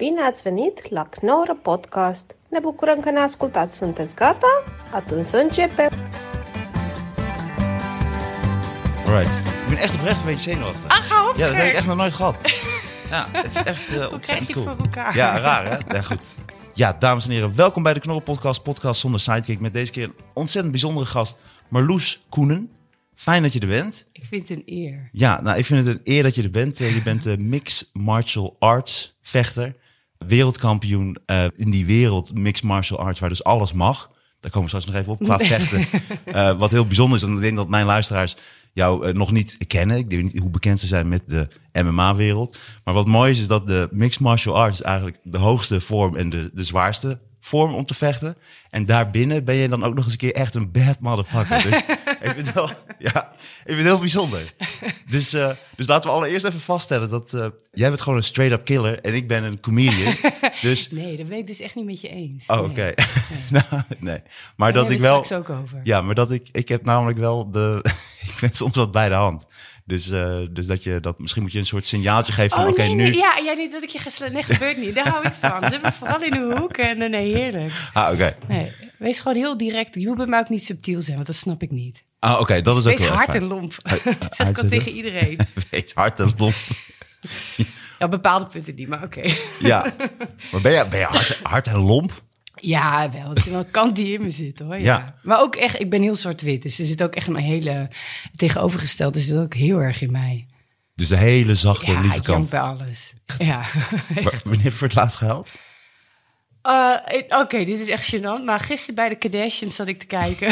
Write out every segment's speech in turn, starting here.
Bine ați venit la Knorr Podcast! Ne bucurăm că ne ascultați! Sunteți gata? Atunci să începem! Alright. Ik ben echt oprecht een beetje zenuwachtig. Ah, ga op. Ja, dat heb ik echt nog nooit gehad. Ja, het is echt eh Hoe krijg je ontzettend het cool. voor elkaar? Ja, raar hè? Ja, goed. Ja, dames en heren, welkom bij de Knorren Podcast, podcast zonder sidekick. Met deze keer een ontzettend bijzondere gast, Marloes Koenen. Fijn dat je er bent. Ik vind het een eer. Ja, nou, ik vind het een eer dat je er bent. Eh, je bent de mixed martial arts vechter. Wereldkampioen eh, in die wereld mixed martial arts, waar dus alles mag. Daar komen we straks nog even op, qua vechten. Eh, wat heel bijzonder is, want ik denk dat mijn luisteraars jou eh, nog niet kennen. Ik weet niet hoe bekend ze zijn met de MMA-wereld. Maar wat mooi is, is dat de mixed martial arts eigenlijk de hoogste vorm en de, de zwaarste vorm om te vechten. En daarbinnen ben je dan ook nog eens een keer echt een bad motherfucker. Dus ik vind wel, ja, ik vind het heel bijzonder. Dus, eh, dus laten we allereerst even vaststellen dat eh, jij bent gewoon een straight-up killer en ik ben een comedian. Dus, Nee, dat ben ik dus echt niet met je eens. oh, Nee. oké. nou, nee. Maar dat ik wel... ook over. Ja, maar dat ik, ik heb namelijk wel de. ik ben soms wat bij de hand. Dus, eh, dus dat je dat. Misschien moet je een soort signaaltje geven van: Oh oké, nee, nu. ja, ja, niet dat ik je geslecht. Nee, gebeurt niet. Daar hou ik van. Zit me vooral in de hoek en eh, nee, heerlijk. Ah, oké. Nee, wees gewoon heel direct. Je moet bij mij ook niet subtiel zijn, want dat snap ik niet. Ah, oké, dat is ook wees heel erg hard en lomp. Dat zeg ik al tegen iedereen. Wees hard en lomp. Ja, op bepaalde punten niet, maar oké. Ja. Maar ben je, ben je hard, hard en lomp? Ja, wel. Het is wel een kant die in me zit, hoor. Ja. Ja. Maar ook echt, ik ben heel zwart-wit. Dus er zit ook echt een hele tegenovergestelde. Er zit ook heel erg in mij. Dus de hele zachte, Ja, lieve kant. bij alles. Ja. Wa- Wanneer heb je voor het laatst gehaald? Uh, ik- Oké, dit is echt gênant. Maar gisteren bij de Kardashians zat ik te kijken.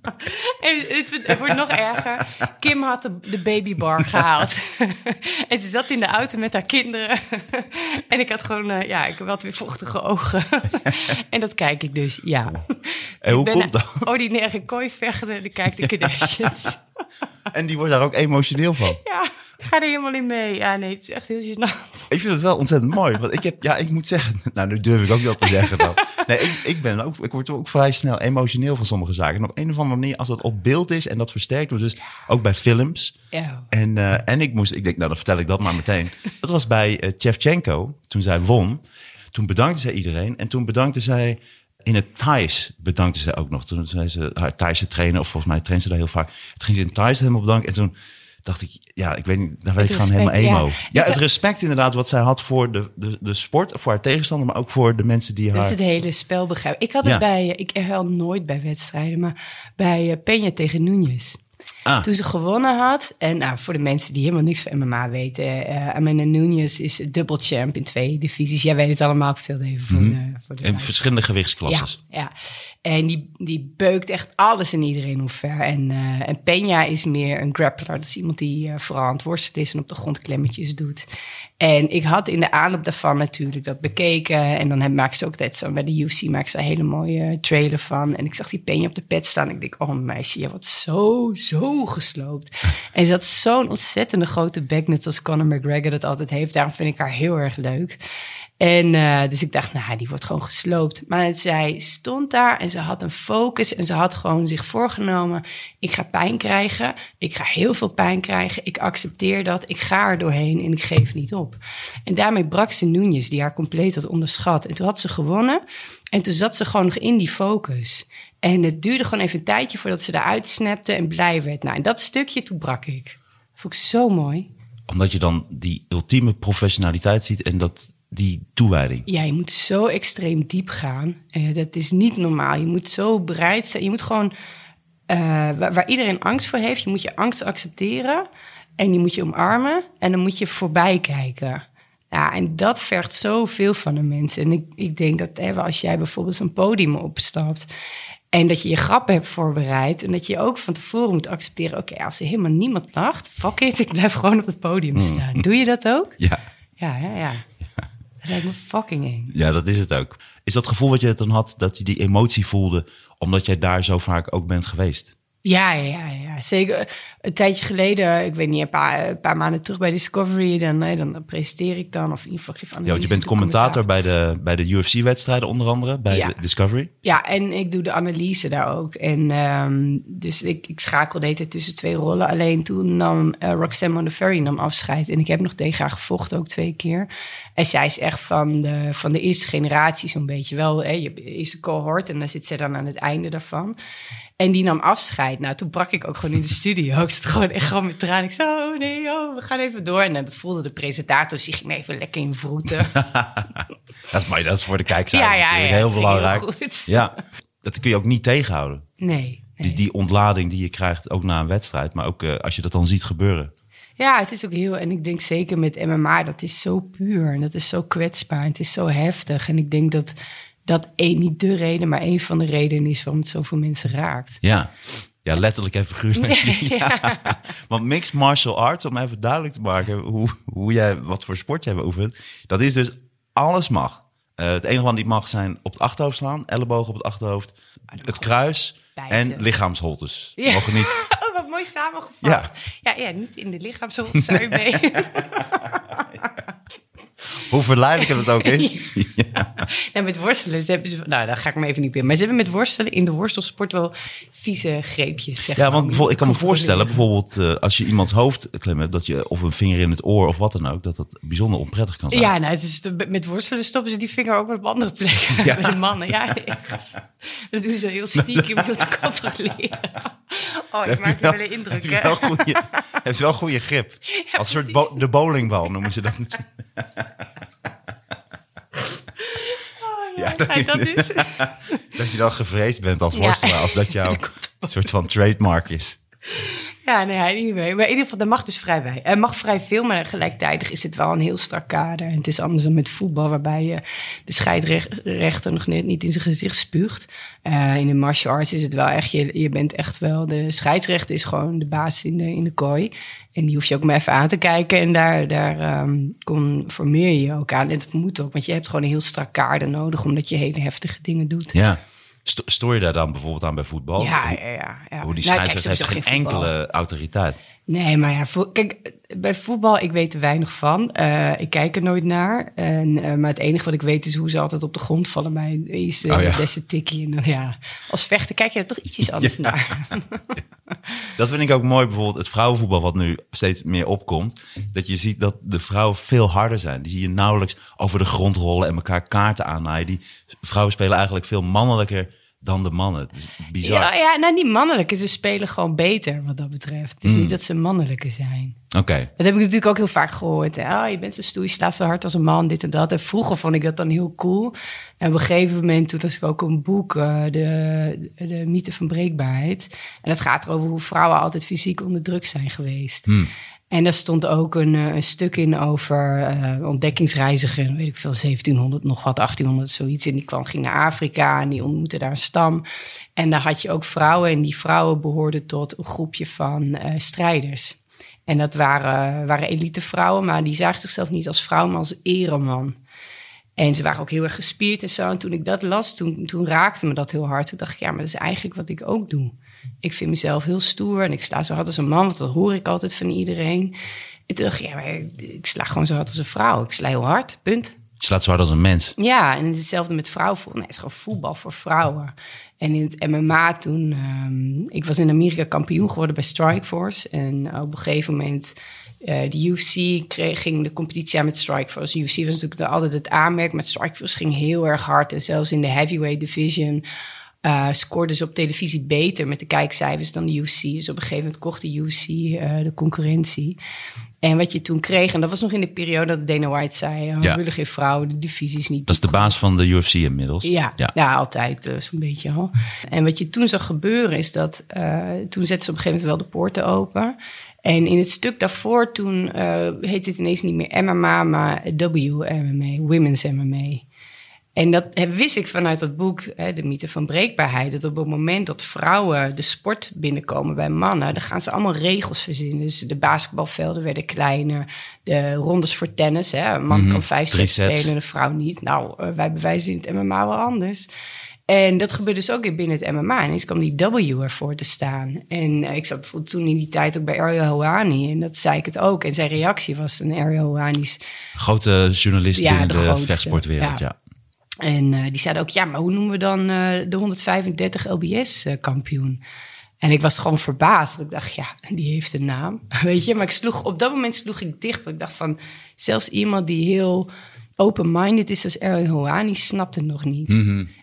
en het, het wordt nog erger. Kim had de, de babybar gehaald. en ze zat in de auto met haar kinderen. en ik had gewoon, eh, ja, ik wat weer vochtige ogen. en dat kijk ik dus, ja. En hoe komt dat? ordinaire kooivechter en ik kijk de Kardashians. En die wordt daar ook emotioneel van. ja, ik ga er helemaal in mee. Ja, nee, het is echt heel gênant. Ik vind het wel ontzettend mooi. Want ik heb, ja, ik moet zeggen, nou, nu durf ik ook wel te zeggen dan. Nee, ik, ik ben ook, ik word ook vrij snel emotioneel van sommige zaken. En op een of andere manier, als dat op beeld is en dat versterkt wordt, dus ook bij films. Ja. En, eh, en ik moest, ik denk, nou, dan vertel ik dat maar meteen. Dat was bij eh Chevchenko, toen zij won. Toen bedankte zij iedereen en toen bedankte zij in het Thais bedankte zij ook nog. Toen zei ze haar Thaise trainer, of volgens mij traint ze daar heel vaak. Toen ging ze in het Thais helemaal bedanken en toen dacht ik, ja, ik weet niet, dan werd ik gewoon helemaal emo. ja. Ja, het respect inderdaad wat zij had voor de, de, de sport, voor haar tegenstander, maar ook voor de mensen die Dat haar... het hele spel begrijpen. Ik had Ja. het bij, eh, ik herhaal nooit bij wedstrijden, maar bij eh, Peña tegen Núñez. Ah. Toen ze gewonnen had, en nou, voor de mensen die helemaal niks van MMA weten, eh Amanda Núñez is dubbel champ in twee divisies. Jij weet het allemaal, ik het even voor, de, voor de verschillende gewichtsklassen. Ja, ja. En die, die beukt echt alles en iedereen omver. En, eh en Peña is meer een grappler. Dat is iemand die eh, vooral aan het worstelen is en op de grond klemmetjes doet. En ik had in de aanloop daarvan natuurlijk dat bekeken. En dan maken ze ook altijd zo bij de UFC maken ze een hele mooie trailer van. En ik zag die Peña op de pet staan. Ik denk, oh meisje, je wordt zo, zo gesloopt. en ze had zo'n ontzettende grote bek, net zoals Conor McGregor dat altijd heeft. Daarom vind ik haar heel erg leuk. En eh, dus ik dacht, nou, die wordt gewoon gesloopt. Maar zij stond daar en ze had een focus en ze had gewoon zich voorgenomen: ik ga pijn krijgen, ik ga heel veel pijn krijgen, ik accepteer dat, ik ga er doorheen en ik geef niet op. En daarmee brak ze Núñez, die haar compleet had onderschat. En toen had ze gewonnen en toen zat ze gewoon nog in die focus. En het duurde gewoon even een tijdje voordat ze eruit snapte en blij werd. Nou, en dat stukje, toen brak ik. Dat vond ik zo mooi. Omdat je dan die ultieme professionaliteit ziet en dat, die toewijding. Ja, je moet zo extreem diep gaan. Eh, dat is niet normaal. Je moet zo bereid zijn. Je moet gewoon, eh, waar, waar iedereen angst voor heeft, je moet je angst accepteren. En die moet je omarmen. En dan moet je voorbij kijken. Ja, en dat vergt zoveel van de mensen. En ik, ik denk dat hè, als jij bijvoorbeeld zo'n podium opstapt. En dat je je grappen hebt voorbereid. En dat je ook van tevoren moet accepteren: oké, als er helemaal niemand lacht, fuck it, ik blijf gewoon op het podium staan. Doe je dat ook? Ja. Ja, ja, ja. Dat lijkt me fucking eng. Ja, dat is het ook. Is dat gevoel wat je dan had, dat je die emotie voelde, omdat jij daar zo vaak ook bent geweest? Ja, ja, ja, zeker. Een tijdje geleden, ik weet niet, een paar, een paar maanden terug bij Discovery, dan, nee, dan presenteer ik dan of in ieder geval geef Ja, want je bent commentator bij de, bij de UFC-wedstrijden onder andere, bij Ja. Discovery. Ja, en ik doe de analyse daar ook. En ehm, dus ik, ik schakel de tussen twee rollen. Alleen toen nam eh, Roxanne Modafferi nam afscheid. En ik heb nog tegen haar gevochten, ook twee keer. En zij is echt van de, van de eerste generatie zo'n beetje. Wel, hè, je eerste cohort en dan zit zij dan aan het einde daarvan. En die nam afscheid. Nou, toen brak ik ook gewoon in de studio. Ik zat gewoon echt gewoon met tranen. Ik zei, oh nee, oh, we gaan even door. En dat voelde de presentator. Dus die ging me even lekker in vroeten. Dat is, maar dat is voor de kijkcijfers Ja, ja, heel belangrijk. Ja, dat kun je ook niet tegenhouden. Nee. Dus nee. die ontlading die je krijgt ook na een wedstrijd, maar ook eh, als je dat dan ziet gebeuren. Ja, het is ook heel. En ik denk zeker met MMA, dat is zo puur. En dat is zo kwetsbaar. En het is zo heftig. En ik denk dat dat één, niet de reden, maar een van de redenen is waarom het zoveel mensen raakt. Ja, ja letterlijk en figuurlijk. ja. Want mixed martial arts, om even duidelijk te maken hoe, hoe jij, wat voor sport jij beoefent, dat is dus alles mag. Eh, het enige wat niet mag zijn op het achterhoofd slaan, ellebogen op het achterhoofd, het kruis bijten. en lichaamsholtes. Ja. Mogen niet. Oh, wat mooi samengevat. Ja. Ja, ja, niet in de lichaamsholte zou je mee. Hoe verleidelijk het ook is. Ja. nou, met worstelen ze hebben ze... Nou, daar ga ik me even niet in. Maar ze hebben met worstelen in de worstelsport wel vieze greepjes, zeg Ja, want ik kan me te voorstellen, bijvoorbeeld eh, als je iemands hoofd klem hebt, dat je of een vinger in het oor of wat dan ook, dat dat bijzonder onprettig kan zijn. Ja, nou, het is, met worstelen stoppen ze die vinger ook op andere plekken. Ja. Bij de mannen, ja. echt. Dat doen ze heel stiekem om te controleren. Oh, ik maak wel een indruk, hè? wel goede, heeft wel goede grip. Als soort bo- de bowlingbal noemen ze dat. Oh, ja, Ja, dat dus? Dat je dan gevreesd bent als Ja. worstelaar, als dat jouw soort van trademark is. Ja, nee, ja, anyway. Maar in ieder geval, dat mag dus vrij wij. Er mag vrij veel, maar gelijktijdig is het wel een heel strak kader. En het is anders dan met voetbal, waarbij je de scheidrechter nog net niet in zijn gezicht spuugt. Eh, in de martial arts is het wel echt, je, je bent echt wel, de scheidsrechter is gewoon de baas in de, in de kooi. En die hoef je ook maar even aan te kijken. En daar, daar ehm, conformeer je je ook aan. En dat moet ook, want je hebt gewoon een heel strak kader nodig, omdat je hele heftige dingen doet. Ja. Sto- Stoor je daar dan bijvoorbeeld aan bij voetbal? Ja, ja, ja. ja. Hoe die Nou, scheidsrechter heeft geen voetbal. enkele autoriteit. Nee, maar ja, voor, kijk, bij voetbal, ik weet er weinig van. Eh, ik kijk er nooit naar. En, eh, maar het enige wat ik weet is hoe ze altijd op de grond vallen bij eerste, Oh ja. beste tikkie. En dan, ja, als vechter kijk je er toch ietsjes anders naar. Dat vind ik ook mooi, bijvoorbeeld het vrouwenvoetbal wat nu steeds meer opkomt. Dat je ziet dat de vrouwen veel harder zijn. Die zie je nauwelijks over de grond rollen en elkaar kaarten aannaaien. Die vrouwen spelen eigenlijk veel mannelijker dan de mannen. Het is bizar. Ja, ja, nou niet mannelijke. Ze spelen gewoon beter wat dat betreft. Het is Mm. niet dat ze mannelijker zijn. Oké. Dat heb ik natuurlijk ook heel vaak gehoord. Hè? Oh, je bent zo stoer, je slaat zo hard als een man, dit en dat. En vroeger vond ik dat dan heel cool. En op een gegeven moment, toen las ik ook een boek, eh, de, de mythe van breekbaarheid. En dat gaat erover hoe vrouwen altijd fysiek onder druk zijn geweest. En daar stond ook een, eh, stuk in over eh ontdekkingsreiziger, weet ik veel, 1700 nog wat, 1800 zoiets. En die kwam, ging naar Afrika en die ontmoette daar een stam. En daar had je ook vrouwen en die vrouwen behoorden tot een groepje van eh, strijders. En dat waren, waren elite vrouwen, maar die zagen zichzelf niet als vrouw, maar als ereman. En ze waren ook heel erg gespierd en zo. En toen ik dat las, toen, toen raakte me dat heel hard. Toen dacht ik, ja, maar dat is eigenlijk wat ik ook doe. Ik vind mezelf heel stoer en ik sla zo hard als een man, want dat hoor ik altijd van iedereen. En toen dacht ik, ja, maar ik sla gewoon zo hard als een vrouw. Ik sla heel hard, punt. Je slaat zo hard als een mens. Ja, en hetzelfde met vrouwenvoetbal. Nee, het is gewoon voetbal voor vrouwen. En in het MMA toen... ehm, ik was in Amerika kampioen geworden bij Strikeforce. En op een gegeven moment... eh, de UFC kreeg, ging de competitie aan met Strikeforce. UFC was natuurlijk altijd het aanmerk, maar Strikeforce ging heel erg hard. En zelfs in de heavyweight division eh scoorden ze op televisie beter met de kijkcijfers dan de UFC. Dus op een gegeven moment kocht de UFC eh, de concurrentie. En wat je toen kreeg, en dat was nog in de periode dat Dana White zei... Oh, Ja. willen geen vrouwen, de divisies niet. Dat is de baas van de UFC inmiddels. Ja, ja. ja. altijd eh, zo'n beetje al. En wat je toen zag gebeuren is dat... toen zetten ze op een gegeven moment wel de poorten open. En in het stuk daarvoor toen eh heet het ineens niet meer MMA... maar WMMA, Women's MMA. En dat wist ik vanuit dat boek, hè, De Mythe van Breekbaarheid... dat op het moment dat vrouwen de sport binnenkomen bij mannen... dan gaan ze allemaal regels verzinnen. Dus de basketbalvelden werden kleiner. De rondes voor tennis, hè. een man kan vijf Mhm. Sets spelen en een vrouw niet. Nou, eh, wij bewijzen in het MMA wel anders. En dat gebeurde dus ook binnen het MMA. En ineens kwam die W ervoor te staan. En eh, ik zat bijvoorbeeld toen in die tijd ook bij Ariel Houani. En dat zei ik het ook. En zijn reactie was een Ariel Houani's... Grote journalist Ja, in de vechtsportwereld, Ja. ja. En eh, die zeiden ook, ja, maar hoe noemen we dan eh, de 135 LBS-kampioen? En ik was gewoon verbaasd. Ik dacht, ja, die heeft een naam, weet je. Maar ik sloeg, op dat moment sloeg ik dicht. Want ik dacht van, zelfs iemand die heel open-minded is als Erwin Hoani snapt het nog niet.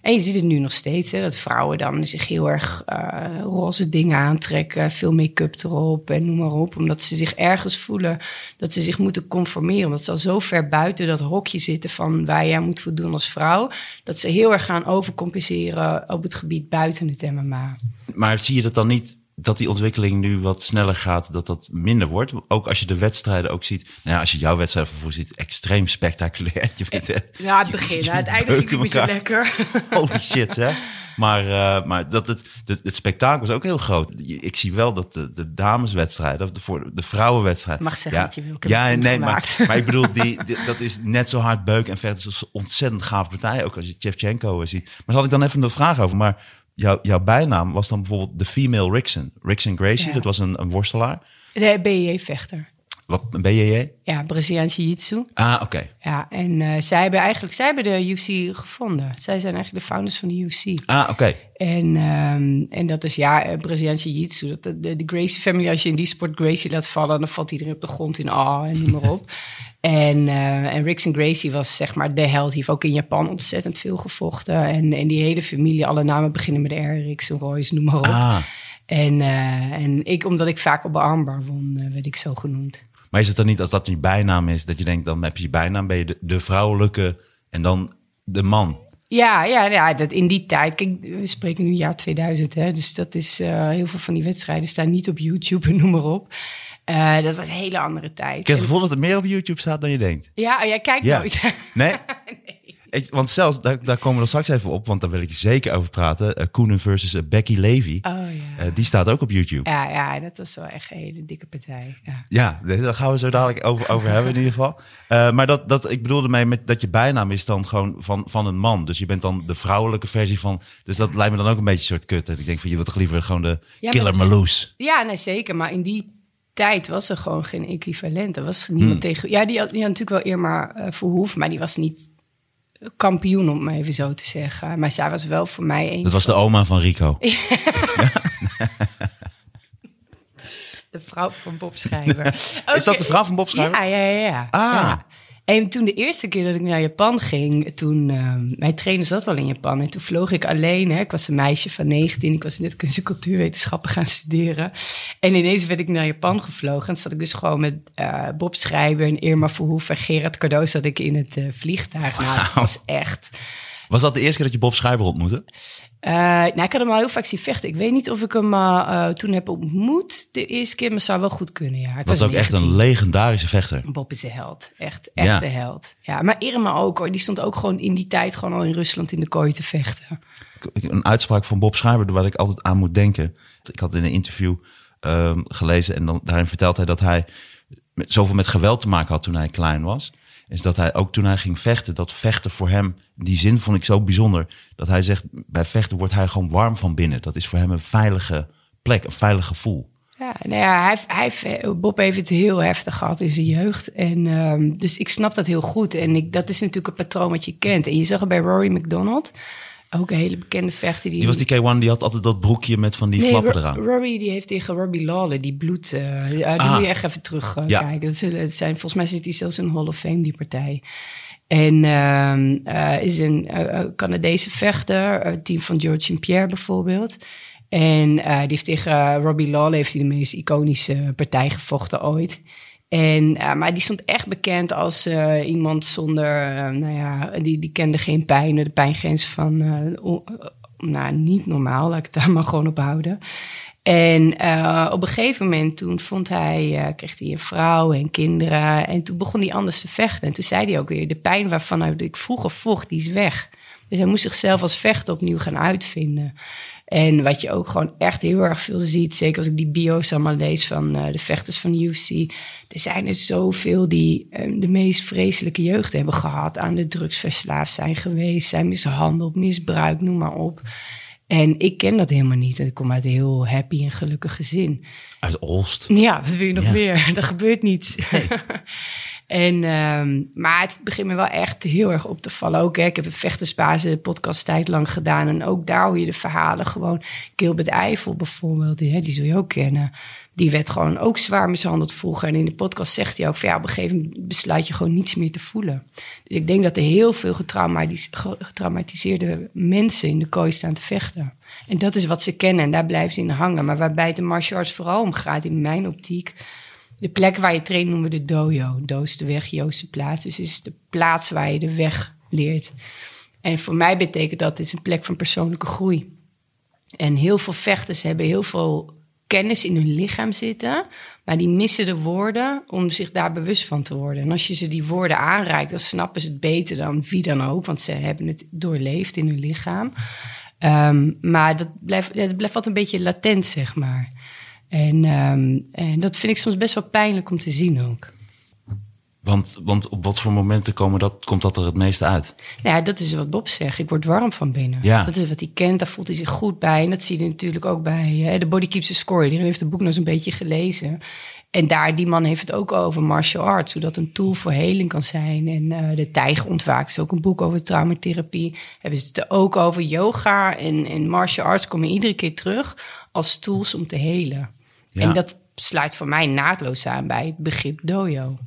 En je ziet het nu nog steeds, hè, dat vrouwen dan zich heel erg eh, roze dingen aantrekken, veel make-up erop en noem maar op, omdat ze zich ergens voelen dat ze zich moeten conformeren, omdat ze al zo ver buiten dat hokje zitten van waar jij moet voldoen als vrouw, dat ze heel erg gaan overcompenseren op het gebied buiten het MMA. Maar zie je dat dan niet dat die ontwikkeling nu wat sneller gaat, dat dat minder wordt? Ook als je de wedstrijden ook ziet. Nou ja, als je jouw wedstrijd vervoer ziet, extreem spectaculair. Je weet, Ja, het begin, je het einde ging beuken niet zo lekker. Holy shit, hè? Maar, eh, maar dat het, het, het spektakel is ook heel groot. Ik zie wel dat de, de dameswedstrijden, of de, voor de vrouwenwedstrijd. Mag zeggen ja, wat je wil, ik Ja, nee, maar, maar ik bedoel, die, die- dat is net zo hard beuken en. Dat is een ontzettend gaaf partij. Ook als je Chevchenko eh, ziet. Maar daar had ik dan even een vraag over. Maar jouw, jouw bijnaam was dan bijvoorbeeld de female Rickson. Rickson Gracie, Ja. dat was een, een worstelaar. De BJJ-vechter. Wat, een BJJ? Ja, Braziliaans Jiu-Jitsu. Ah, oké. Ja, en eh, zij hebben eigenlijk zij hebben de UFC gevonden. Zij zijn eigenlijk de founders van de UFC. Ah, oké. En, ehm, en dat is ja, eh, Braziliaans Jiu-Jitsu. Dat- De, de, de Gracie family, als je in die sport Gracie laat vallen, dan valt iedereen op de grond in ah en noem maar op. en, eh en Rickson Gracie was zeg maar de held. Die heeft ook in Japan ontzettend veel gevochten. En, en die hele familie, alle namen beginnen met R, Rickson, Royce, noem maar op. Ah. En, eh, en ik, omdat ik vaak op de armbar won, eh, werd ik zo genoemd. Maar is het dan niet als dat je bijnaam is, dat je denkt, dan heb je je bijnaam, ben je de, de vrouwelijke en dan de man? Ja, ja, ja dat in die tijd. Kijk, we spreken nu jaar 2000, hè, dus dat is heel veel van die wedstrijden staan niet op YouTube en noem maar op. Eh, dat was een hele andere tijd. Ik heb het gevoel dat er meer op YouTube staat dan je denkt. Ja, oh, jij kijkt Ja. nooit. Nee? Ik, want zelfs, daar, daar komen we er straks even op, want daar wil ik zeker over praten. Eh Koenen versus eh, Becky Levy. Oh ja. Eh, die staat ook op YouTube. Ja, ja, dat was wel echt een hele dikke partij. Ja. Ja, daar gaan we zo dadelijk over, over hebben in ieder geval. Eh, maar dat, dat, ik bedoelde mee met dat je bijnaam is dan gewoon van, van een man. Dus je bent dan de vrouwelijke versie van... Dus dat lijkt me dan ook een beetje een soort kut. Dat ik denk van, je wilt toch liever gewoon de killer maar- Marloes. ja, nee, zeker. Maar in die tijd was er gewoon geen equivalent. Er was niemand Hmm. tegen... Ja, die had, die had natuurlijk wel Irma eh Verhoef, maar die was niet kampioen, om het maar even zo te zeggen. Maar zij was wel voor mij een Dat was de oma van Rico. De vrouw van Bob Schrijver. Is dat de vrouw van Bob Schrijver? Ja, ja, ja. ja. Ah. En toen de eerste keer dat ik naar Japan ging, toen, ehm, mijn trainer zat al in Japan. En toen vloog ik alleen, hè. ik was een meisje van 19, ik was net kunst- en cultuurwetenschappen gaan studeren. En ineens werd ik naar Japan gevlogen. En zat ik dus gewoon met eh, Bob Schrijver en Irma Verhoef en Gerard Cadeau zat ik in het eh, vliegtuig. Nou, dat was echt... Was dat de eerste keer dat je Bob Schrijver ontmoette? Eh, nou, ik had hem al heel vaak zien vechten. Ik weet niet of ik hem eh, toen heb ontmoet de eerste keer, maar zou wel goed kunnen, ja. Ik is was ook echt 19. een legendarische vechter. Bob is een held. Echt, echt Ja. een held. Ja, maar Irma ook hoor. Die stond ook gewoon in die tijd gewoon al in Rusland in de kooi te vechten. Een uitspraak van Bob Schrijver waar ik altijd aan moet denken. Ik had in een interview ehm, gelezen en dan, daarin vertelt hij dat hij met, zoveel met geweld te maken had toen hij klein was. Is dat hij ook toen hij ging vechten, dat vechten voor hem, die zin vond ik zo bijzonder. Dat hij zegt, bij vechten wordt hij gewoon warm van binnen. Dat is voor hem een veilige plek, een veilig gevoel. Ja, nou ja, hij, hij, Bob heeft het heel heftig gehad in zijn jeugd. En, ehm, dus ik snap dat heel goed. En ik, dat is natuurlijk een patroon wat je kent. En je zag het bij Rory McDonald. Ook een hele bekende vechter. Die, Die was die K1, die had altijd dat broekje met van die Nee, flappen eraan. Rory die heeft tegen Robbie Lawler die bloed. die Ah. moet je echt even terug eh, Ja. kijken. Dat zijn, volgens mij zit hij zelfs in Hall of Fame, die partij. En ehm, eh, is een Canadese vechter, het team van George St. Pierre bijvoorbeeld. En die heeft tegen Robbie Lawler heeft hij de meest iconische partij gevochten ooit. En, eh, maar die stond echt bekend als eh, iemand zonder, eh, nou ja, die, die kende geen pijn, de pijngrens van, nou, niet normaal, laat ik het daar maar gewoon op houden. En op een gegeven moment toen vond hij, kreeg hij een vrouw en kinderen. En toen begon hij anders te vechten. En toen zei hij ook weer, de pijn waarvan ik vroeger vocht, die is weg. Dus hij moest zichzelf als vechter opnieuw gaan uitvinden. En wat je ook gewoon echt heel erg veel ziet, zeker als ik die bio's allemaal lees van uh, de vechters van de UFC. Er zijn er zoveel die uh, de meest vreselijke jeugd hebben gehad, aan de drugsverslaafd zijn geweest, zijn mishandeld, misbruikt, noem maar op. En ik ken dat helemaal niet. Ik kom uit een heel happy en gelukkig gezin. Uit Olst. Ja, wat wil je nog ja. meer? Dat gebeurt niet. Nee. en, um, maar het begint me wel echt heel erg op te vallen. Ook, hè, ik heb een vechtersbasis podcast tijd lang gedaan. En ook daar hoor je de verhalen gewoon. Gilbert Eiffel bijvoorbeeld, die, hè, die zul je ook kennen. Die werd gewoon ook zwaar mishandeld vroeger. En in de podcast zegt hij ook van ja, op een gegeven moment besluit je gewoon niets meer te voelen. Dus ik denk dat er heel veel getraumatiseerde mensen in de kooi staan te vechten. En dat is wat ze kennen en daar blijven ze in hangen. Maar waarbij de martial arts vooral om gaat in mijn optiek. De plek waar je traint noemen we de dojo. Doos de weg, Joost plaats. Dus is de plaats waar je de weg leert. En voor mij betekent dat, het is een plek van persoonlijke groei. En heel veel vechters hebben heel veel kennis in hun lichaam zitten, maar die missen de woorden om zich daar bewust van te worden. En als je ze die woorden aanreikt, dan snappen ze het beter dan wie dan ook, want ze hebben het doorleefd in hun lichaam. Um, maar dat blijft, dat blijft wat een beetje latent, zeg maar. En, um, en dat vind ik soms best wel pijnlijk om te zien ook. Want, want op wat voor momenten komen dat, komt dat er het meeste uit? Nou ja, dat is wat Bob zegt. Ik word warm van binnen. Ja. Dat is wat hij kent, daar voelt hij zich goed bij. En dat zie je natuurlijk ook bij uh, de Body Keeps Score. Iedereen heeft het boek nog eens een beetje gelezen. En daar, die man heeft het ook over martial arts. Hoe dat een tool voor heling kan zijn. En uh, De Tijger ontwaakt is ook een boek over traumatherapie. Hebben ze het ook over yoga en, en martial arts komen iedere keer terug als tools om te helen. Ja. En dat sluit voor mij naadloos aan bij het begrip dojo.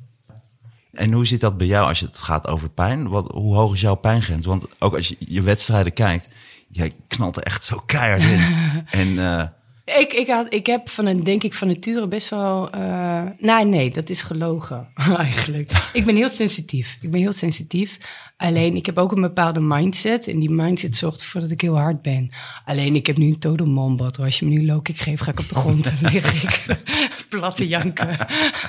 En hoe zit dat bij jou als het gaat over pijn? Wat, hoe hoog is jouw pijngrens? Want ook als je je wedstrijden kijkt, jij knalt er echt zo keihard in. en uh, ik, ik, had, ik heb van een, denk ik, van nature best wel. Uh, nee, nee, dat is gelogen eigenlijk. ik ben heel sensitief. Ik ben heel sensitief. Alleen ik heb ook een bepaalde mindset. En die mindset zorgt ervoor dat ik heel hard ben. Alleen ik heb nu een total mombat. Als je me nu low geeft, ga ik op de grond. Dan lig ik platte janken.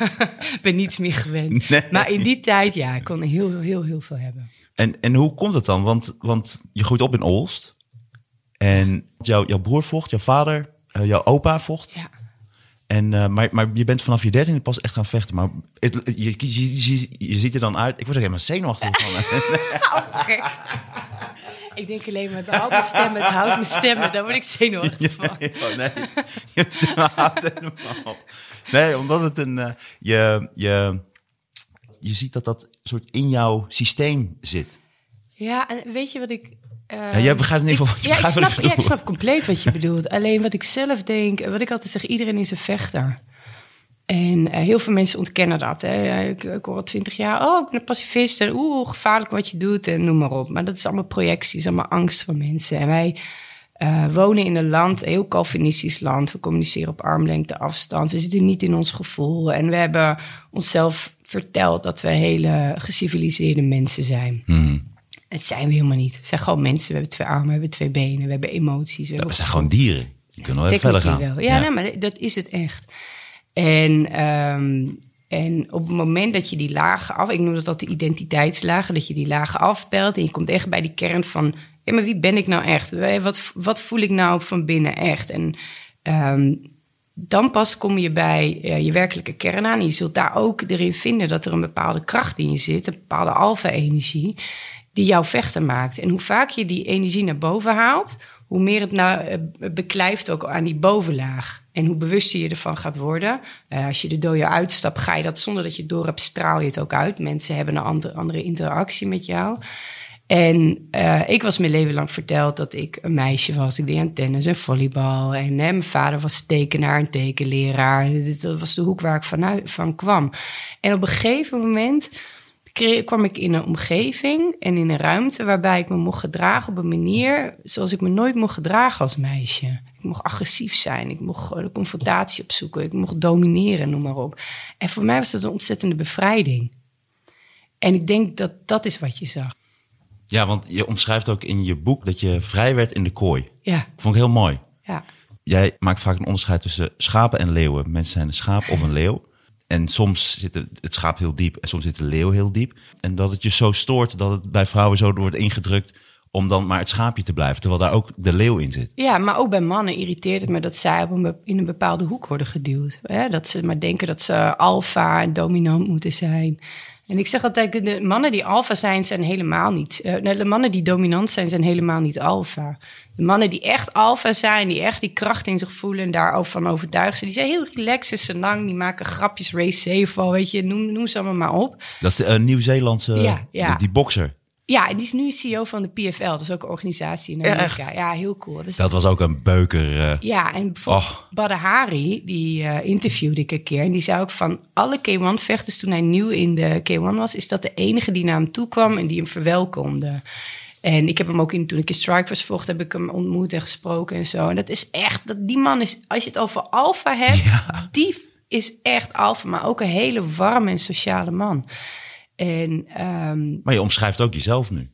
ben niets meer gewend. Nee. Maar in die tijd, ja, ik kon heel, heel, heel veel hebben. En, en hoe komt het dan? Want, want je groeit op in Olst. En jouw, jouw broer vocht, jouw vader uh, jouw opa vocht. Ja. En, uh, maar, maar je bent vanaf je dertiende pas echt gaan vechten. Maar het, je, je, je, je, ziet er dan uit. Ik word er helemaal zenuwachtig van. oh, gek. Ik denk alleen maar, het houdt mijn stemmen, het houdt mijn stemmen. Daar word ik zenuwachtig van. Nee, oh, nee. je stem houdt helemaal Nee, omdat het een... Uh, je, je, je ziet dat dat soort in jouw systeem zit. Ja, en weet je wat ik ja, jij begrijpt in ieder geval ja, ik snap, ja, ik snap compleet wat je bedoelt. Alleen wat ik zelf denk, wat ik altijd zeg, iedereen is een vechter. En uh, heel veel mensen ontkennen dat. Hè. Ik, ik hoor al twintig jaar, oh, ik ben een pacifist. En oeh, gevaarlijk wat je doet en noem maar op. Maar dat is allemaal projecties, allemaal angst van mensen. En wij uh, wonen in een land, een heel Calvinistisch land. We communiceren op armlengte afstand. We zitten niet in ons gevoel. En we hebben onszelf verteld dat we hele geciviliseerde mensen zijn. Mm. Het zijn we helemaal niet. We zijn gewoon mensen. We hebben twee armen, we hebben twee benen, we hebben emoties. We, ja, we zijn gewoon dieren. Je kunt nog even verder gaan. Wel. Ja, ja. Nou, maar dat is het echt. En, um, en op het moment dat je die lagen af... Ik noem dat altijd de identiteitslagen. Dat je die lagen afpelt en je komt echt bij die kern van... Ja, maar wie ben ik nou echt? Wat, wat voel ik nou van binnen echt? En um, dan pas kom je bij uh, je werkelijke kern aan. En je zult daar ook erin vinden dat er een bepaalde kracht in je zit. Een bepaalde alfa-energie die jou vechter maakt. En hoe vaak je die energie naar boven haalt, hoe meer het nou uh, beklijft ook aan die bovenlaag. En hoe bewuster je ervan gaat worden. Uh, als je de dojo uitstapt, ga je dat zonder dat je door hebt, straal je het ook uit. Mensen hebben een andere, andere interactie met jou. En uh, ik was mijn leven lang verteld dat ik een meisje was. Ik deed aan tennis en volleybal. En mijn vader was tekenaar en tekenleraar. Dat was de hoek waar ik vanuit, van kwam. En op een gegeven moment kwam ik in een omgeving en in een ruimte waarbij ik me mocht gedragen op een manier zoals ik me nooit mocht gedragen als meisje. Ik mocht agressief zijn, ik mocht de confrontatie opzoeken, ik mocht domineren, noem maar op. En voor mij was dat een ontzettende bevrijding. En ik denk dat dat is wat je zag. Ja, want je omschrijft ook in je boek dat je vrij werd in de kooi. Ja. Dat vond ik heel mooi. Ja. Jij maakt vaak een onderscheid tussen schapen en leeuwen. Mensen zijn een schaap of een leeuw. En soms zit het schaap heel diep en soms zit de leeuw heel diep. En dat het je zo stoort dat het bij vrouwen zo wordt ingedrukt om dan maar het schaapje te blijven. Terwijl daar ook de leeuw in zit. Ja, maar ook bij mannen irriteert het me dat zij op een, in een bepaalde hoek worden geduwd. Dat ze maar denken dat ze alfa en dominant moeten zijn. En ik zeg altijd, de mannen die alfa zijn, zijn helemaal niet... eh, de mannen die dominant zijn, zijn helemaal niet alfa. De mannen die echt alfa zijn, die echt die kracht in zich voelen... en daarover van overtuigd zijn, die zijn heel relaxed en senang. Die maken grapjes, race safe, al, weet je, noem, noem ze allemaal maar op. Dat is de eh, Nieuw-Zeelandse, Ja, ja. Die, die bokser. Ja, en die is nu CEO van de PFL. Dat is ook een organisatie in Ja, Amerika. echt? Ja, heel cool. Dus Dat was ook een beuker. eh, Ja, en bijvoorbeeld Och. Badr Hari, die eh, interviewde ik een keer. En die zei ook van alle K1-vechters toen hij nieuw in de K1 was... is dat de enige die naar hem toe kwam en die hem verwelkomde. En ik heb hem ook in, toen ik in Strikers vocht, heb ik hem ontmoet en gesproken en zo. En dat is echt, dat, die man is, als je het over alfa hebt, die is echt alfa. Maar ook een hele warme en sociale man. En ehm, Maar je omschrijft ook jezelf nu.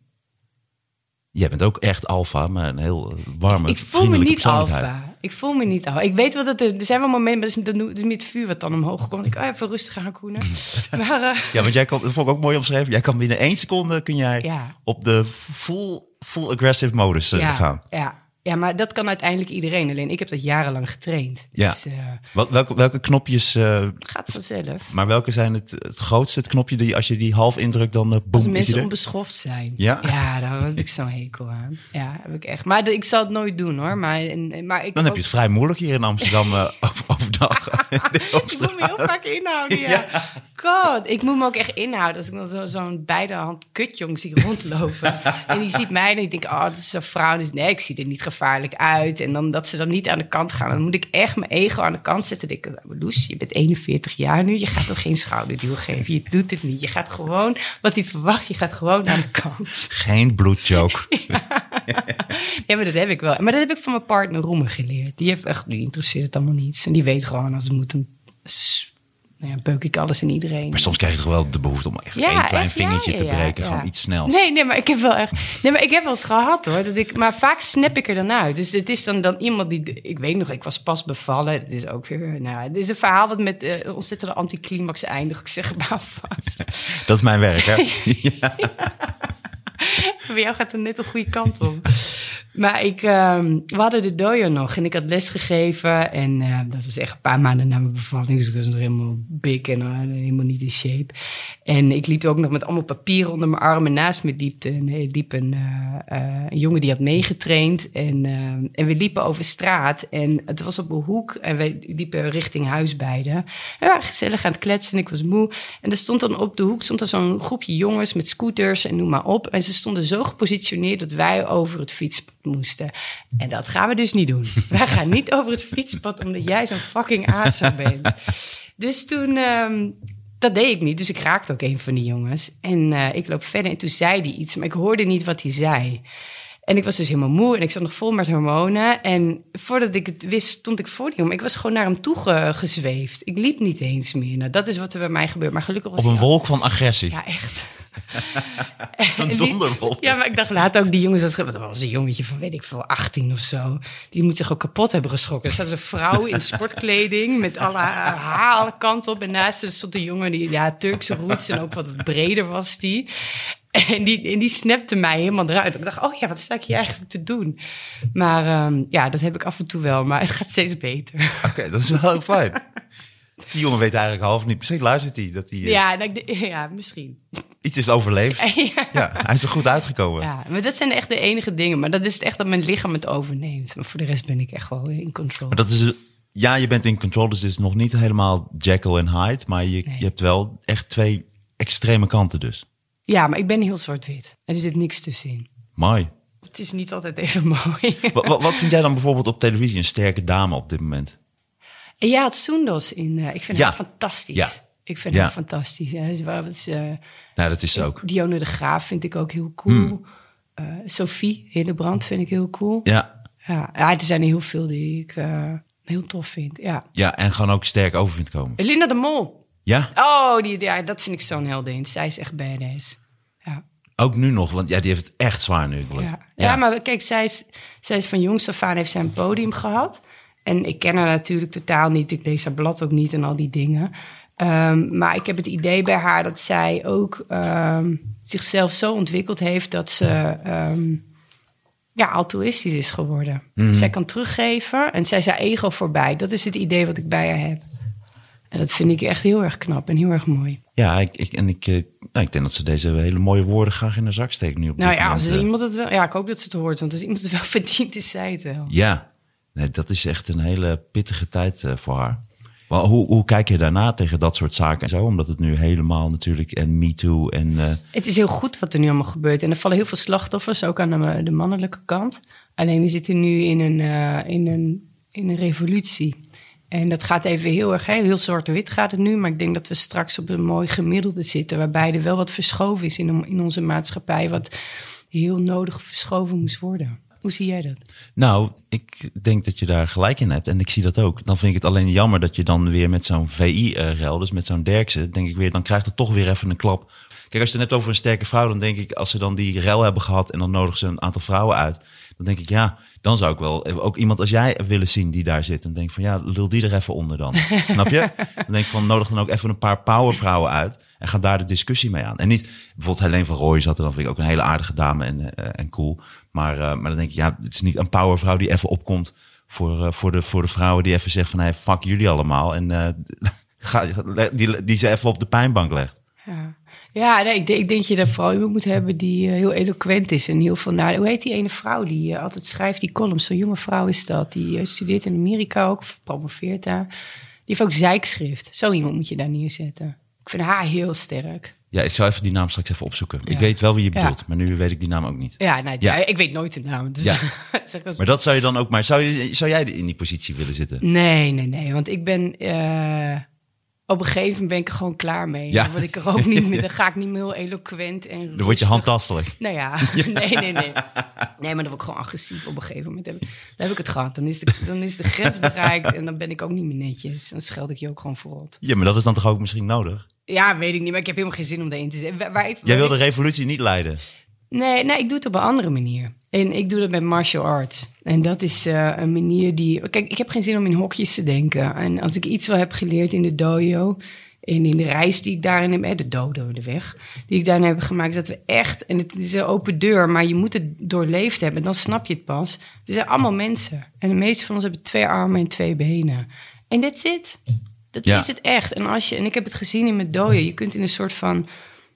Jij bent ook echt alfa, maar een heel eh, warme, Ik voel me niet alfa. Ik voel me niet alfa. Ik weet wel dat er, er zijn wel momenten, dat is, met vuur wat dan omhoog komt. Ik, oh, even rustig aan koenen. maar eh, Ja, want jij kan, dat vond ik ook mooi omschreven. Jij kan binnen één seconde kun jij Ja. op de full, full aggressive modus eh, ja, gaan. ja, ja, maar dat kan uiteindelijk iedereen. Alleen ik heb dat jarenlang getraind. Ja. Dus eh, Wat, welke, welke knopjes, eh, gaat vanzelf. maar welke zijn het, het grootste, het knopje die als je die half indrukt, dan uh, Als boem, is mensen onbeschoft zijn. Ja? Ja, daar heb ik zo'n hekel aan. Ja, heb ik echt. Maar ik zal het nooit doen hoor. Maar, en, maar ik Dan heb ook- je het vrij moeilijk hier in Amsterdam eh, over- overdag. Ik moet me heel vaak inhouden, ja. God, ik moet me ook echt inhouden. Als ik dan zo- zo'n beide hand kutjong zie rondlopen. en die ziet mij en ik denk, oh, dat is een vrouw. Dus nee, ik zie er niet gevaarlijk uit. En dan dat ze dan niet aan de kant gaan. Dan moet ik echt mijn ego aan de kant zetten. Dan denk ik, nou, Loes, je bent 41 jaar nu. Je gaat toch geen schouderduw geven? Je doet het niet. Je gaat gewoon, wat hij verwacht, je gaat gewoon aan de kant. Geen bloedjoke. Ja, maar dat heb ik wel. Maar dat heb ik van mijn partner Roemer geleerd. Die heeft echt, die interesseert het allemaal niets. En die weet gewoon, als het moet, dan s- nou ja, beuk ik alles en iedereen. Maar soms krijg je toch wel de behoefte om even Ja, één klein echt, ja, vingertje ja, te ja, breken. ja. Gewoon iets snels. Nee, nee, maar ik heb wel echt. Nee, maar ik heb wel eens gehad hoor. Dat ik, maar vaak snap ik er dan uit. Dus het is dan, dan iemand die. Ik weet nog, ik was pas bevallen. Het is ook weer. Nou, het is een verhaal wat met eh ontzettende anticlimax eindigt. Ik zeg maar vast. Dat is mijn werk, hè? Bij jou gaat het net de goede kant op. Maar ik, ehm, we hadden de dojo nog en ik had les gegeven. En eh, dat was echt een paar maanden na mijn bevalling. Dus ik was nog helemaal big en eh, helemaal niet in shape. En ik liep ook nog met allemaal papieren onder mijn armen. Naast me liep een, liep een, eh, een jongen die had meegetraind. En, en we liepen over straat. En het was op een hoek. En we liepen richting huis beide. Ja, gezellig aan het kletsen. En ik was moe. En er stond dan op de hoek zo'n groepje jongens met scooters en noem maar op. En ze stonden zo gepositioneerd dat wij over het fietspad moesten. En dat gaan we dus niet doen. wij gaan niet over het fietspad omdat jij zo'n fucking aso bent. Dus toen, ehm, dat deed ik niet. Dus ik raakte ook een van die jongens. En eh, ik loop verder en toen zei hij iets, maar ik hoorde niet wat hij zei. En ik was dus helemaal moe en ik zat nog vol met hormonen. En voordat ik het wist, stond ik voor die jongen. Ik was gewoon naar hem toe ge- gezweefd. Ik liep niet eens meer. Nou, dat is wat er bij mij gebeurt. Maar gelukkig was Op een wolk van agressie. ja, echt. Zo'n donderwolk. Ja, maar ik dacht later ook die jongens, dat dat was een jongetje van weet ik veel, 18 of zo. Die moet zich ook kapot hebben geschrokken. Er zat een vrouw in sportkleding met alle haar alle kanten op. En naast stond een jongen die, ja, Turkse roots en ook wat breder was die. En die, en die snapte mij helemaal eruit. Ik dacht, oh ja, wat sta ik hier eigenlijk te doen? Maar ehm, ja, dat heb ik af en toe wel. Maar het gaat steeds beter. Oké, dat is wel heel fijn. Die jongen weet eigenlijk half niet. Misschien luistert hij dat hij eh, Ja, nou, ik ja misschien. iets heeft overleefd. Ja, hij is er goed uitgekomen. Ja, maar dat zijn echt de enige dingen. Maar dat is het echt dat mijn lichaam het overneemt. Maar voor de rest ben ik echt wel in control. Maar dat is, ja, je bent in control, dus het is nog niet helemaal Jekyll en Hyde. Maar je, je hebt wel echt twee extreme kanten dus. Ja, maar ik ben heel zwart-wit. Er zit niks tussenin. Mooi. Het is niet altijd even mooi. Wat, wat, wat vind jij dan bijvoorbeeld op televisie een sterke dame op dit moment? En ja, het Soendos in. eh, ik vind Ja. haar fantastisch. Ja. Ik vind Ja. haar fantastisch. Ja, dus waar- wat is, eh, Nou, dat is ze ook. Dionne de Graaf vind ik ook heel cool. Eh, Sophie Hillebrand vind ik heel cool. Ja. Ja, ja, er zijn er heel veel die ik eh, heel tof vind. Ja. ja, en gewoon ook sterk over vindt komen. Linda de Mol. Ja, Oh, die, ja, dat vind ik zo'n heldin. Zij is echt badass. Ja. ook nu nog, want ja, die heeft het echt zwaar nu. Ja. Ja. maar kijk, zij is, zij is van jongs af aan heeft zij een podium gehad. En ik ken haar natuurlijk totaal niet. Ik lees haar blad ook niet en al die dingen. Ehm, maar ik heb het idee bij haar dat zij ook ehm, zichzelf zo ontwikkeld heeft dat ze, ehm, ja, altruïstisch is geworden. Mhm. Zij kan teruggeven en zij is haar ego voorbij. Dat is het idee wat ik bij haar heb. En dat vind ik echt heel erg knap en heel erg mooi. Ja, ik, ik, en ik, eh, nou, ik denk dat ze deze hele mooie woorden graag in haar zak steekt nu op Nou ja, als eh. iemand het wel... Ja, ik hoop dat ze het hoort. Want als iemand het wel verdient, is zij het wel. Ja, nee, dat is echt een hele pittige tijd eh, voor haar. Maar hoe, hoe kijk je daarna tegen dat soort zaken en zo? Omdat het nu helemaal natuurlijk en Me Too en... Het is heel goed wat er nu allemaal gebeurt. En er vallen heel veel slachtoffers, ook aan de, de mannelijke kant. Alleen we zitten nu in een, in een, in een revolutie. En dat gaat even heel erg, heel zwart-wit gaat het nu. Maar ik denk dat we straks op een mooi gemiddelde zitten. Waarbij er wel wat verschoven is in, in onze maatschappij. Wat heel nodig verschoven moest worden. Hoe zie jij dat? Nou, ik denk dat je daar gelijk in hebt. En ik zie dat ook. Dan vind ik het alleen jammer dat je dan weer met zo'n VI-rel, dus met zo'n Derksen, denk ik weer, dan krijgt het toch weer even een klap. Kijk, als je het hebt over een sterke vrouw, dan denk ik, als ze dan die rel hebben gehad en dan nodigen ze een aantal vrouwen uit, dan denk ik, ja, dan zou ik wel ook iemand als jij willen zien die daar zit. En denk van, ja, lul die er even onder dan. Snap je? Dan denk ik van, nodig dan ook even een paar powervrouwen uit en ga daar de discussie mee aan. En niet, bijvoorbeeld Helene van Rooij zat er dan, vind ik ook een hele aardige dame en, eh, en cool. Maar, eh, maar dan denk ik, ja, het is niet een powervrouw die even opkomt voor, eh, voor, de, voor de vrouwen die even zegt van, hey, fuck jullie allemaal. En eh, ga, die, die ze even op de pijnbank legt. Ja, ja nee, ik, denk, ik denk dat je daar vooral iemand moet hebben die eh, heel eloquent is. En heel veel naar. Hoe heet die ene vrouw die eh, altijd schrijft die columns? Zo'n jonge vrouw is dat. Die eh, studeert in Amerika ook, of promoveert daar. Die heeft ook zeikschrift. Zo iemand moet je daar neerzetten. Ik vind haar heel sterk. Ja, ik zou even die naam straks even opzoeken. Ik weet wel wie je Ja. bedoelt, maar nu weet ik die naam ook niet. Ja, nee, Ja. ik weet nooit de naam. Dus Maar dat zou je dan ook maar. Zou, je, zou jij in die positie willen zitten? Nee, nee, nee. Want ik ben. Op een gegeven moment ben ik er gewoon klaar mee. Ja. Dan word ik er ook niet meer. Dan ga ik niet meer heel eloquent en. Dan word je handtastelijk. Nou ja, nee, nee, nee. Nee, maar dan word ik gewoon agressief op een gegeven moment. Dan heb ik het gehad. Dan is, de, dan is de grens bereikt en dan ben ik ook niet meer netjes. Dan scheld ik je ook gewoon voor. Ja, maar dat is dan toch ook misschien nodig? Ja, weet ik niet, maar ik heb helemaal geen zin om daarin te zitten. Jij wil de revolutie niet leiden. Nee, nee, ik doe het op een andere manier. En ik doe dat met martial arts. En dat is eh, een manier die... Kijk, ik heb geen zin om in hokjes te denken. En als ik iets wel heb geleerd in de dojo... en in de reis die ik daarin heb... de dodo, de weg, die ik daarin heb gemaakt... is dat we echt... en het is een open deur, maar je moet het doorleefd hebben. Dan snap je het pas. We zijn allemaal mensen. En de meeste van ons hebben twee armen en twee benen. En that's it. Dat Ja. is het echt. En, als je, en ik heb het gezien in mijn dojo. Je kunt in een soort van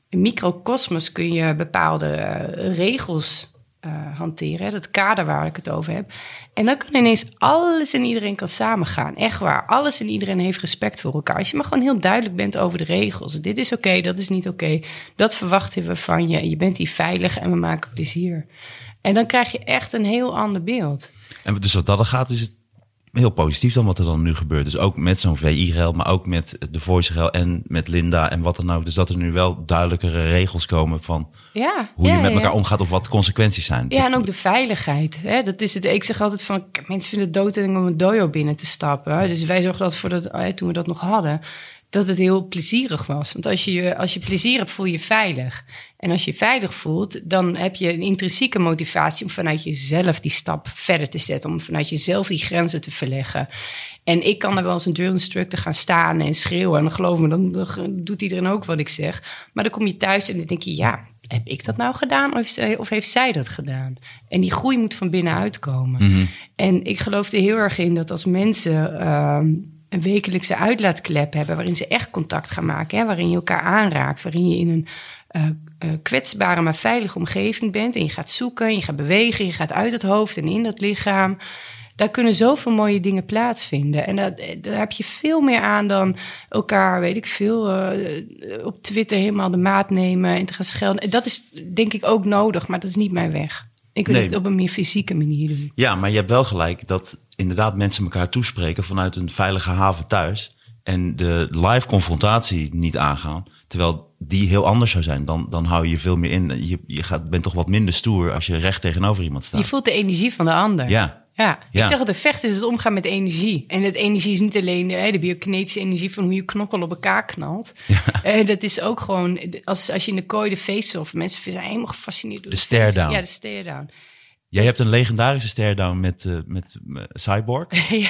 microcosmos kun je bepaalde eh, regels eh, hanteren. Dat kader waar ik het over heb. En dan kan ineens alles en iedereen kan samengaan. Echt waar. Alles en iedereen heeft respect voor elkaar. Als je maar gewoon heel duidelijk bent over de regels. Dit is oké, dat is niet oké. Dat verwachten we van je. Je bent hier veilig en we maken plezier. En dan krijg je echt een heel ander beeld. En dus wat dat gaat, is het heel positief dan wat er dan nu gebeurt. Dus ook met zo'n VI-rel, maar ook met de Voice-rel en met Linda en wat dan ook. Dus dat er nu wel duidelijkere regels komen van Ja, hoe ja, je met ja. elkaar omgaat of wat consequenties zijn. Ja, en ook de veiligheid. Hè? Dat is het. Ik zeg altijd van, mensen vinden het doodeng om een dojo binnen te stappen. Dus wij zorgden dat voor dat, toen we dat nog hadden, dat het heel plezierig was. Want als je, als je plezier hebt, voel je je veilig. En als je je veilig voelt, dan heb je een intrinsieke motivatie om vanuit jezelf die stap verder te zetten. Om vanuit jezelf die grenzen te verleggen. En ik kan er wel als een drill instructor gaan staan en schreeuwen. En dan geloof me, dan, dan doet iedereen ook wat ik zeg. Maar dan kom je thuis en dan denk je, ja, heb ik dat nou gedaan of heeft, zij, of heeft zij dat gedaan? En die groei moet van binnenuit komen. En ik geloof er heel erg in dat als mensen ehm, een wekelijkse uitlaatklep hebben... waarin ze echt contact gaan maken, hè, waarin je elkaar aanraakt... waarin je in een eh, eh, kwetsbare maar veilige omgeving bent... en je gaat zoeken, je gaat bewegen, je gaat uit het hoofd en in dat lichaam... Daar kunnen zoveel mooie dingen plaatsvinden. En dat, daar heb je veel meer aan dan elkaar, weet ik veel, eh, op Twitter helemaal de maat nemen en te gaan schelden. Dat is denk ik ook nodig, maar dat is niet mijn weg. Ik wil Nee. het op een meer fysieke manier doen. Ja, maar je hebt wel gelijk dat inderdaad mensen elkaar toespreken vanuit een veilige haven thuis. En de live confrontatie niet aangaan. Terwijl die heel anders zou zijn. Dan, dan hou je je veel meer in. Je, je gaat, bent toch wat minder stoer als je recht tegenover iemand staat. Je voelt de energie van de ander. Ja, Ja, Ja. ik zeg altijd, vechten is het omgaan met energie. En dat energie is niet alleen de, hè, de biokinetische energie van hoe je knokkel op elkaar knalt. Eh, dat is ook gewoon, als, als je in de kooi de face-off, mensen zijn helemaal gefascineerd door De stare down. Ja, de stare down. Jij hebt een legendarische stare-down met, eh, met eh, Cyborg. ja.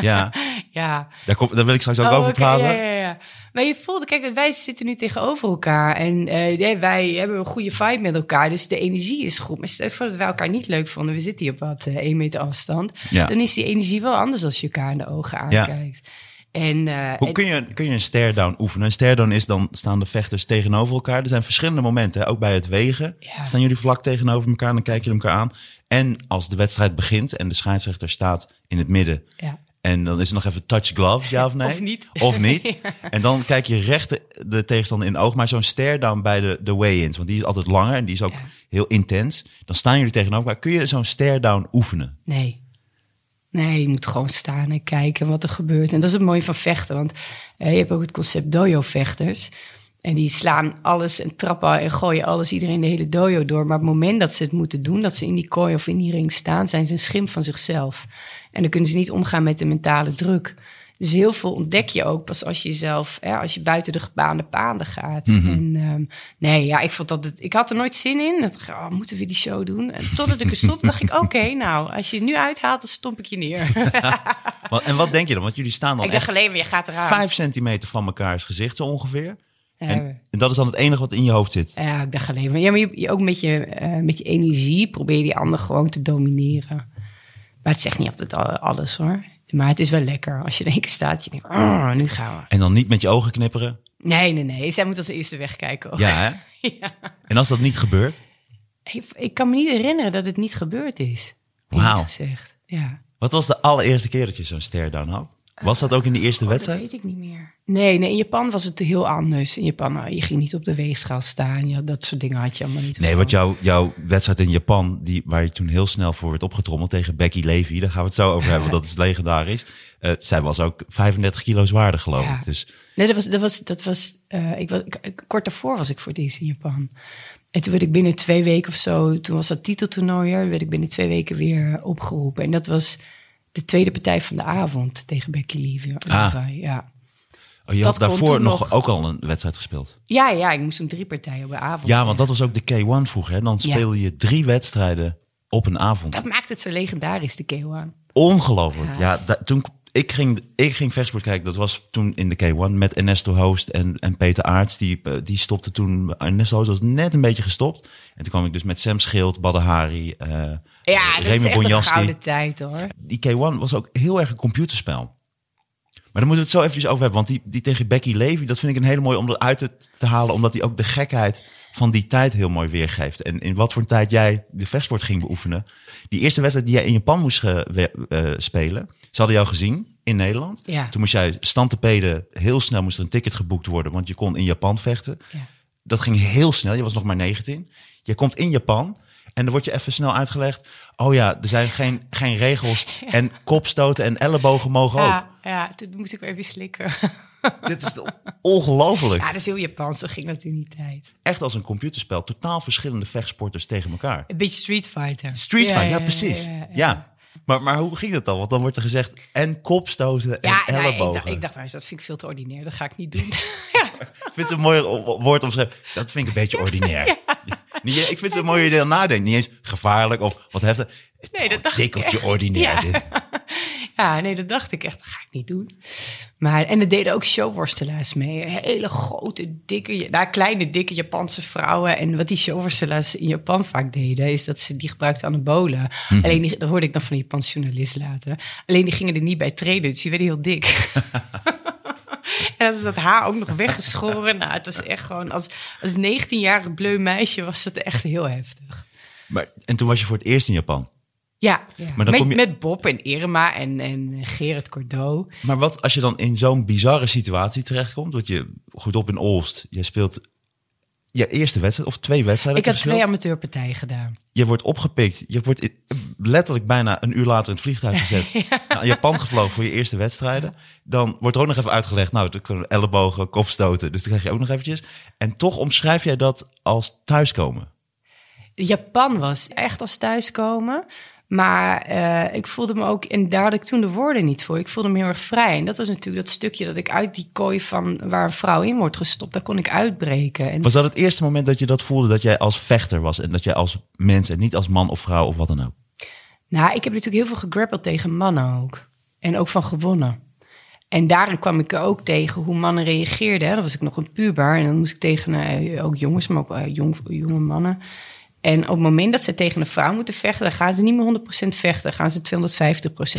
Ja, ja. daar, kom, daar wil ik straks ook Oh, over praten. Ja, ja, ja. Maar je voelde, kijk, wij zitten nu tegenover elkaar en eh, ja, wij hebben een goede vibe met elkaar, dus de energie is goed. Maar stel je voor dat wij elkaar niet leuk vonden, we zitten hier op wat eh, één meter afstand, Ja. dan is die energie wel anders als je elkaar in de ogen Ja. aankijkt. En, eh, Hoe en- kun je, kun je een stare-down oefenen? Een stare-down is dan staan de vechters tegenover elkaar. Er zijn verschillende momenten, hè? ook bij het wegen. Ja. Staan jullie vlak tegenover elkaar en dan kijken jullie elkaar aan. En als de wedstrijd begint en de scheidsrechter staat in het midden... ja. En dan is er nog even touch gloves, ja of nee? Of niet. Of niet. En dan kijk je recht de, de tegenstander in oog. Maar zo'n stare down bij de, de weigh-ins, want die is altijd langer en die is ook Ja. heel intens. Dan staan jullie tegenover elkaar. Kun je zo'n stare down oefenen? Nee. Nee, je moet gewoon staan en kijken wat er gebeurt. En dat is het mooie van vechten. Want eh, je hebt ook het concept dojo-vechters. En die slaan alles en trappen en gooien alles, iedereen de hele dojo door. Maar op het moment dat ze het moeten doen, dat ze in die kooi of in die ring staan, zijn ze een schim van zichzelf. En dan kunnen ze niet omgaan met de mentale druk. Dus heel veel ontdek je ook pas als je jezelf, hè, als je buiten de gebaande paden gaat. En ehm, nee, ja, ik vond dat het, ik had er nooit zin in. Dat, oh, moeten we die show doen? En totdat ik er stond, dacht ik, oké, nou, als je het nu uithaalt, dan stomp ik je neer. En wat denk je dan? Want jullie staan dan ik dacht alleen maar, je gaat eraan. vijf centimeter van mekaars gezicht zo ongeveer. En, en dat is dan het enige wat in je hoofd zit. Ja, ik dacht alleen maar. Ja, maar je, je ook met je, eh, met je energie probeer je die ander gewoon te domineren. Maar het zegt niet altijd al- alles hoor. Maar het is wel lekker als je in één keer staat. Je denkt, oh, nu gaan we. En dan niet met je ogen knipperen. Nee, nee, nee. Zij moet als eerste wegkijken. Ook. Ja, hè? Ja. En als dat niet gebeurt, Ik, ik kan me niet herinneren dat het niet gebeurd is. Wauw. Ja. wat was de allereerste keer dat je zo'n stare down had? Was dat ook in de eerste Oh, dat wedstrijd? weet ik niet meer. Nee, nee, in Japan was het heel anders. In Japan, nou, je ging niet op de weegschaal staan. Ja, dat soort dingen had je allemaal niet. Nee, want jouw, jouw wedstrijd in Japan, die, waar je toen heel snel voor werd opgetrommeld tegen Becky Levy, daar gaan we het zo over hebben, want dat is legendarisch. Eh, zij was ook 35 kilo zwaarder, geloof Ja. ik. Dus Nee, dat was, dat was, dat was eh, ik was ik- ik- kort daarvoor was ik voor het eerst in Japan. En toen werd ik binnen twee weken of zo, toen was dat titeltoernooi, er, werd ik binnen twee weken weer opgeroepen. En dat was de tweede partij van de avond tegen Becky Levy. Ah. Ja. oh, je Dat had daarvoor nog, nog. ook al een wedstrijd gespeeld. ja, ja, ik moest toen drie partijen op de avond. Ja, want dat was ook de K1 vroeger. Hè? Dan Ja. speelde je drie wedstrijden op een avond. Dat maakt het zo legendarisch, de K1. Ongelooflijk. Ja. Ja, da- toen ik ging, ik ging vechtsport kijken. Dat was toen in de K1 met Ernesto Hoost en, en Peter Aarts. Die, eh, die stopte toen. Ernesto Hoost was net een beetje gestopt. En toen kwam ik dus met Sam Schild, Badahari, eh Ja, eh, dat is Remy echt een gouden tijd hoor. Die K1 was ook heel erg een computerspel. Maar daar moeten we het zo eventjes over hebben. Want die, die tegen Becky Levy, dat vind ik een hele mooie om eruit te, te halen. Omdat die ook de gekheid van die tijd heel mooi weergeeft. En in wat voor een tijd jij de vechtsport ging beoefenen. Die eerste wedstrijd die jij in Japan moest eh, spelen. Ze hadden jou gezien in Nederland. Ja. Toen moest jij stand te peden. Heel snel moest er een ticket geboekt worden. Want je kon in Japan vechten. Ja. Dat ging heel snel. Je was nog maar 19. Je komt in Japan. En dan wordt je even snel uitgelegd. Oh ja, er zijn geen, geen regels. En kopstoten en ellebogen mogen ook. Ja, ja, toen moest ik weer even slikken. Dit is ongelooflijk. Ja, dat is heel Japans, zo ging dat in die tijd. Echt als een computerspel. Totaal verschillende vechtsporters tegen elkaar. Een beetje Street Fighter. Street Ja, Fighter, ja, ja, precies. ja, Ja, ja. Maar, maar hoe ging dat dan? Want dan wordt er gezegd en kopstoten en Ja, nou, ik, ellebogen. dacht, ik dacht, nou, dat vind ik veel te ordinair. Dat ga ik niet doen. Ik vind het een mooi woord omschrijven. Dat vind ik een beetje ordinair. Niet, ik vind het een mooie idee om nadenken. Niet eens gevaarlijk of wat heftig. Het Nee, dat is dacht een ik tikkeltje echt. ordinair Ja. dit. ja, nee, dat dacht ik echt. Dat ga ik niet doen. Maar, en er deden ook showworstelaars mee. Hele grote, dikke, nou, kleine, dikke Japanse vrouwen. En wat die showworstelaars in Japan vaak deden, is dat ze die gebruikten anabolen. Mhm. Alleen, die, dat hoorde ik dan van die Japanse journalist later. Alleen die gingen er niet bij trainen, dus die werden heel dik. En dan is dat haar ook nog weggeschoren. Nou, het was echt gewoon, als, als 19-jarig bleu meisje was dat echt heel heftig. Maar, en toen was je voor het eerst in Japan. Ja, ja. Maar dan met, kom je- met Bob en Irma en, en Gerrit Cordeau. Maar wat als je dan in zo'n bizarre situatie terechtkomt? Want je goed op in Olst. Je speelt je eerste wedstrijd of twee wedstrijden. Ik had heb twee amateurpartijen gedaan. Je wordt opgepikt. Je wordt letterlijk bijna een uur later in het vliegtuig gezet. Naar Japan gevlogen voor je eerste wedstrijden. Dan wordt er ook nog even uitgelegd. Nou, er kunnen ellebogen, kopstoten. Dus dat krijg je ook nog eventjes. En toch omschrijf jij dat als thuiskomen. Japan was echt als thuiskomen. Maar eh, ik voelde me ook, en daar had ik toen de woorden niet voor. Ik voelde me heel erg vrij. En dat was natuurlijk dat stukje dat ik uit die kooi van waar een vrouw in wordt gestopt, daar kon ik uitbreken. En Was dat het eerste moment dat je dat voelde dat jij als vechter was en dat jij als mens en niet als man of vrouw of wat dan ook? Nou, ik heb natuurlijk heel veel gegrappeld tegen mannen ook. En ook van gewonnen. En daarin kwam ik ook tegen hoe mannen reageerden. Dan was ik nog een puber en dan moest ik tegen eh, ook jongens, maar ook eh, jong, jonge mannen. En op het moment dat ze tegen een vrouw moeten vechten, dan gaan ze niet meer 100% vechten, dan gaan ze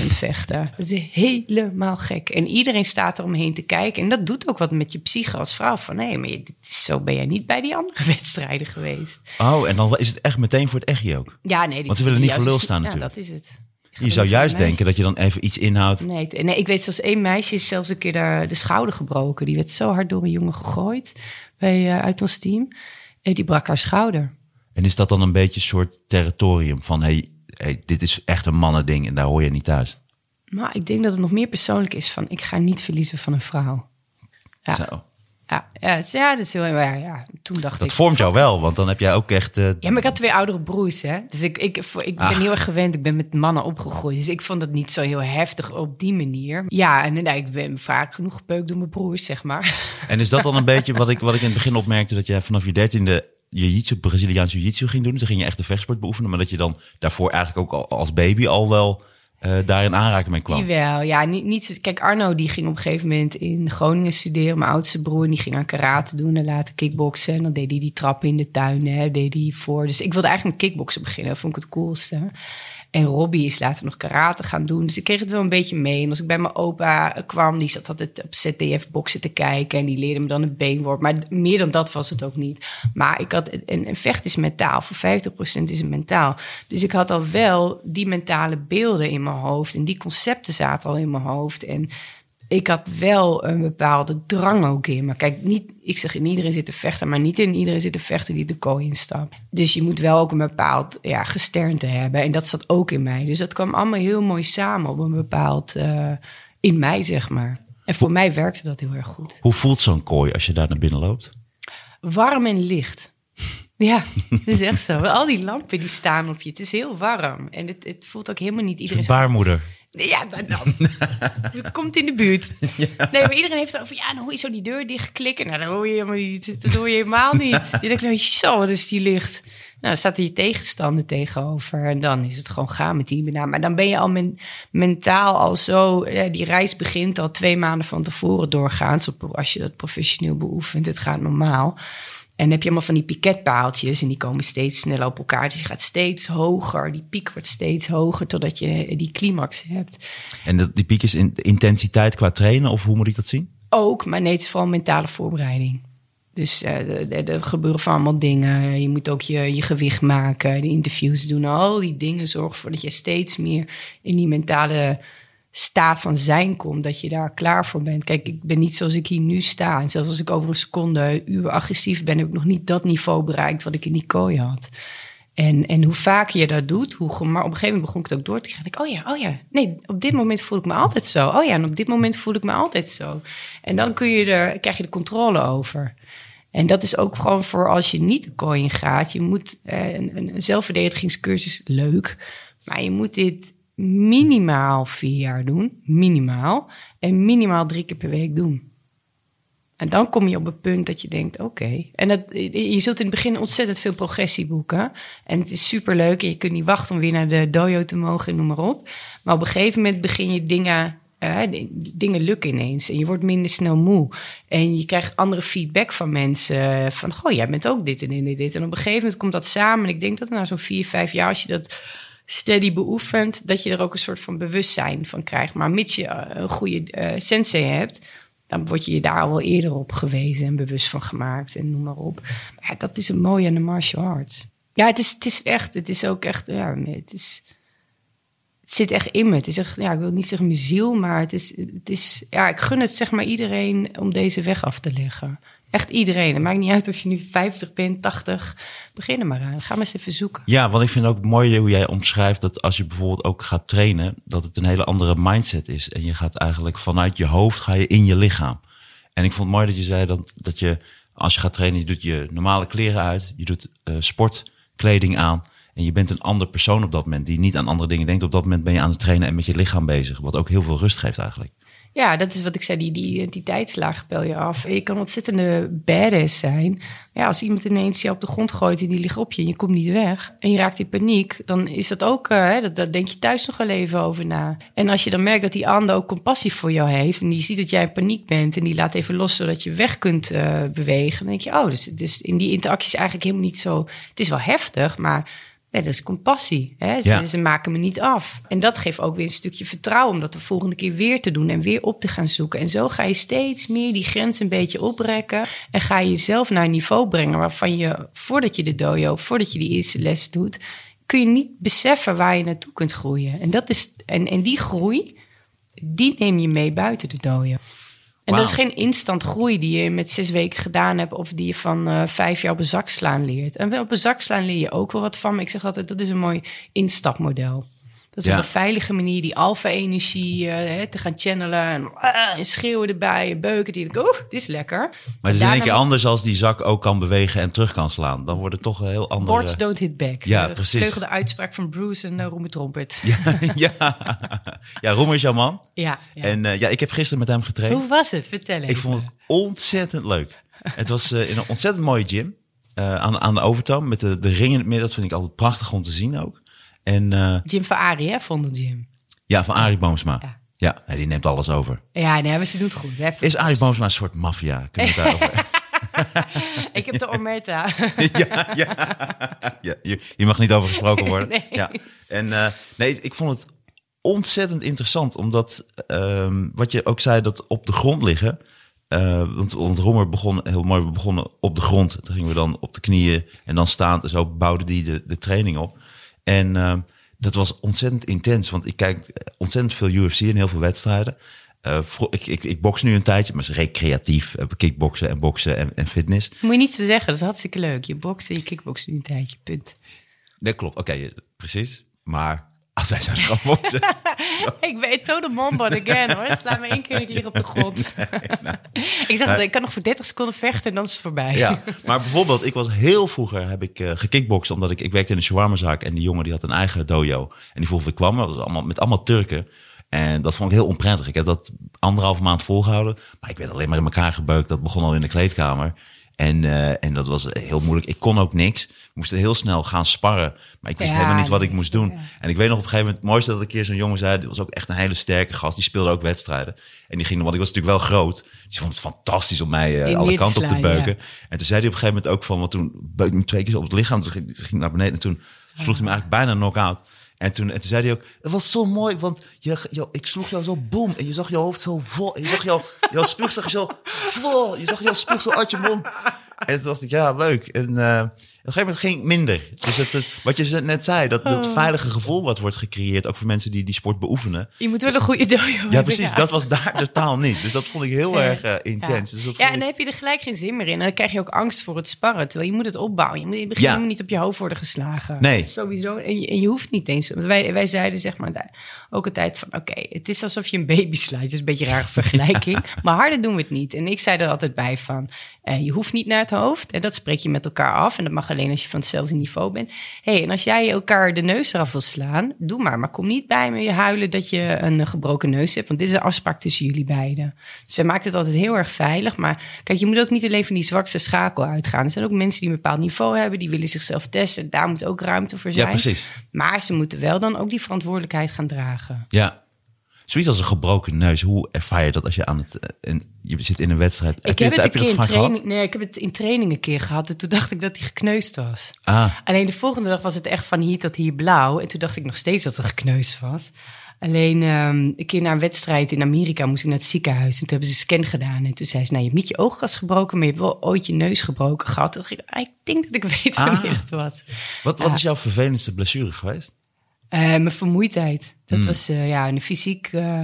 250% vechten. Dat is helemaal gek. En iedereen staat er omheen te kijken. En dat doet ook wat met je psyche als vrouw. Van nee, maar zo ben jij niet bij die andere wedstrijden geweest. Oh, en dan is het echt meteen voor het echtje ook. Ja, nee. die- Want ze willen niet ja, voor lul staan ja, natuurlijk. dat is het. Je zou juist denken dat je dan even iets inhoudt. Nee, nee, ik weet zelfs één meisje is zelfs een keer de, de schouder gebroken. Die werd zo hard door een jongen gegooid bij, eh, uit ons team. En die brak haar schouder. En is dat dan een beetje een soort territorium van... Hey, hey, dit is echt een mannending en daar hoor je niet thuis. Maar ik denk dat het nog meer persoonlijk is van... ik ga niet verliezen van een vrouw. Ja, Zo. ja, ja, het is- ja, dat is heel... Ja, ja, toen dacht Dat ik... vormt jou wel, want dan heb jij ook echt... eh, Ja, maar ik had twee oudere broers, hè. Dus ik, ik, ik ben Ah. heel erg gewend. Ik ben met mannen opgegroeid. Dus ik vond het niet zo heel heftig op die manier. Ja, en nee, ik ben vaak genoeg gepeukt door mijn broers, zeg maar. En is dat dan een beetje wat ik, wat ik in het begin opmerkte... dat jij vanaf je dertiende jiu-jitsu, Braziliaans jiu-jitsu ging doen. Dan ging je echt de vechtsport beoefenen. Maar dat je dan daarvoor eigenlijk ook al, als baby al wel eh daar in aanraking mee kwam. Jawel, ja. Niet, niet, kijk, Arno die ging op een gegeven moment in Groningen studeren. Mijn oudste broer, die ging aan karate doen en later kickboksen. En dan deed hij die trappen in de tuin, hè, deed hij voor. Dus ik wilde eigenlijk met kickboksen beginnen. Dat vond ik het coolste. En Robbie is later nog karate gaan doen. Dus ik kreeg het wel een beetje mee. En als ik bij mijn opa kwam, die zat altijd op ZDF-boksen te kijken. En die leerde me dan een beenworp. Maar meer dan dat was het ook niet. Maar ik had, en, en vecht is mentaal. Voor 50% is het mentaal. Dus ik had al wel die mentale beelden in mijn hoofd. En die concepten zaten al in mijn hoofd. En ik had wel een bepaalde drang ook in. Maar kijk, niet, ik zeg in iedereen zit te vechten, maar niet in iedereen zit te vechten die de kooi instapt. Dus je moet wel ook een bepaald ja, gesternte hebben. En dat zat ook in mij. Dus dat kwam allemaal heel mooi samen op een bepaald, eh, in mij zeg maar. En voor mij werkte dat heel erg goed. Hoe voelt zo'n kooi als je daar naar binnen loopt? Warm en licht. Ja, dat is echt zo. Al die lampen die staan op je. Het is heel warm. En het, het voelt ook helemaal niet iedereen. Baarmoeder. Ja, dan, dan. Je komt in de buurt. Nee, maar iedereen heeft het over... Ja, dan hoor je zo die deur dichtklikken. Nou, dat hoor je helemaal niet. Dat hoor je helemaal niet. Je denkt, nou, zo, wat is die licht? Nou, dan staat er je tegenstander tegenover. En dan is het gewoon gaan met die banaan. Maar dan ben je al men- mentaal al zo... Ja, die reis begint al twee maanden van tevoren doorgaans. Als je dat professioneel beoefent. Het gaat normaal. En dan heb je allemaal van die piketpaaltjes en die komen steeds sneller op elkaar. Dus je gaat steeds hoger. Die piek wordt steeds hoger totdat je die climax hebt. En dat, die piek is in, intensiteit qua trainen of hoe moet ik dat zien? Ook, maar nee, het is vooral mentale voorbereiding. Dus eh, er- gebeuren van allemaal dingen. Je moet ook je, je gewicht maken, de interviews doen. Al die dingen zorgen ervoor dat je steeds meer in die mentale staat van zijn komt. Dat je daar klaar voor bent. Kijk, ik ben niet zoals ik hier nu sta. En zelfs als ik over een seconde uur agressief ben... heb ik nog niet dat niveau bereikt wat ik in die kooi had. En, en hoe vaker je dat doet, hoe, maar op een gegeven moment begon ik het ook door te krijgen. Ik, oh ja, oh ja, nee, op dit moment voel ik me altijd zo. Oh ja, en op dit moment voel ik me altijd zo. En dan kun je er, krijg je de controle over. En dat is ook gewoon voor als je niet de kooi gaat. Je moet eh, een, een zelfverdedigingscursus leuk, maar je moet dit minimaal vier jaar doen, minimaal, en minimaal drie keer per week doen. En dan kom je op het punt dat je denkt, oké. En dat, je zult in het begin ontzettend veel progressie boeken. En het is superleuk en je kunt niet wachten om weer naar de dojo te mogen en noem maar op. Maar op een gegeven moment begin je dingen... eh, dingen lukken ineens en je wordt minder snel moe. En je krijgt andere feedback van mensen. Van, goh, jij bent ook dit en dit en dit. En op een gegeven moment komt dat samen. En ik denk dat na zo'n vier, vijf jaar, als je dat steady beoefent... dat je er ook een soort van bewustzijn van krijgt. Maar mits je eh, een goede eh, sensei hebt dan word je je daar al wel eerder op gewezen en bewust van gemaakt en noem maar op. Ja, dat is het mooie aan de martial arts. Ja, het is, het is echt, het is ook echt, ja, het is, het zit echt in me. Het is echt, ja, ik wil niet zeggen mijn ziel, maar het is, het is, ja, ik gun het zeg maar iedereen om deze weg af te leggen. Echt iedereen. Het maakt niet uit of je nu 50 bent, 80. Begin er maar aan. Ga maar eens even zoeken. Ja, want ik vind ook mooi hoe jij omschrijft dat als je bijvoorbeeld ook gaat trainen, dat het een hele andere mindset is. En je gaat eigenlijk vanuit je hoofd ga je in je lichaam. En ik vond het mooi dat je zei dat, dat je als je gaat trainen, je doet je normale kleren uit, je doet eh, sportkleding aan. En je bent een ander persoon op dat moment die niet aan andere dingen denkt. Op dat moment ben je aan het trainen en met je lichaam bezig. Wat ook heel veel rust geeft eigenlijk. Ja, dat is wat ik zei, die, die identiteitslaag pel je af. Je kan ontzettende badass zijn. Ja, als iemand ineens je op de grond gooit en die ligt op je en je komt niet weg... en je raakt in paniek, dan is dat ook... Uh, hè, dat, denk je thuis nog wel even over na. En als je dan merkt dat die ander ook compassie voor jou heeft... en die ziet dat jij in paniek bent en die laat even los... zodat je weg kunt uh, bewegen, dan denk je... oh, dus, dus in die interactie is eigenlijk helemaal niet zo... het is wel heftig, maar Nee, dat is compassie. Hè? Ze, ja. ze, maken me niet af. En dat geeft ook weer een stukje vertrouwen om dat de volgende keer weer te doen en weer op te gaan zoeken. En zo ga je steeds meer die grens een beetje oprekken en ga je jezelf naar een niveau brengen waarvan je, voordat je de dojo, voordat je die eerste les doet, kun je niet beseffen waar je naartoe kunt groeien. En, dat is, en, en die groei, die neem je mee buiten de dojo. En dat is geen instant groei die je met zes weken gedaan hebt... of die je van uh, vijf jaar op een zak slaan leert. En op een zak slaan leer je ook wel wat van. Maar ik zeg altijd, dat is een mooi instapmodel. Dat is ja. een veilige manier die alfa-energie uh, te gaan channelen. En, uh, en, schreeuwen erbij, beuken. Die oeh, dit is lekker. Maar het is in één keer anders als die zak ook kan bewegen en terug kan slaan. Dan wordt het toch een heel andere... Words don't hit back. Ja, de precies. de uitspraak van Bruce en uh, Roemer Trompet. Ja, ja. ja, Roemer is jouw man. Ja. ja. En uh, ja, ik heb gisteren met hem getraind. Hoe was het? Vertel even. Ik vond het ontzettend leuk. het was in een ontzettend mooie gym. Aan, aan de overtoom met de, de ring in het midden. Dat vind ik altijd prachtig om te zien ook. En, uh, Jim van Arie, hè, vond het Jim. Ja, van Arie Boomsma. Ja. ja, die neemt alles over. Ja, nee, maar ze doet goed. Hè, is Arie Boomsma een soort maffia? Ik heb de Omerta. ja, ja, ja je, je, mag niet over gesproken worden. nee. Ja. En uh, nee, ik vond het ontzettend interessant, omdat um, wat je ook zei, dat op de grond liggen. Uh, want, want Roemer begon heel mooi, we begonnen op de grond. Toen gingen we dan op de knieën en dan staand. En zo bouwde die de, de training op. En uh, dat was ontzettend intens, want ik kijk ontzettend veel UFC en heel veel wedstrijden. Uh, ik, ik, ik box nu een tijdje, maar is recreatief. Uh, kickboksen en boksen en, en, fitness. Moet je niet zo zeggen, dat is hartstikke leuk. Je bokst en je kickbokst nu een tijdje, punt. Nee, klopt. Oké, okay, precies. Maar als wij zijn gaan boksen. ik weet total mombot again hoor. Sla me één keer niet hier op de grond. nou, ik zeg, nou, ik kan nog voor 30 seconden vechten en dan is het voorbij. ja, maar bijvoorbeeld, ik was heel vroeger heb ik uh, gekickboxd omdat ik, ik werkte in een shawarmazaak en die jongen die had een eigen dojo. En die vroeg ik kwam, dat was allemaal met allemaal Turken. En dat vond ik heel onprettig. Ik heb dat anderhalve maand volgehouden. Maar ik werd alleen maar in elkaar gebeukt. Dat begon al in de kleedkamer. En, uh, en dat was heel moeilijk. Ik kon ook niks. We moesten heel snel gaan sparren. Maar ik wist ja, helemaal niet wat ik moest doen. Ja. En ik weet nog op een gegeven moment, het mooiste dat een keer zo'n jongen zei, die was ook echt een hele sterke gast. Die speelde ook wedstrijden. En die ging, want ik was natuurlijk wel groot. Die vond het fantastisch om mij uh, alle kanten op te beuken. Ja. En toen zei hij op een gegeven moment ook van, want toen ik twee keer op het lichaam. Toen ging, ging naar beneden en toen sloeg hij me eigenlijk bijna knock-out. En toen, en toen zei hij ook, het was zo mooi, want je, je, ik sloeg jou zo boom en je zag je hoofd zo vol. En je zag jou, jouw spuug zo vol. Je zag jouw spuug zo uit je mond. En toen dacht ik, ja, leuk. En op een gegeven moment ging het minder. Dus het, het, wat je net zei, dat, dat Oh. veilige gevoel wat wordt gecreëerd, ook voor mensen die die sport beoefenen. Je moet wel een goede dojo Ja, precies. ja. Dat was daar totaal niet. Dus dat vond ik heel Ja. erg uh, intens. Ja. Dus dat ja, en dan heb je er gelijk geen zin meer in. En dan krijg je ook angst voor het sparren. Terwijl je moet het opbouwen. Je moet in het begin niet op je hoofd worden geslagen. Nee. Sowieso. En je, en je hoeft niet eens. Wij, wij zeiden zeg maar ook altijd van... Oké, het is alsof je een baby slaat. Dat is een beetje een rare vergelijking. maar harder doen we het niet. En ik zei er altijd bij van... eh, je hoeft niet naar het hoofd. En dat spreek je met elkaar af. En dat mag alleen als je van hetzelfde niveau bent. hey, en als jij elkaar de neus eraf wil slaan... Doe maar. Maar kom niet bij me huilen dat je een gebroken neus hebt. Want dit is een afspraak tussen jullie beiden. Dus wij maken het altijd heel erg veilig. Maar kijk, je moet ook niet alleen van die zwakste schakel uitgaan. Er zijn ook mensen die een bepaald niveau hebben. Die willen zichzelf testen. Daar moet ook ruimte voor zijn. Ja, precies. Maar ze moeten wel dan ook die verantwoordelijkheid gaan dragen. Ja. Zoiets als een gebroken neus. Hoe ervaar je dat als je aan het... eh, in- je zit in een wedstrijd. ik je heb het heb een je keer dat in training. Nee, ik heb het in training een keer gehad. En toen dacht ik dat hij gekneusd was. Ah, Alleen de volgende dag was het echt van hier tot hier blauw. En toen dacht ik nog steeds dat het gekneusd was. Alleen ehm, een keer na een wedstrijd in Amerika moest ik naar het ziekenhuis. En toen hebben ze een scan gedaan. En toen zei ze, nou, je hebt niet je oogkas gebroken... maar je hebt wel ooit je neus gebroken gehad. Toen dacht ik, ah, ik denk dat ik weet Ah. wanneer het was. wat, wat is jouw vervelendste blessure geweest? Eh, mijn vermoeidheid. Dat Hmm. was eh, ja, een fysiek... eh,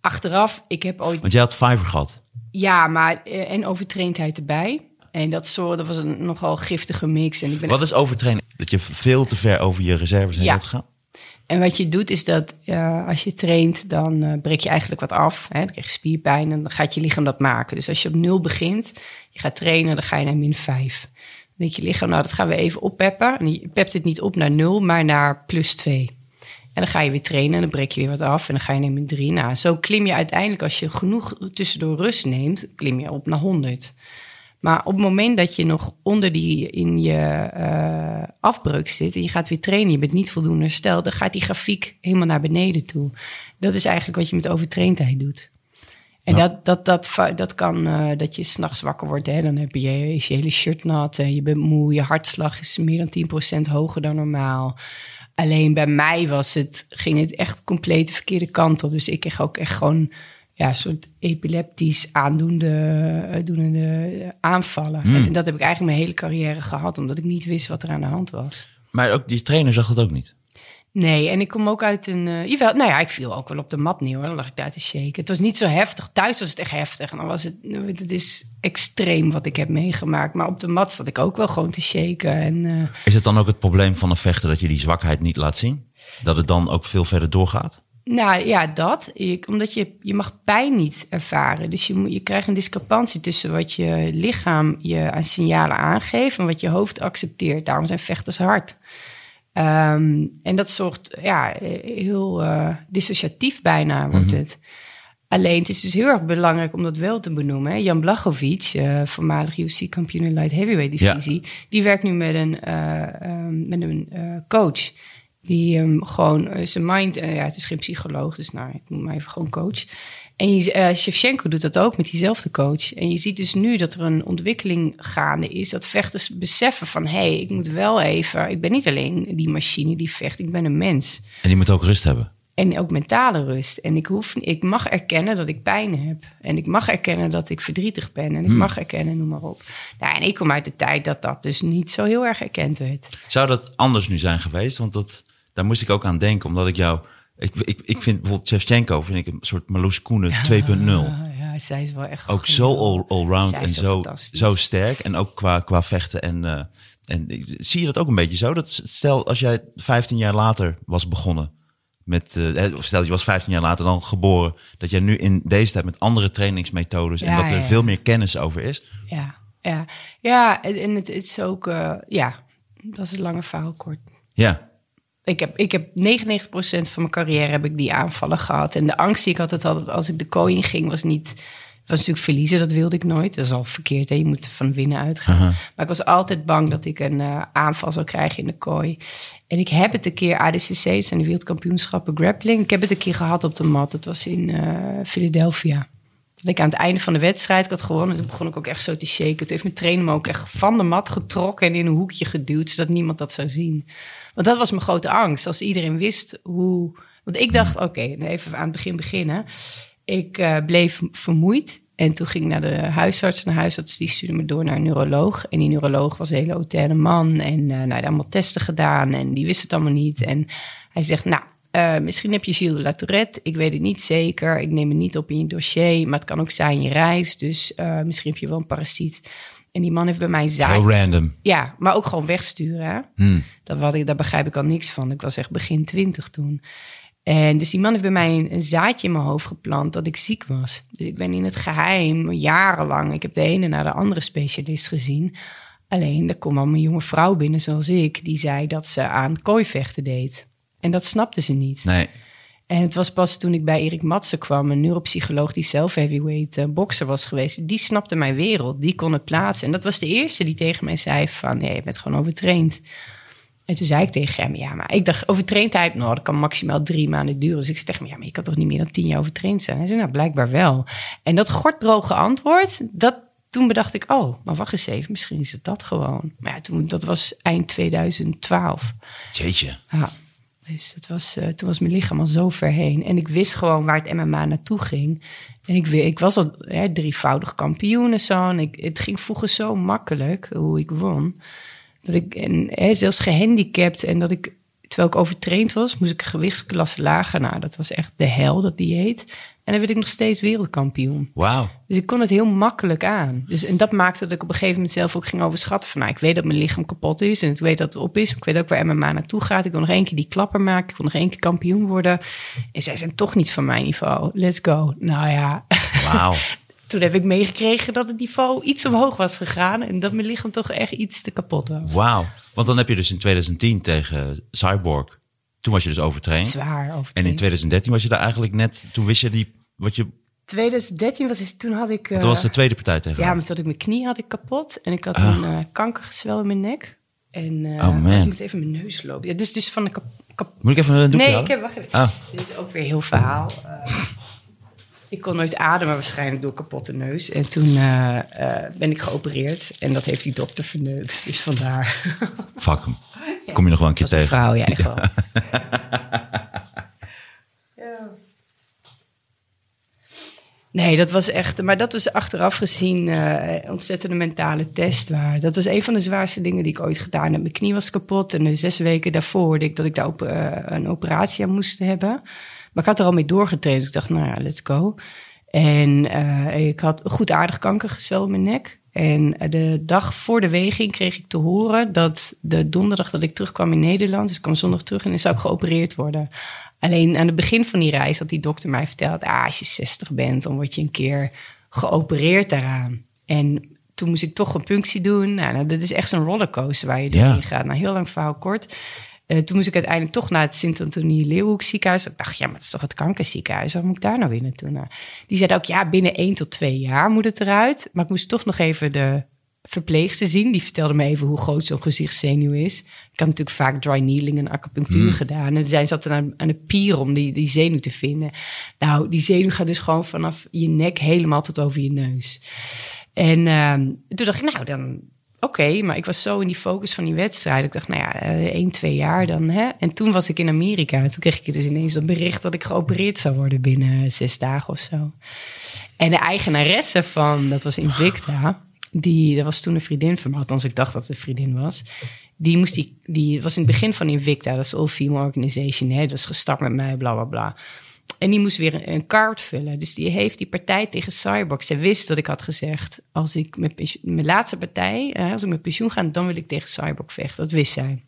achteraf, ik heb ooit... Want jij had Fiverr gehad. Ja, maar en overtraindheid erbij. En dat, soort, dat was een nogal giftige mix. En ik ben Wat is overtrainen? Dat je veel te ver over je reserves heen Ja. En wat je doet is dat als je traint, dan eh, breek je eigenlijk wat af. Hè? Dan krijg je spierpijn en dan gaat je lichaam dat maken. Dus als je op nul begint, je gaat trainen, dan ga je naar min vijf. Dan denkt je lichaam, nou dat gaan we even oppeppen. En je pept het niet op naar nul, maar naar plus twee. En dan ga je weer trainen en dan breek je weer wat af en dan ga je naar min 3. Nou, zo klim je uiteindelijk, als je genoeg tussendoor rust neemt, klim je op naar 100. Maar op het moment dat je nog onder die in je eh, afbreuk zit en je gaat weer trainen, je bent niet voldoende hersteld, dan gaat die grafiek helemaal naar beneden toe. Dat is eigenlijk wat je met overtraindheid doet. En Ja. dat, dat, dat, dat kan eh, dat je s'nachts wakker wordt. Hè? Dan heb je, is je hele shirt nat, en je bent moe, je hartslag is meer dan 10% hoger dan normaal. Alleen bij mij was het, ging het echt compleet de verkeerde kant op. Dus ik kreeg ook echt gewoon ja, een soort epileptisch aandoende eh, doenende aanvallen. En dat heb ik eigenlijk mijn hele carrière gehad, omdat ik niet wist wat er aan de hand was. Maar ook die trainer zag dat ook niet. Nee, en ik kom ook uit een... eh jawel, nou ja, ik viel ook wel op de mat neer. Hoor. Dan lag ik daar te shaken. Het was niet zo heftig. Thuis was het echt heftig. En dan was het... Het is extreem wat ik heb meegemaakt. Maar op de mat zat ik ook wel gewoon te shaken. En eh, Is het dan ook het probleem van een vechter dat je die zwakheid niet laat zien? Dat het dan ook veel verder doorgaat? nou ja, dat. Ik, omdat je, je mag pijn niet ervaren. Dus je, moet- je krijgt een discrepantie tussen wat je lichaam je aan signalen aangeeft... en wat je hoofd accepteert. Daarom zijn vechters hard. Ehm, en dat zorgt ja, heel eh, dissociatief bijna wordt het. Alleen het is dus heel erg belangrijk om dat wel te benoemen. Hè. Jan Blachowicz, eh, voormalig UFC-kampioen in light heavyweight divisie... die werkt nu met een, eh, ehm, met een coach... die hem gewoon zijn mind... ja, het is geen psycholoog, dus nou, ik noem hem even gewoon coach... En je, eh, Shevchenko doet dat ook met diezelfde coach. En je ziet dus nu dat er een ontwikkeling gaande is. Dat vechters beseffen van... hé, hey, ik moet wel even... Ik ben niet alleen die machine die vecht, ik ben een mens. En die moet ook rust hebben. En ook mentale rust. En ik, hoef, ik mag erkennen dat ik pijn heb. En ik mag erkennen dat ik verdrietig ben. En ik mag erkennen, noem maar op. Nou, en ik kom uit de tijd dat dat dus niet zo heel erg erkend werd. Zou dat anders nu zijn geweest? Want dat, daar moest ik ook aan denken, omdat ik jou... Ik, ik, ik vind bijvoorbeeld Shevchenko vind ik een soort Marloes Koenen 2.0. Ah, ja, zij is wel echt... Ook zo all, allround en zo zo, sterk. En ook qua, qua vechten. En, eh, en zie je dat ook een beetje zo? Dat stel, als jij 15 jaar later was begonnen met, eh, of stel je was 15 jaar later dan geboren, dat jij nu in deze tijd met andere trainingsmethodes en dat er ja. veel meer kennis over is. Ja, ja. ja en het is ook... eh, ja, dat is een lange verhaal kort. Ja, Ik heb, ik heb 99% van mijn carrière heb ik die aanvallen gehad. En de angst die ik altijd had als ik de kooi in ging, was niet. was natuurlijk verliezen, dat wilde ik nooit. Dat is al verkeerd, hè? je moet van winnen uitgaan. Maar ik was altijd bang dat ik een eh, aanval zou krijgen in de kooi. En ik heb het een keer, ADCC, dat zijn de wereldkampioenschappen grappling. Ik heb het een keer gehad op de mat. Dat was in eh, Philadelphia. Dat ik aan het einde van de wedstrijd ik had gewonnen. Toen begon ik ook echt zo te shaken. Toen heeft mijn trainer me ook echt van de mat getrokken en in een hoekje geduwd, zodat niemand dat zou zien. Want dat was mijn grote angst. Als iedereen wist hoe. Want ik dacht, oké, even aan het begin beginnen. Ik eh, bleef vermoeid. En toen ging ik naar de huisarts. En de huisarts die stuurde me door naar een neuroloog. En die neuroloog was een hele hautaine man. En eh nou, allemaal testen gedaan. En die wist het allemaal niet. En hij zegt, nou, eh, misschien heb je Gilles de la. Ik weet het niet zeker. Ik neem het niet op in je dossier. Maar het kan ook zijn je reis. Dus misschien heb je wel een parasiet. En die man heeft bij mij een zaai. heel random. Ja, maar ook gewoon wegsturen. Hmm. Dat wat ik, daar begrijp ik al niks van. Ik was echt begin twintig toen. En dus die man heeft bij mij een, een zaadje in mijn hoofd geplant dat ik ziek was. Dus ik ben in het geheim jarenlang. Ik heb de ene naar de andere specialist gezien. Alleen, er kwam al een jonge vrouw binnen zoals ik, die zei dat ze aan kooivechten deed. En dat snapte ze niet. Nee. En het was pas toen ik bij Erik Matsen kwam, een neuropsycholoog die zelf heavyweight eh, bokser was geweest. Die snapte mijn wereld, die kon het plaatsen. En dat was de eerste die tegen mij zei van, nee, je bent gewoon overtraind. En toen zei ik tegen hem, ja, maar ik dacht, overtraindheid, nou, dat kan maximaal drie maanden duren. Dus ik zei tegen hem, ja, maar je kan toch niet meer dan tien jaar overtraind zijn? Hij zei, nou, blijkbaar wel. En dat gorddroge antwoord, dat, toen bedacht ik, oh, maar wacht eens even, misschien is het dat gewoon. Maar ja, toen, dat was eind 2012. Jeetje. Ja, dus was, eh, toen was mijn lichaam al zo ver heen. En ik wist gewoon waar het MMA naartoe ging. En ik, ik was al hè, drievoudig kampioen en zo. En het ging vroeger zo makkelijk hoe ik won. Dat ik, en hè, zelfs gehandicapt en dat ik, terwijl ik overtraind was, moest ik gewichtsklasse lager. Nou, dat was echt de hel, dat dieet. En dan werd ik nog steeds wereldkampioen. Wauw. Dus ik kon het heel makkelijk aan. Dus, en dat maakte dat ik op een gegeven moment zelf ook ging overschatten. Van, nou, ik weet dat mijn lichaam kapot is en ik weet dat het op is. Ik weet ook waar MMA naartoe gaat. Ik wil nog één keer die klapper maken. Ik wil nog één keer kampioen worden. En zij zijn toch niet van mijn niveau. Let's go. Nou ja, Wauw. toen heb ik meegekregen dat het niveau iets omhoog was gegaan. En dat mijn lichaam toch echt iets te kapot was. Wauw. Want dan heb je dus in 2010 tegen Cyborg Toen was je dus overtraind. Zwaar En overtraind. in 2013 was je daar eigenlijk net, toen wist je die, wat je, 2013 was het, toen had ik... eh, dat was de tweede partij tegen Ja, maar toen had ik mijn knie had ik kapot. En ik had Ah. een eh, kankergezwel in mijn nek. En eh, Oh, man. ik moet even mijn neus lopen. Ja, dit is dus van de kap... kap- Moet ik even een doekje nee, ik heb... Wacht even. Ah. Dit is ook weer heel verhaal. Ik kon nooit ademen waarschijnlijk door kapotte neus. En toen eh, eh, ben ik geopereerd. En dat heeft die dokter verneukt. Dus vandaar. Fuck hem. Kom je nog wel een keer Dat is een tegen. vrouw, ja, echt wel. Nee, dat was echt, maar dat was achteraf gezien eh, ontzettende mentale test. Waar. Dat was een van de zwaarste dingen die ik ooit gedaan heb. Mijn knie was kapot en de zes weken daarvoor hoorde ik dat ik daar op, een operatie aan moest hebben. Maar ik had er al mee doorgetraind, dus ik dacht, nou ja, let's go. En eh, ik had goed aardig kankergezwel in mijn nek. En eh, de dag voor de weging kreeg ik te horen dat de donderdag dat ik terugkwam in Nederland, dus ik kwam zondag terug en dan zou ik geopereerd worden. Alleen aan het begin van die reis had die dokter mij verteld, ah, als je 60 bent, dan word je een keer geopereerd daaraan. En toen moest ik toch een punctie doen. Nou, dat is echt zo'n rollercoaster waar je Ja. doorheen gaat. Nou, heel lang verhaal kort. Eh, toen moest ik uiteindelijk toch naar het Sint-Antonie-Leeuwenhoek ziekenhuis. Ik dacht, ja, maar dat is toch het kankerziekenhuis? Waar moet ik daar nou weer naartoe? Nou, die zei ook, ja, binnen één tot twee jaar moet het eruit. Maar ik moest toch nog even de verpleegster zien. Die vertelde me even hoe groot zo'n gezichtszenuw is. Ik had natuurlijk vaak dry needling en acupunctuur gedaan. En zij zat er aan, aan de pier om die, die zenuw te vinden. Nou, die zenuw gaat dus gewoon vanaf je nek helemaal tot over je neus. En ehm, toen dacht ik, nou, dan oké. maar ik was zo in die focus van die wedstrijd. Ik dacht, nou ja, eh, één, twee jaar dan. Hè? En toen was ik in Amerika. Toen kreeg ik dus ineens dat bericht dat ik geopereerd zou worden binnen zes dagen of zo. En de eigenaresse van, dat was Invicta, die, dat was toen een vriendin van me, althans ik dacht dat het een vriendin was. Die, moest die, die was in het begin van Invicta, dat is All Female Organization, hè, dat is gestart met mij, bla bla bla. En die moest weer een, een kaart vullen. Dus die heeft die partij tegen Cyborg. Zij wist dat ik had gezegd: als ik met pensioen- mijn laatste partij, als ik met pensioen ga, dan wil ik tegen Cyborg vechten. Dat wist zij.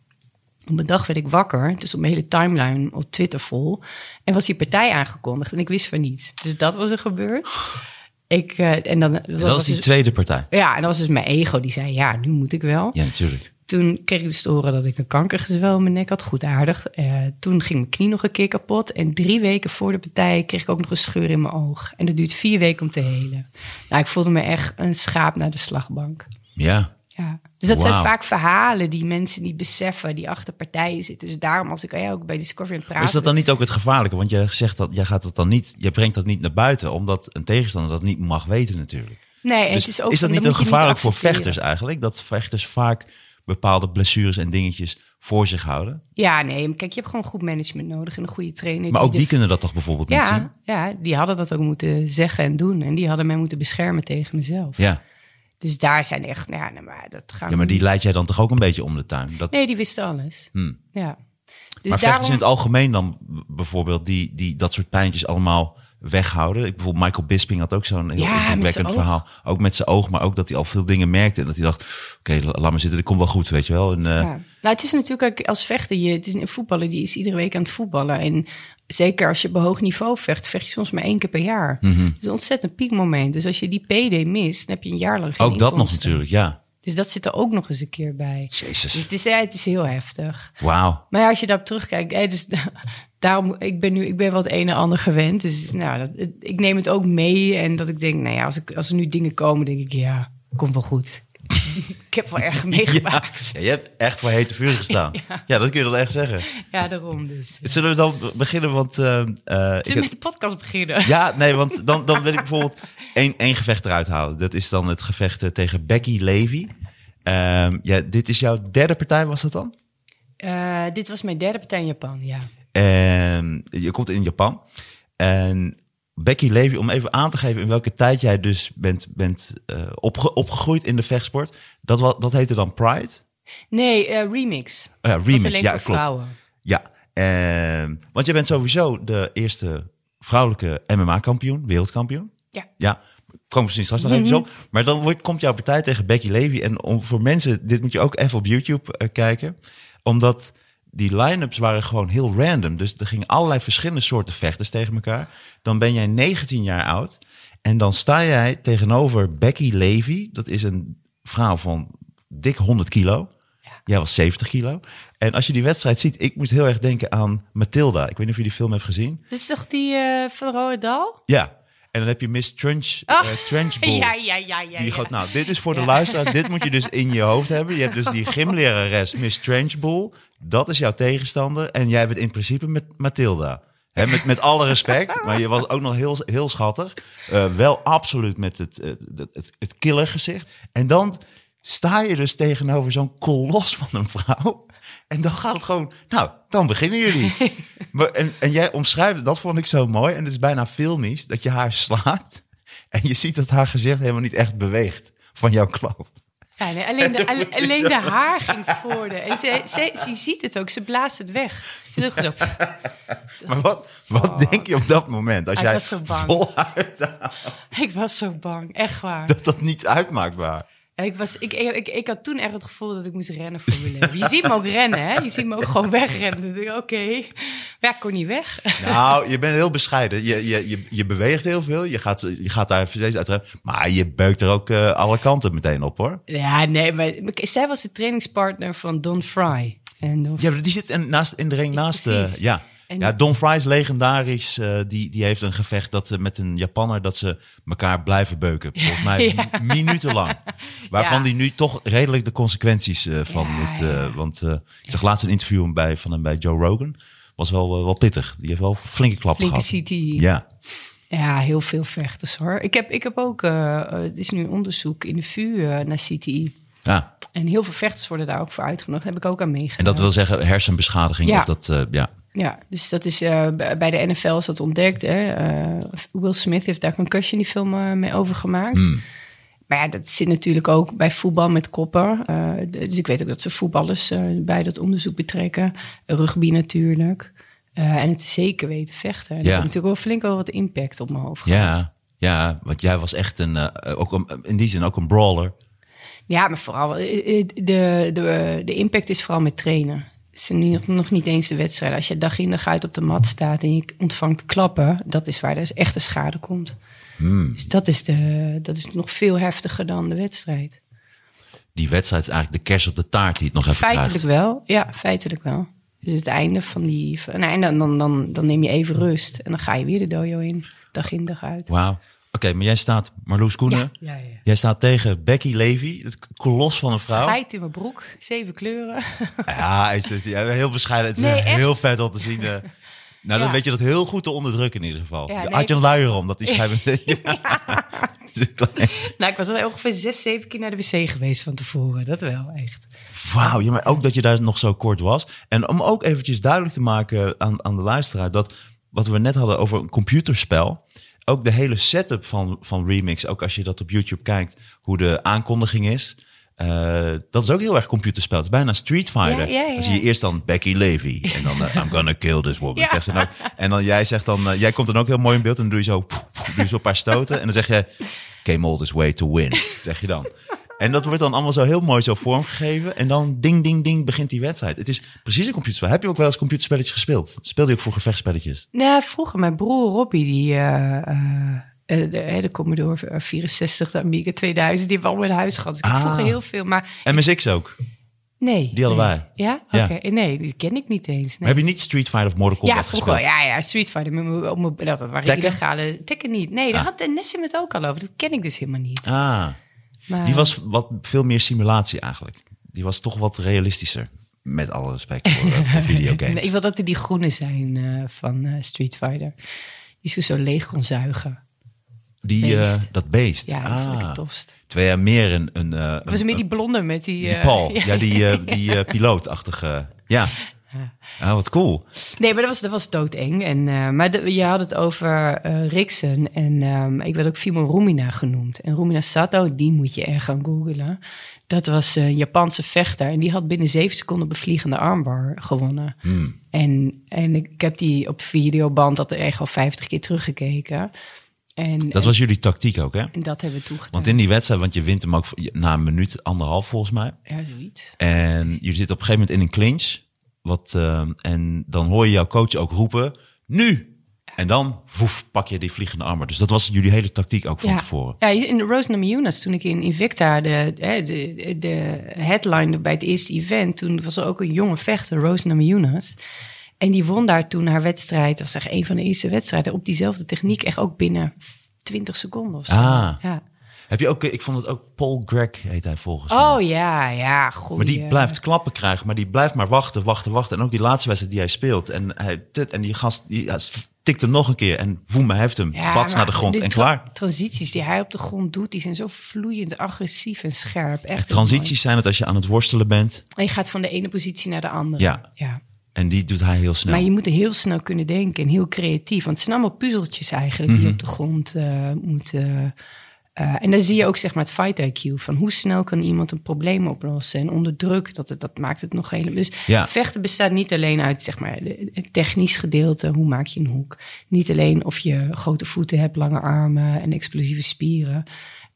Op een dag werd ik wakker, dus op mijn hele timeline op Twitter vol. En was die partij aangekondigd en ik wist van niets. Dus dat was er gebeurd. Ik, eh, en dan, dat, Dat was die dus- tweede partij. Ja, en dat was dus mijn ego die zei: ja, nu moet ik wel. Ja, natuurlijk. Toen kreeg ik dus te horen dat ik een kankergezwel in mijn nek had. Goed aardig. Eh, toen ging mijn knie nog een keer kapot. En drie weken voor de partij kreeg ik ook nog een scheur in mijn oog. En dat duurt vier weken om te helen. Nou, ik voelde me echt een schaap naar de slagbank. Ja. Ja. Dus dat zijn vaak verhalen die mensen niet beseffen, die achter partijen zitten. Dus daarom, als ik ja, ook bij Discovery aan praten... Is dat dan niet ook het gevaarlijke? Want je zegt dat, jij gaat het dan niet, je brengt dat niet naar buiten, omdat een tegenstander dat niet mag weten natuurlijk. Nee, en Dus het is ook is dat niet dat een gevaarlijk voor vechters eigenlijk? Dat vechters vaak bepaalde blessures en dingetjes voor zich houden. Ja, nee, kijk, je hebt gewoon goed management nodig en een goede trainer. Maar ook die kunnen dat toch bijvoorbeeld niet zien? Ja, ja, die hadden dat ook moeten zeggen en doen. En die hadden mij moeten beschermen tegen mezelf. Ja. Dus daar zijn echt, nou ja, nee, maar dat gaan ja, maar die leid jij dan toch ook een beetje om de tuin? Dat, Nee, die wisten alles. Hmm. Ja. Dus maar daarom... in het algemeen dan bijvoorbeeld die, die dat soort pijntjes allemaal weghouden. Ik, bijvoorbeeld Michael Bisping had ook zo'n heel Ja, indrukwekkend verhaal. Ook met zijn oog, maar ook dat hij al veel dingen merkte. En dat hij dacht, oké, la- laat maar zitten, dit komt wel goed, weet je wel. En, eh, Ja. Nou, het is natuurlijk ook als vechter, je, het is een voetballer die is iedere week aan het voetballen. En zeker als je op hoog niveau vecht, vecht je soms maar één keer per jaar. Mhm. Het is een ontzettend piekmoment. Dus als je die PD mist, dan heb je een jaar lang geen ook dat nog natuurlijk, ja. Dus dat zit er ook nog eens een keer bij. Jezus. Dus het is, ja, het is heel heftig. Wauw. Maar ja, als je daarop terugkijkt, dus daarom, ik ben nu, ik ben wel het een en ander gewend. Dus nou, dat, ik neem het ook mee. En dat ik denk, nou ja, als, ik, als er nu dingen komen, denk ik, ja, komt wel goed. ik heb wel erg meegemaakt. ja, je hebt echt voor hete vuur gestaan. ja. dat kun je dan echt zeggen. Ja, daarom dus. Zullen we dan beginnen? Want eh, eh, ik Zullen we met de podcast beginnen? Ja, nee, want dan, dan wil ik bijvoorbeeld één, één gevecht eruit halen. Dat is dan het gevecht eh, tegen Becky Levy. Ehm, ja, dit is jouw derde partij, was dat dan? Eh, dit was mijn derde partij in Japan, ja. En je komt in Japan. En Becky Levy, om even aan te geven in welke tijd jij dus bent, bent eh, opge- opgegroeid in de vechtsport. Dat, wa- dat heette dan Pride. Nee, eh, remix. Oh ja, remix. Ja, klopt. vrouwen. Ja, ehm, want je bent sowieso de eerste vrouwelijke MMA-kampioen, wereldkampioen. Ja. Ja, komen misschien straks nog even op. Maar dan wordt, komt jouw partij tegen Becky Levy. En om, voor mensen, dit moet je ook even op YouTube eh, kijken. Omdat die line-ups waren gewoon heel random. Dus er gingen allerlei verschillende soorten vechters tegen elkaar. Dan ben jij 19 jaar oud. En dan sta jij tegenover Becky Levy. Dat is een vrouw van dik 100 kilo. Jij was 70 kilo. En als je die wedstrijd ziet, ik moet heel erg denken aan Matilda. Ik weet niet of je die film hebt gezien. Dit is toch die uh, van Roodal? Ja. En dan heb je Miss Trench, oh. uh, Trenchbull. Ja, ja, ja, ja. Die gaat, nou, dit is voor de luisteraars. dit moet je dus in je hoofd hebben. Je hebt dus die gymlerares Miss Trenchbull. Dat is jouw tegenstander. En jij bent in principe met Matilda. He, met, met alle respect, maar je was ook nog heel, heel schattig. Uh, wel absoluut met het, het, het, het killergezicht. En dan sta je dus tegenover zo'n kolos van een vrouw. En dan gaat het gewoon, nou, dan beginnen jullie. maar, en, en jij omschrijft, dat vond ik zo mooi. En het is bijna filmisch, dat je haar slaat. En je ziet dat haar gezicht helemaal niet echt beweegt van jouw klap. Ja, nee, alleen, de, alleen de haar ging voor de. En ze, ze, ze ziet het ook, ze blaast het weg. Ze doet zo. Maar wat, wat oh. denk je op dat moment? Als jij voluit Ik was zo bang, echt waar. Dat dat niets uitmaakt Ik, was, ik, ik, ik, had toen echt het gevoel dat ik moest rennen voor mijn leven. Je ziet me ook rennen, hè? Je ziet me ook gewoon wegrennen. Oké, okay. ja, ik kon niet weg. Nou, je bent heel bescheiden. Je, je, je, je beweegt heel veel. Je gaat, je gaat daar steeds uit. Maar je beukt er ook uh, alle kanten meteen op, hoor. Ja, nee, maar zij was de trainingspartner van Don Fry. En Don... Ja, die zit in, naast, in de ring naast... Uh, ja. Ja, Don Fry is legendarisch. Uh, die, die heeft een gevecht dat, uh, met een Japanner dat ze elkaar blijven beuken. Volgens mij ja. minutenlang. Waarvan ja. die nu toch redelijk de consequenties uh, van moet. want ik zag laatst een interview bij, van hem bij Joe Rogan. Was wel, wel pittig. Die heeft wel flinke klappen flinke gehad. CT. Ja. Ja, heel veel vechters hoor. Ik heb, ik heb ook, het is nu onderzoek in de VU naar CTI. Ja. En heel veel vechters worden daar ook voor uitgenodigd. Heb ik ook aan meegedaan. En dat wil zeggen hersenbeschadiging? Of dat, ja. Ja, dus dat is uh, bij de NFL is dat ontdekt. Hè? Uh, Will Smith heeft daar Concussion die film uh, mee overgemaakt. Mm. Maar ja, dat zit natuurlijk ook bij voetbal met koppen. dus ik weet ook dat ze voetballers bij dat onderzoek betrekken. Rugby natuurlijk. en het zeker weten vechten. En ja. dat heeft natuurlijk wel flink wel wat impact op mijn hoofd ja. Gehad. Ja, want jij was echt een, ook een, in die zin ook een brawler. Ja, maar vooral de, de, de impact is vooral met trainen is nu nog niet eens de wedstrijd. Als je dag in dag uit op de mat staat en je ontvangt klappen, dat is waar de echte schade komt. Hmm. Dus dat is, de, dat is nog veel heftiger dan de wedstrijd. Die wedstrijd is eigenlijk de kers op de taart die het nog even Feitelijk wel, ja, feitelijk wel. Dus het einde van die. Van, nou, en dan, dan, dan, dan neem je even rust en dan ga je weer de dojo in, dag in dag uit. Wauw. Oké, maar jij staat, Marloes Koenen, ja, ja, ja. jij staat tegen Becky Levy, het kolos van een vrouw. Schijt in mijn broek, zeven kleuren. Ja, is het, ja heel bescheiden. Het is heel vet om te zien. Uh, nou, dan weet je dat heel goed te onderdrukken in ieder geval. Ja, nee, Had je een luier om, dat die schijf... nou, ik was wel ongeveer zes, zeven keer naar de wc geweest van tevoren. Dat wel, echt. Wauw, ja, maar ook dat je daar nog zo kort was. En om ook eventjes duidelijk te maken aan, aan de luisteraar... dat wat we net hadden over een computerspel ook de hele setup van, van Remix, ook als je dat op YouTube kijkt, hoe de aankondiging is. Uh, dat is ook heel erg computerspel. Het is bijna Street Fighter. Ja, ja, ja. Dan zie je eerst dan Becky Levy. En dan uh, I'm gonna kill this woman. Zegt ze dan ook. En dan jij zegt dan, uh, jij komt dan ook heel mooi in beeld. En dan doe je zo, doe je zo een paar stoten. En dan zeg je, came all this way to win. Zeg je dan. En dat wordt dan allemaal zo heel mooi zo vormgegeven. En dan ding, ding, ding begint die wedstrijd. Het is precies een computerspel. Heb je ook wel eens computerspelletjes gespeeld? Speelde je ook vroeger vechtspelletjes? Nou, vroeger mijn broer Robbie, die... Uh, uh, de, de Commodore 64, de Amiga 2000, die hebben we al in huis gehad. Dus ik ah. vroeger heel veel, maar... MSX ook? Nee. Die hadden wij. Ja? Oké. Nee, die ken ik niet eens. Nee. heb je niet Street Fighter of Mortal Kombat ja, gespeeld? Ja, ja, Street Fighter. Dat, dat waren Tekken? illegale... Tekken niet. Nee, daar ah. had Nessim het ook al over. Dat ken ik dus helemaal niet. Ah. Die was wat veel meer simulatie eigenlijk. Die was toch wat realistischer. Met alle respect voor, uh, voor videogames. nee, ik wil dat die groene zijn uh, van uh, Street Fighter. Die zo, zo leeg kon zuigen. Die, beest. dat beest. Ja, dat ik het tofst. Jij meer een... een, een was meer die blonde met die... Die Paul. ja, die, die pilootachtige... Ja. Ah, wat cool. Nee, maar dat was, dat was doodeng. En, uh, maar de, je had het over uh, Rixen. En um, ik werd ook Fimo Rumina genoemd. En Rumina Sato, die moet je echt gaan googlen. Dat was een Japanse vechter. En die had binnen zeven seconden bevliegende armbar gewonnen. Hmm. En, en ik, ik heb die op videoband dat er echt al vijftig keer teruggekeken. En, dat was jullie tactiek ook, hè? En dat hebben we toegedaan. Want in die wedstrijd, want je wint hem ook na een minuut, anderhalf volgens mij. Ja, zoiets. En je zit op een gegeven moment in een clinch. Wat, uh, en dan hoor je jouw coach ook roepen, nu! En dan, woef, pak je die vliegende armor. Dus dat was jullie hele tactiek ook van ja. tevoren. Ja, in de Rose Namajunas, toen ik in Invicta de, de, de, de headline bij het eerste event... toen was er ook een jonge vechter, Rose Namajunas... En die won daar toen haar wedstrijd. Dat was echt een van de eerste wedstrijden. Op diezelfde techniek. Echt ook binnen 20 seconden of zo. Ah. Ja. Heb je ook, ik vond het ook Paul Greg heet hij volgens mij. Oh ja, ja. Goeie. Maar die blijft klappen krijgen, maar die blijft maar wachten, wachten, wachten. En ook die laatste wedstrijd die hij speelt. En, hij, en die gast die tikt hem nog een keer. En voem, heeft hem. Ja, bats naar de grond en klaar. Transities die hij op de grond doet, die zijn zo vloeiend agressief en scherp. Echt Transities zijn het als je aan het worstelen bent. En je gaat van de ene positie naar de andere. Ja. ja. En die doet hij heel snel. Maar je moet er heel snel kunnen denken en heel creatief. Want het zijn allemaal puzzeltjes eigenlijk Mhm. die je op de grond eh moeten. Eh, en dan zie je ook zeg maar het fight IQ van hoe snel kan iemand een probleem oplossen en onder druk. Dat, het- dat maakt het nog helemaal. Dus Ja. vechten bestaat niet alleen uit zeg maar het technisch gedeelte, hoe maak je een hoek. Niet alleen of je grote voeten hebt, lange armen en explosieve spieren.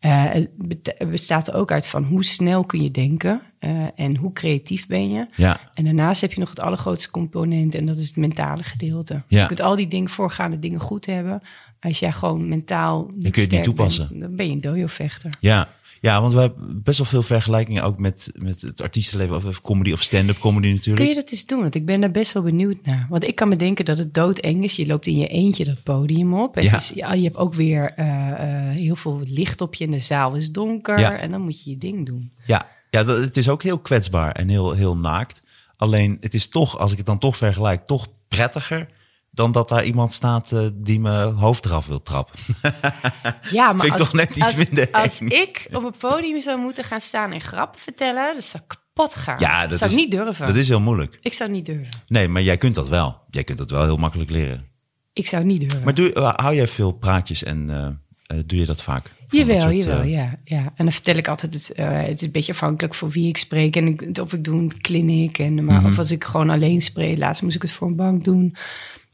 Eh, het bestaat er ook uit van hoe snel kun je denken eh, en hoe creatief ben je. Ja. En daarnaast heb je nog het allergrootste component en dat is het mentale gedeelte. Ja. Je kunt al die dingen, voorgaande dingen goed hebben. Als jij gewoon mentaal niet kun je het niet sterk toepassen. bent, dan ben je een dojo-vechter. Ja. Ja, want we hebben best wel veel vergelijkingen ook met, met het artiestenleven. Of comedy of stand-up comedy natuurlijk. Kun je dat eens doen? Want ik ben daar best wel benieuwd naar. Want ik kan me denken dat het doodeng is. Je loopt in je eentje dat podium op. En Ja. dus, ja, je hebt ook weer eh, eh, heel veel licht op je en de zaal is donker. Ja. En dan moet je je ding doen. Ja, ja dat, het is ook heel kwetsbaar en heel, heel naakt. Alleen het is toch, als ik het dan toch vergelijk, toch prettiger dan dat daar iemand staat eh, die mijn hoofd eraf wil trappen. Ja, maar Vind ik als, toch net iets als, minder als ik op een podium zou moeten gaan staan en grappen vertellen, dan zou ik kapot gaan. Ja, dat zou is, ik niet durven. Dat is heel moeilijk. Ik zou niet durven. Nee, maar jij kunt dat wel. Jij kunt dat wel heel makkelijk leren. Ik zou niet durven. Maar doe, eh, hou jij veel praatjes en eh, doe je dat vaak? Dat Jawel, soort, jawel, eh, ja, ja. En dan vertel ik altijd, het, het is een beetje afhankelijk voor wie ik spreek. En ik, of ik doe een clinic, en, maar, Mhm. of als ik gewoon alleen spreek. Laatst moest ik het voor een bank doen.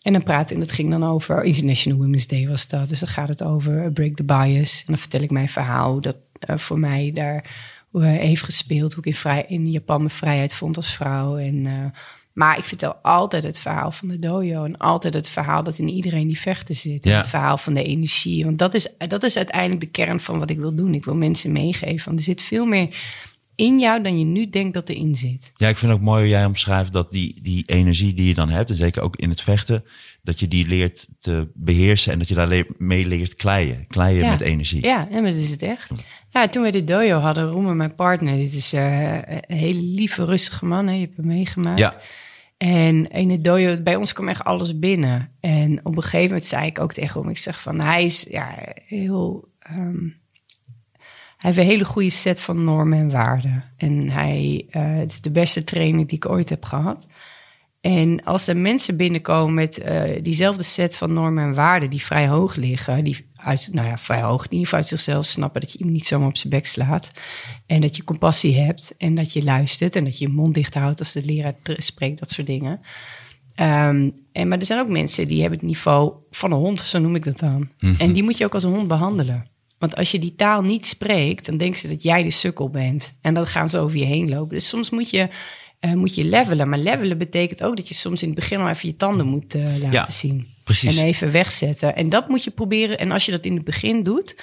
En dan praat en dat ging dan over, International Women's Day was dat. Dus dan gaat het over eh, Break the Bias. En dan vertel ik mijn verhaal, dat eh, voor mij daar eh, heeft gespeeld. Hoe ik in, vrij, in Japan mijn vrijheid vond als vrouw. En, maar ik vertel altijd het verhaal van de dojo. En altijd het verhaal dat in iedereen die vechten zit. En Ja. Het verhaal van de energie. Want dat is, dat is uiteindelijk de kern van wat ik wil doen. Ik wil mensen meegeven. Want er zit veel meer in jou dan je nu denkt dat erin zit. Ja, ik vind ook mooi hoe jij omschrijft dat die, die energie die je dan hebt, en zeker ook in het vechten, dat je die leert te beheersen en dat je daar mee leert kleien. Kleien Ja. met energie. Ja, nee, maar dat is het echt. Ja, toen we de dojo hadden, Roemer, mijn partner, dit is eh, een hele lieve, rustige man. Hè? Je hebt hem meegemaakt. Ja. En in het dojo, bij ons kwam echt alles binnen. En op een gegeven moment zei ik ook tegen hem, ik zeg van, hij is ja, heel... ehm, heeft een hele goede set van normen en waarden. En hij eh, het is de beste trainer die ik ooit heb gehad. En als er mensen binnenkomen met eh, diezelfde set van normen en waarden die vrij hoog liggen, die uit, nou ja, vrij hoog, geval uit zichzelf snappen dat je iemand niet zomaar op zijn bek slaat. En dat je compassie hebt en dat je luistert en dat je je mond dicht houdt als de leraar spreekt, dat soort dingen. Ehm, en, maar er zijn ook mensen die hebben het niveau van een hond, zo noem ik dat dan. En die moet je ook als een hond behandelen. Want als je die taal niet spreekt, dan denken ze dat jij de sukkel bent. En dan gaan ze over je heen lopen. Dus soms moet je, eh, moet je levelen. Maar levelen betekent ook dat je soms in het begin al even je tanden moet eh, laten Ja, zien. precies. En even wegzetten. En dat moet je proberen. En als je dat in het begin doet,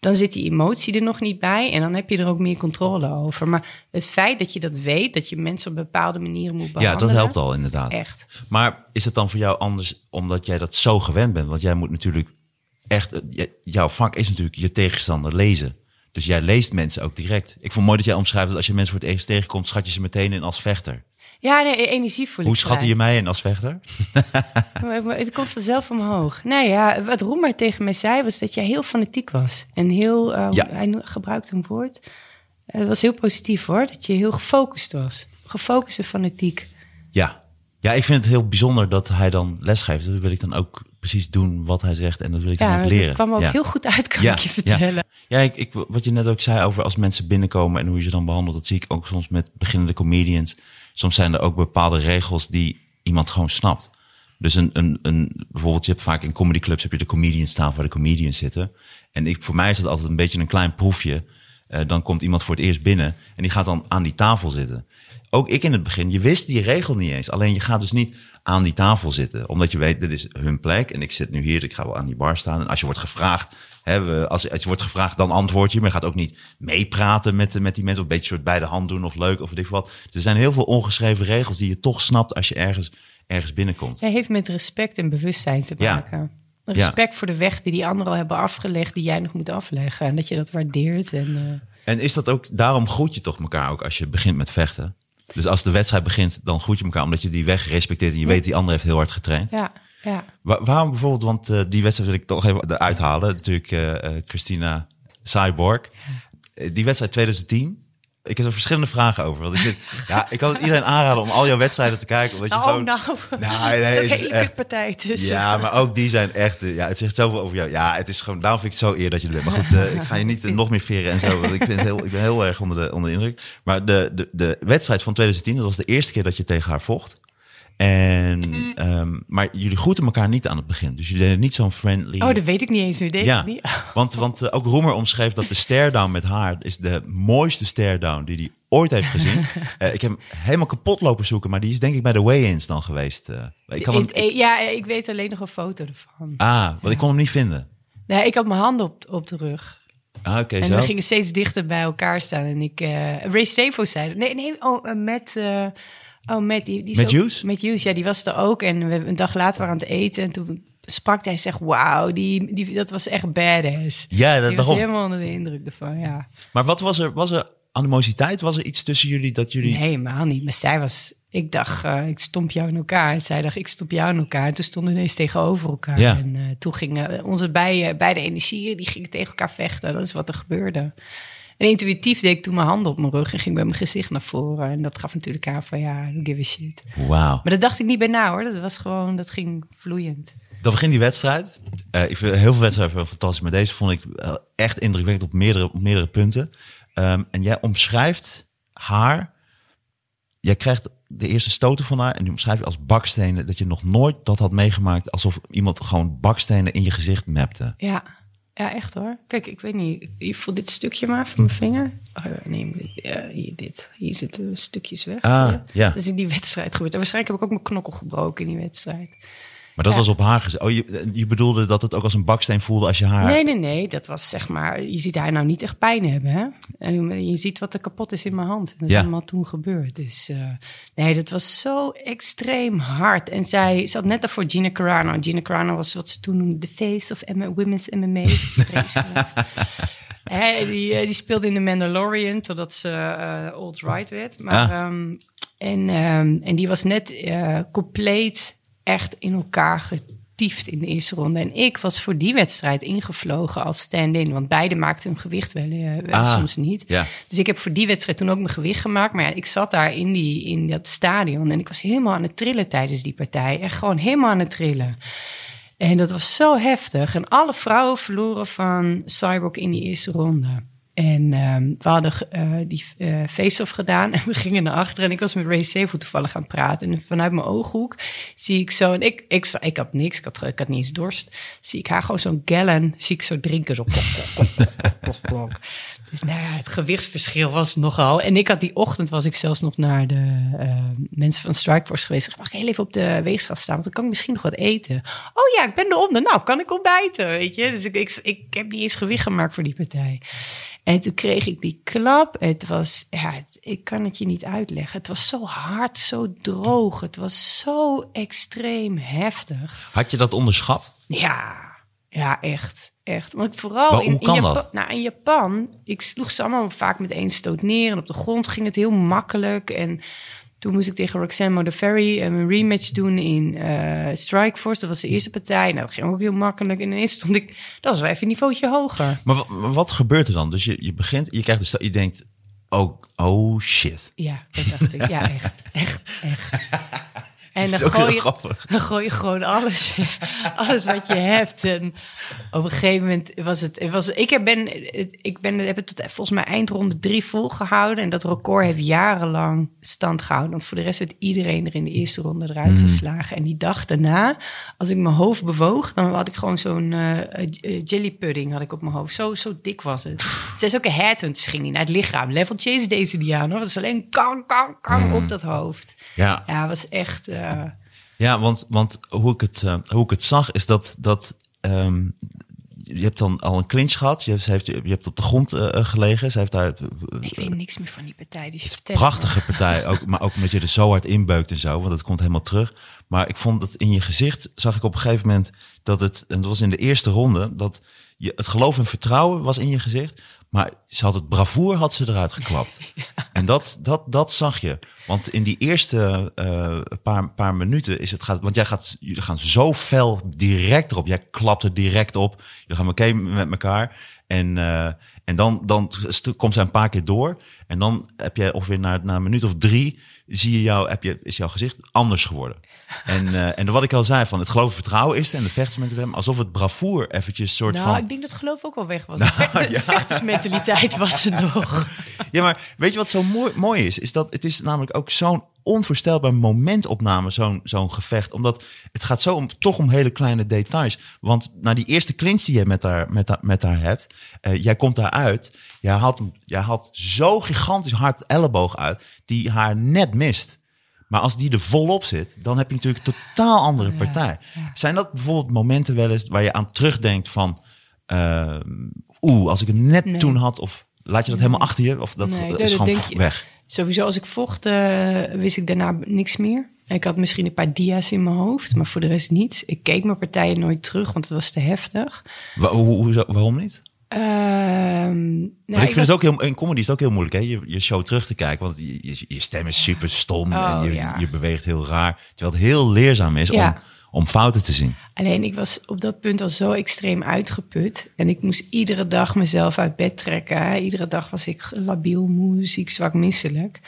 dan zit die emotie er nog niet bij. En dan heb je er ook meer controle over. Maar het feit dat je dat weet, dat je mensen op bepaalde manieren moet Ja, behandelen. dat helpt al inderdaad. Echt. Maar is het dan voor jou anders omdat jij dat zo gewend bent? Want jij moet natuurlijk echt, jouw vak is natuurlijk je tegenstander lezen. Dus jij leest mensen ook direct. Ik vond mooi dat jij omschrijft dat als je mensen voor het eerst tegenkomt, schat je ze meteen in als vechter. Ja, nee, energie voel Hoe schatte je mij in als vechter? Het komt vanzelf omhoog. Nou ja, wat Roemer tegen mij zei, was dat jij heel fanatiek was. En heel, eh, Ja. hij gebruikte een woord. Het was heel positief hoor, dat je heel gefocust was. Gefocust en fanatiek. Ja. Ja, ik vind het heel bijzonder dat hij dan lesgeeft. Dat wil ik dan ook precies doen wat hij zegt en dat wil ik dan Ja, ook dat leren. kwam ook ja. heel goed uit, kan Ja, ik je vertellen. Ja, ik, ik, wat je net ook zei over als mensen binnenkomen en hoe je ze dan behandelt, dat zie ik ook soms met beginnende comedians. Soms zijn er ook bepaalde regels die iemand gewoon snapt. Dus een, een, een, bijvoorbeeld, je hebt vaak in comedyclubs heb je de comedians staan waar de comedians zitten. En ik, voor mij is dat altijd een beetje een klein proefje. Eh, dan komt iemand voor het eerst binnen en die gaat dan aan die tafel zitten. Ook ik in het begin, je wist die regel niet eens. Alleen je gaat dus niet aan die tafel zitten, omdat je weet, dit is hun plek en ik zit nu hier, ik ga wel aan die bar staan. En als je wordt gevraagd, hè, we, als, als je wordt gevraagd, dan antwoord je, maar je gaat ook niet meepraten met, met die mensen, of een beetje soort bij de hand doen of leuk of ik wat. Dus er zijn heel veel ongeschreven regels die je toch snapt als je ergens, ergens binnenkomt. Hij heeft met respect en bewustzijn te Ja. maken. Respect voor de weg die die anderen al hebben afgelegd, die jij nog moet afleggen. En dat je dat waardeert. En, eh, En is dat ook, daarom groet je toch elkaar ook als je begint met vechten? Dus als de wedstrijd begint, dan groet je elkaar omdat je die weg respecteert en je weet die ander heeft heel hard getraind. ja, ja. Wa- waarom bijvoorbeeld, want eh, die wedstrijd wil ik toch even eruit halen. Natuurlijk eh, eh, Christina Cyborg. Die wedstrijd 2010. Ik heb er verschillende vragen over. Want ik, vind, ja, ik kan het iedereen aanraden om al jouw wedstrijden te kijken. Omdat je Oh, gewoon, nou. Nee, nee, Het is echt- partij tussen. Ja, maar ook die zijn echt. eh, Ja, het zegt zoveel over jou. Ja, het is gewoon. Daarom vind ik het zo eer dat je er bent. Maar goed, eh, ik ga je niet eh, nog meer veren en zo. Want ik, vind heel, ik ben heel erg onder de, onder de indruk. Maar de, de, de wedstrijd van 2010, dat was de eerste keer dat je tegen haar vocht. En, ehm, maar jullie groeten elkaar niet aan het begin. Dus jullie deden niet zo'n friendly. Oh, dat weet ik niet eens meer. Deed ja, ik niet. want, want eh, ook Roemer omschreef dat de stare-down met haar is de mooiste stare-down die hij ooit heeft gezien. Eh, ik heb hem helemaal kapot lopen zoeken, maar die is denk ik bij de weigh-ins dan geweest. eh. ik kan hem, Ik- ik- ja, ik weet alleen nog een foto ervan. ah, want ik kon hem niet vinden. Nee, ik had mijn handen op, op de rug. Ah, oké, En zo. we gingen steeds dichter bij elkaar staan. En ik... Ray Savo zei... Nee, nee, oh, met... oh, met die, die Met? Met ja, die was er ook. En we, een dag later waren aan het eten. En toen sprak hij, zegt, wauw, die, die, dat was echt badass. Ja, dat, was helemaal onder de indruk ervan, ja. Maar wat was er? Was er animositeit? Was er iets tussen jullie dat jullie... Nee, helemaal niet. Maar zij was... Ik dacht, eh, ik stomp jou in elkaar. En zij dacht, ik stomp jou in elkaar. En toen stonden we ineens tegenover elkaar. Ja. En eh, toen gingen onze beide, beide energieën, die gingen tegen elkaar vechten. Dat is wat er gebeurde. En intuïtief deed ik toen mijn handen op mijn rug en ging met mijn gezicht naar voren. En dat gaf natuurlijk aan van, ja, don't give a shit. Wauw. Maar dat dacht ik niet bij na hoor. Dat was gewoon, dat ging vloeiend. Dan begint die wedstrijd. Eh, ik vind heel veel wedstrijden fantastisch, maar deze vond ik echt indrukwekkend op meerdere, op meerdere punten. Ehm, en jij omschrijft haar. Jij krijgt de eerste stoten van haar en die omschrijf je als bakstenen. Dat je nog nooit dat had meegemaakt alsof iemand gewoon bakstenen in je gezicht mapte. Ja, ja echt hoor. Kijk, ik weet niet. Je voelt dit stukje maar van mijn vinger. Oh, nee, hier, dit. Hier zitten stukjes weg. Ah, ja. Dat is in die wedstrijd gebeurd. En waarschijnlijk heb ik ook mijn knokkel gebroken in die wedstrijd. Maar dat Ja. was op haar gezet. Oh, je, je bedoelde dat het ook als een baksteen voelde als je haar... Nee, nee, nee. Dat was zeg maar... Je ziet haar nou niet echt pijn hebben, hè? En je ziet wat er kapot is in mijn hand. En dat is allemaal toen gebeurd. Dus eh, nee, dat was zo extreem hard. En zij zat net daarvoor Gina Carano. Gina Carano was wat ze toen noemde de face of M- women's MMA. Hè, die, eh, die speelde in The Mandalorian totdat ze eh alt-right werd. Maar, Ah. ehm, en, ehm, en die was net compleet echt in elkaar getiefd in de eerste ronde. En ik was voor die wedstrijd ingevlogen als stand-in. Want beide maakten hun gewicht wel, wel Ah, soms niet. ja. Dus ik heb voor die wedstrijd toen ook mijn gewicht gemaakt. Maar ja, ik zat daar in, die, in dat stadion en ik was helemaal aan het trillen tijdens die partij. Echt gewoon helemaal aan het trillen. En dat was zo heftig. En alle vrouwen verloren van Cyborg in die eerste ronde. En ehm, we hadden eh, die eh face-off gedaan en we gingen naar achteren. En ik was met Ray Savo toevallig gaan praten. En vanuit mijn ooghoek zie ik zo... En ik, ik, ik had niks, ik had, ik had niet eens dorst. Zie ik haar gewoon zo'n gallon, zie ik zo drinken. Zo klok, klok, klok. Dus nou ja, het gewichtsverschil was nogal. En ik had die ochtend, was ik zelfs nog naar de eh, mensen van Strikeforce geweest. Ik mag ik heel even op de weegschaal staan, want dan kan ik misschien nog wat eten. Oh ja, ik ben eronder. Nou, kan ik ontbijten, weet je. Dus ik, ik, ik heb niet eens gewicht gemaakt voor die partij. En toen kreeg ik die klap. Het was, ja, het- ik kan het je niet uitleggen. Het was zo hard, zo droog. Het was zo extreem heftig. Had je dat onderschat? Ja, ja, echt. Echt. Want vooral Maar in, hoe in kan Japan. dat? Nou, in Japan, ik sloeg ze allemaal vaak met één stoot neer. En op de grond ging het heel makkelijk. En toen moest ik tegen Roxanne Modafferi een rematch doen in eh Strikeforce. Dat was de eerste partij. Nou, dat ging ook heel makkelijk. En ineens stond ik, dat was wel even een niveautje hoger. Maar wat, gebeurt er dan? Dus je, je begint, je krijgt de sta- je denkt, oh, oh shit. Ja, dat dacht ik. Ja, echt. Echt, echt. En dan gooi, je, grappig. dan gooi je gewoon alles, alles wat je hebt. En op een gegeven moment was het... was, ik heb, ben, het- ik ben, heb het tot volgens mij eindronde drie volgehouden. En dat record heeft jarenlang stand gehouden. Want voor de rest werd iedereen er in de eerste ronde eruit Hmm. geslagen. En die dag daarna, als ik mijn hoofd bewoog... dan had ik gewoon zo'n eh, eh, jelly pudding had ik op mijn hoofd. Zo, zo dik was het. Het is ook een headhunt. Ze ging niet naar het lichaam. Level chase deze die aan. Hoor. Het is alleen kang, kang, kang Hmm. op dat hoofd. Ja, Ja, het was echt... eh, Ja, want, want hoe, ik het, eh, hoe ik het zag is dat, dat ehm, je hebt dan al een clinch gehad. Je, ze heeft, je hebt op de grond eh, eh, gelegen. Ze heeft daar Ik weet niks meer van die partij. Het vertel een prachtige partij, ook, maar ook omdat je er zo hard inbeukt en zo, want het komt helemaal terug. Maar ik vond dat in je gezicht zag ik op een gegeven moment dat het, en dat was in de eerste ronde, dat je, het geloof en vertrouwen was in je gezicht, maar ze had het bravoer had ze eruit geklapt. En dat, dat, dat zag je. Want in die eerste eh, paar, paar minuten is het gaat, want jij gaat, jullie gaan zo fel direct erop. Jij klapt er direct op. Jullie gaan meteen met elkaar. En, eh, en dan, dan komt zij een paar keer door. En dan heb jij ongeveer na, na een minuut of drie, zie je jou, heb je, is jouw gezicht anders geworden. En, eh, en wat ik al zei, van het geloof en vertrouwen is er. En de vechtersmentaliteit, alsof het bravoer eventjes soort Nou, van... Nou, ik denk dat het geloof ook wel weg was. de vecht- de vechtersmentaliteit was er nog. Ja, maar weet je wat zo mooi, mooi is? Is dat het is namelijk ook zo'n onvoorstelbaar momentopname, zo'n zo'n gevecht. Omdat het gaat zo om, toch om hele kleine details. Want na die eerste clinch die je met haar, met haar, met haar hebt, eh, jij komt daaruit. Jij haalt, jij haalt zo gigantisch hard elleboog uit, die haar net mist. Maar als die er volop zit, dan heb je natuurlijk een totaal andere partij. Zijn dat bijvoorbeeld momenten wel eens waar je aan terugdenkt van... eh, Oeh, als ik hem net Nee. toen had, of laat je dat helemaal achter je? Of dat Nee, is dat gewoon weg? Sowieso als ik vocht, eh, wist ik daarna niks meer. Ik had misschien een paar dia's in mijn hoofd, maar voor de rest niets. Ik keek mijn partijen nooit terug, want het was te heftig. Wa- hoe, hoe, zo- waarom niet? Ehm, nou, Maar ik vind was- het ook heel, in comedy is het ook heel moeilijk, hè? Je, je show terug te kijken, want je, je, je stem is super stom Oh, en je, ja. je beweegt heel raar. Terwijl het heel leerzaam is Ja. om, om fouten te zien. Alleen ik was op dat punt al zo extreem uitgeput. En ik moest iedere dag mezelf uit bed trekken. Iedere dag was ik labiel, moe, ziek, zwak, misselijk.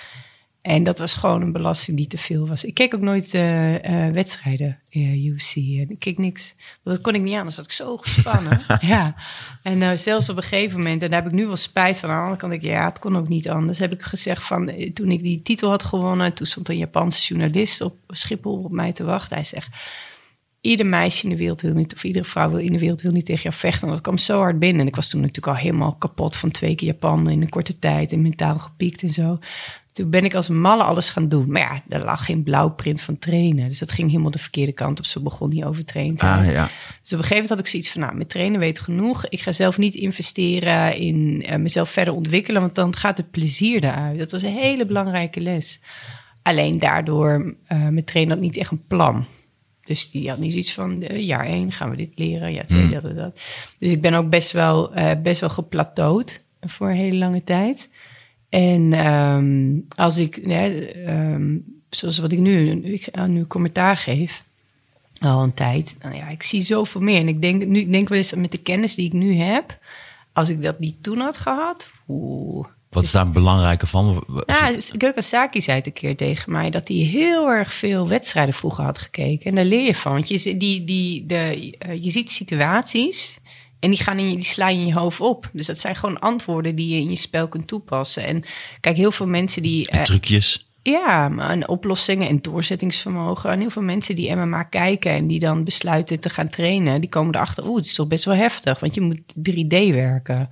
En dat was gewoon een belasting die te veel was. Ik keek ook nooit eh, eh, wedstrijden, eh, UFC. En ik keek niks. Want dat kon ik niet aan. Dan zat ik zo gespannen. ja. En eh, zelfs op een gegeven moment, en daar heb ik nu wel spijt van. Aan de andere kant denk ik, ja, het kon ook niet anders. Heb ik gezegd van, eh, toen ik die titel had gewonnen... toen stond een Japanse journalist op Schiphol op mij te wachten. Hij zegt, ieder meisje in de wereld wil niet, of iedere vrouw wil in de wereld wil niet tegen jou vechten. En dat kwam zo hard binnen. En ik was toen natuurlijk al helemaal kapot van twee keer Japan in een korte tijd en mentaal gepiekt en zo. Toen ben ik als malle alles gaan doen. Maar ja, er lag geen blauwprint van trainen. Dus dat ging helemaal de verkeerde kant op. Zo begon die overtraind. te Ah, ja. Dus op een gegeven moment had ik zoiets van, nou, met trainen weet genoeg. Ik ga zelf niet investeren in eh, mezelf verder ontwikkelen, want dan gaat het plezier eruit. Dat was een hele belangrijke les. Alleen daardoor, eh met trainen had niet echt een plan. Dus die had niet zoiets van, eh, jaar één gaan we dit leren, jaar twee, dat en dat. Dus ik ben ook best wel, eh, best wel geplateauwd voor een hele lange tijd. En ehm, als ik, ehm, zoals wat ik nu, ik aan nu commentaar geef, al een tijd. Nou ja, ik zie zoveel meer. En ik denk, nu, ik denk wel eens met de kennis die ik nu heb, als ik dat niet toen had gehad, oeh. Wat is daar een belangrijke van? Nou, Gökhan Saki zei het een keer tegen mij dat hij heel erg veel wedstrijden vroeger had gekeken. En daar leer je van. Want je, die, die, de, eh, je ziet situaties en die, gaan in je, die slaan je in je hoofd op. Dus dat zijn gewoon antwoorden die je in je spel kunt toepassen. En kijk, heel veel mensen die. eh, Trucjes. ja, maar en oplossingen en doorzettingsvermogen. En heel veel mensen die MMA kijken en die dan besluiten te gaan trainen, die komen erachter, oeh, het is toch best wel heftig, want je moet 3D werken.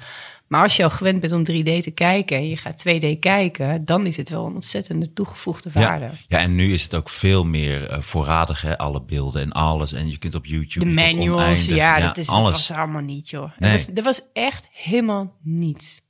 Maar als je al gewend bent om 3D te kijken en je gaat 2D kijken, dan is het wel een ontzettende toegevoegde waarde. Ja. ja, en nu is het ook veel meer eh, voorradig, hè? alle beelden en alles. En je kunt op YouTube. De manuals, oneindig- ja, dat, is, dat alles. was er allemaal niet, joh. Nee. Er, was, er was echt helemaal niets.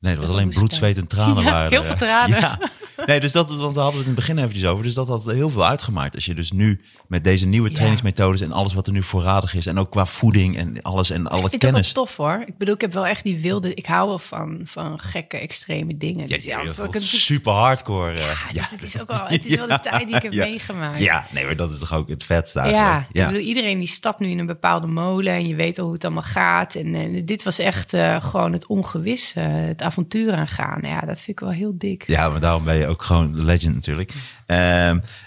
Nee, dat was alleen bloed, zweet en tranen. Ja, waren heel veel tranen. Ja. Nee, dus dat, want daar hadden we het in het begin eventjes over. Dus dat had heel veel uitgemaakt. Als je dus nu met deze nieuwe Ja. trainingsmethodes en alles wat er nu voorradig is. En ook qua voeding en alles en alle ik vind het kennis. ook wel tof hoor. Ik bedoel, ik heb wel echt die wilde. Ik hou wel van, van gekke, extreme dingen. Ja, Dus ja, dat dat super hardcore. eh, Ja, dus het is ook wel, het is wel de tijd die ik heb ja. meegemaakt. Ja, nee, maar dat is toch ook het vetste Ja, eigenlijk. ik bedoel, iedereen die stapt nu in een bepaalde molen en je weet al hoe het allemaal gaat. En, eh, dit was echt eh, gewoon het ongewisse, het avontuur aangaan. Ja, dat vind ik wel heel dik. Ja, maar daarom ben je ook gewoon legend natuurlijk.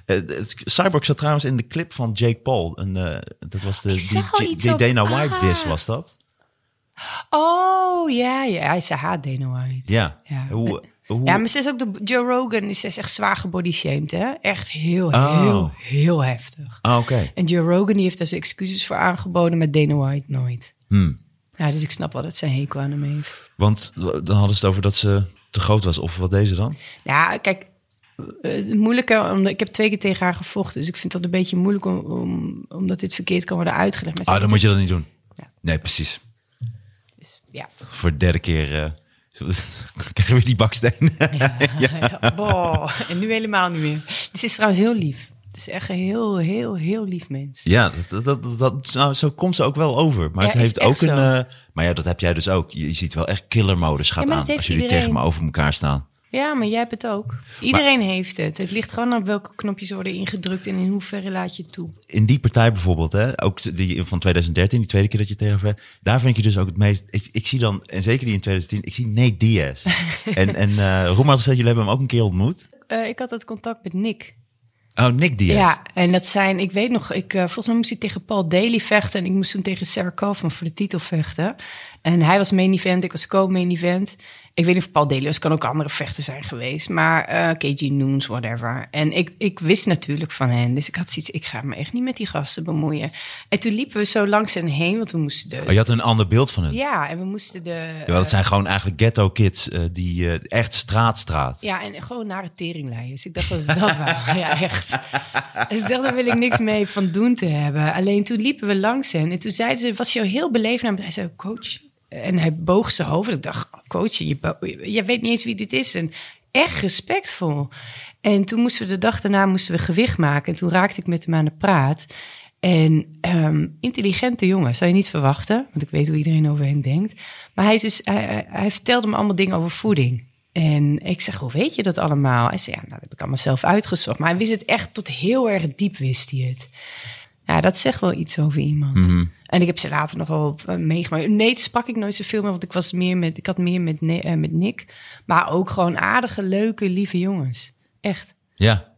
Het- Cyborg zat trouwens in de clip van Jake Paul. En, eh, dat was de die, die Dana White Ah. was dat? Oh, ja, ja. Hij zei haat Dana White. Ja. Ja. Hoe, hoe, Ja, maar ze is ook de Joe Rogan is is echt zwaar gebodyshamed, hè? Echt heel, Oh. heel, heel heftig. Ah, oké. En Joe Rogan die heeft daar zijn excuses voor aangeboden, met Dana White nooit. Hmm. Ja, dus ik snap wel dat zij hekel aan hem heeft. Want dan hadden ze het over dat ze te groot was. Of wat deze dan? Ja, kijk, eh, het moeilijke, omdat ik heb twee keer tegen haar gevochten, dus ik vind dat een beetje moeilijk om, om, omdat dit verkeerd kan worden uitgelegd. Maar Ah, dan moet je dat niet doen. Ja. Nee, precies. het- ja. Voor de derde keer eh, krijgen we die baksteen. Ja. Boah, en nu helemaal niet meer. Dus ze is trouwens heel lief. Het is echt een heel, heel, heel lief mens. Ja, dat, dat, dat, nou, zo komt ze ook wel over. Maar Ja, het heeft ook een. eh, maar ja, dat heb jij dus ook. Je, je ziet wel echt killermodus gaat Ja, aan als jullie iedereen. tegen me over elkaar staan. Ja, maar jij hebt het ook. Iedereen heeft het. Het ligt gewoon aan welke knopjes worden ingedrukt en in hoeverre laat je het toe. In die partij bijvoorbeeld, hè, ook die van 2013, die tweede keer dat je tegen werd, daar vind ik je dus ook het meest. Ik, ik zie dan, en zeker die in 2010, ik zie Nate Diaz. en en uh, Roem had gezegd, jullie hebben hem ook een keer ontmoet. Uh, ik had het contact met Nick. Oh, Nick Diaz. Ja, en dat zijn, ik weet nog, ik, uh, volgens mij moest hij tegen Paul Daly vechten. En ik moest toen tegen Sarah Kaufman voor de titel vechten. En hij was main event, ik was co-main event. Ik weet niet of Paul was, kan ook andere vechten zijn geweest. Maar uh, KG Noons, whatever. En ik, ik wist natuurlijk van hen. Dus ik had zoiets, ik ga me echt niet met die gasten bemoeien. En toen liepen we zo langs hen heen, want we moesten de... Oh, je had een ander beeld van hen? Ja, en we moesten de... Ja, dat zijn gewoon eigenlijk ghetto kids, uh, die uh, echt straatstraat. Ja, en gewoon nare teringlijers. Ik dacht dat het dat waren. Ja, echt. Dus ik dacht, daar wil ik niks mee van doen te hebben. Alleen toen liepen we langs hen. En toen zeiden ze, was je heel beleefd naar. Hij zei, coach. En hij boog zijn hoofd. Ik dacht, coach, je, je weet niet eens wie dit is. En echt respectvol. En toen moesten we de dag daarna moesten we gewicht maken. En toen raakte ik met hem aan de praat. En um, intelligente jongen, zou je niet verwachten. Want ik weet hoe iedereen over hen denkt. Maar hij, is dus, hij, vertelde me allemaal dingen over voeding. En ik zeg, hoe weet je dat allemaal? Hij zei, ja, nou, dat heb ik allemaal zelf uitgezocht. Maar hij wist het echt tot heel erg diep, wist hij het. Ja, dat zegt wel iets over iemand. Mhm. En ik heb ze later nog wel meegemaakt. Nee, sprak ik nooit zoveel meer, want ik was meer met, ik had meer met, uh, met Nick. Maar ook gewoon aardige, leuke, lieve jongens. Echt. Ja.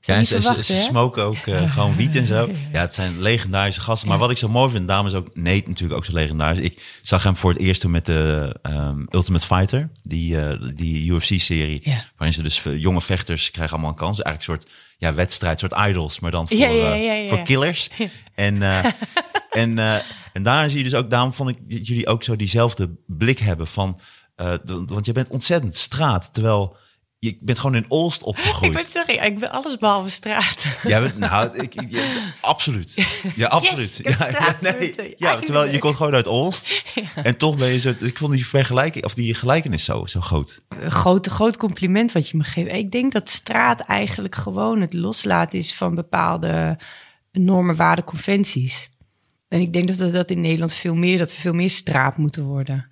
Ja, en ze, ze, ze smoken ook uh, gewoon wiet en zo. Ja, het zijn legendarische gasten. Maar wat ik zo mooi vind, daarom is ook Nate natuurlijk ook zo legendarisch. Ik zag hem voor het eerst toen met de um, Ultimate Fighter, die, uh, die UFC-serie. Ja. Waarin ze dus jonge vechters krijgen allemaal een kans. Eigenlijk een soort ja, wedstrijd, soort idols, maar dan voor, ja, voor killers. En, uh, en, uh, en daar zie je dus ook, daarom vond ik dat jullie ook zo diezelfde blik hebben van, uh, want je bent ontzettend straat, terwijl je bent gewoon in Olst opgegroeid. Ik ben sorry, ik ben alles behalve straat. Ja, bent, nou, ik, absoluut. Ja, absoluut. Yes, ja, ja, nee, ja, terwijl je komt gewoon uit Olst. Ja. En toch ben je zo. Ik vond die vergelijking, of die gelijkenis zo, zo groot. Een groot, groot compliment wat je me geeft. Ik denk dat straat eigenlijk gewoon het loslaten is van bepaalde normen, waarden, conventies. En ik denk dat we dat in Nederland veel meer, dat we veel meer straat moeten worden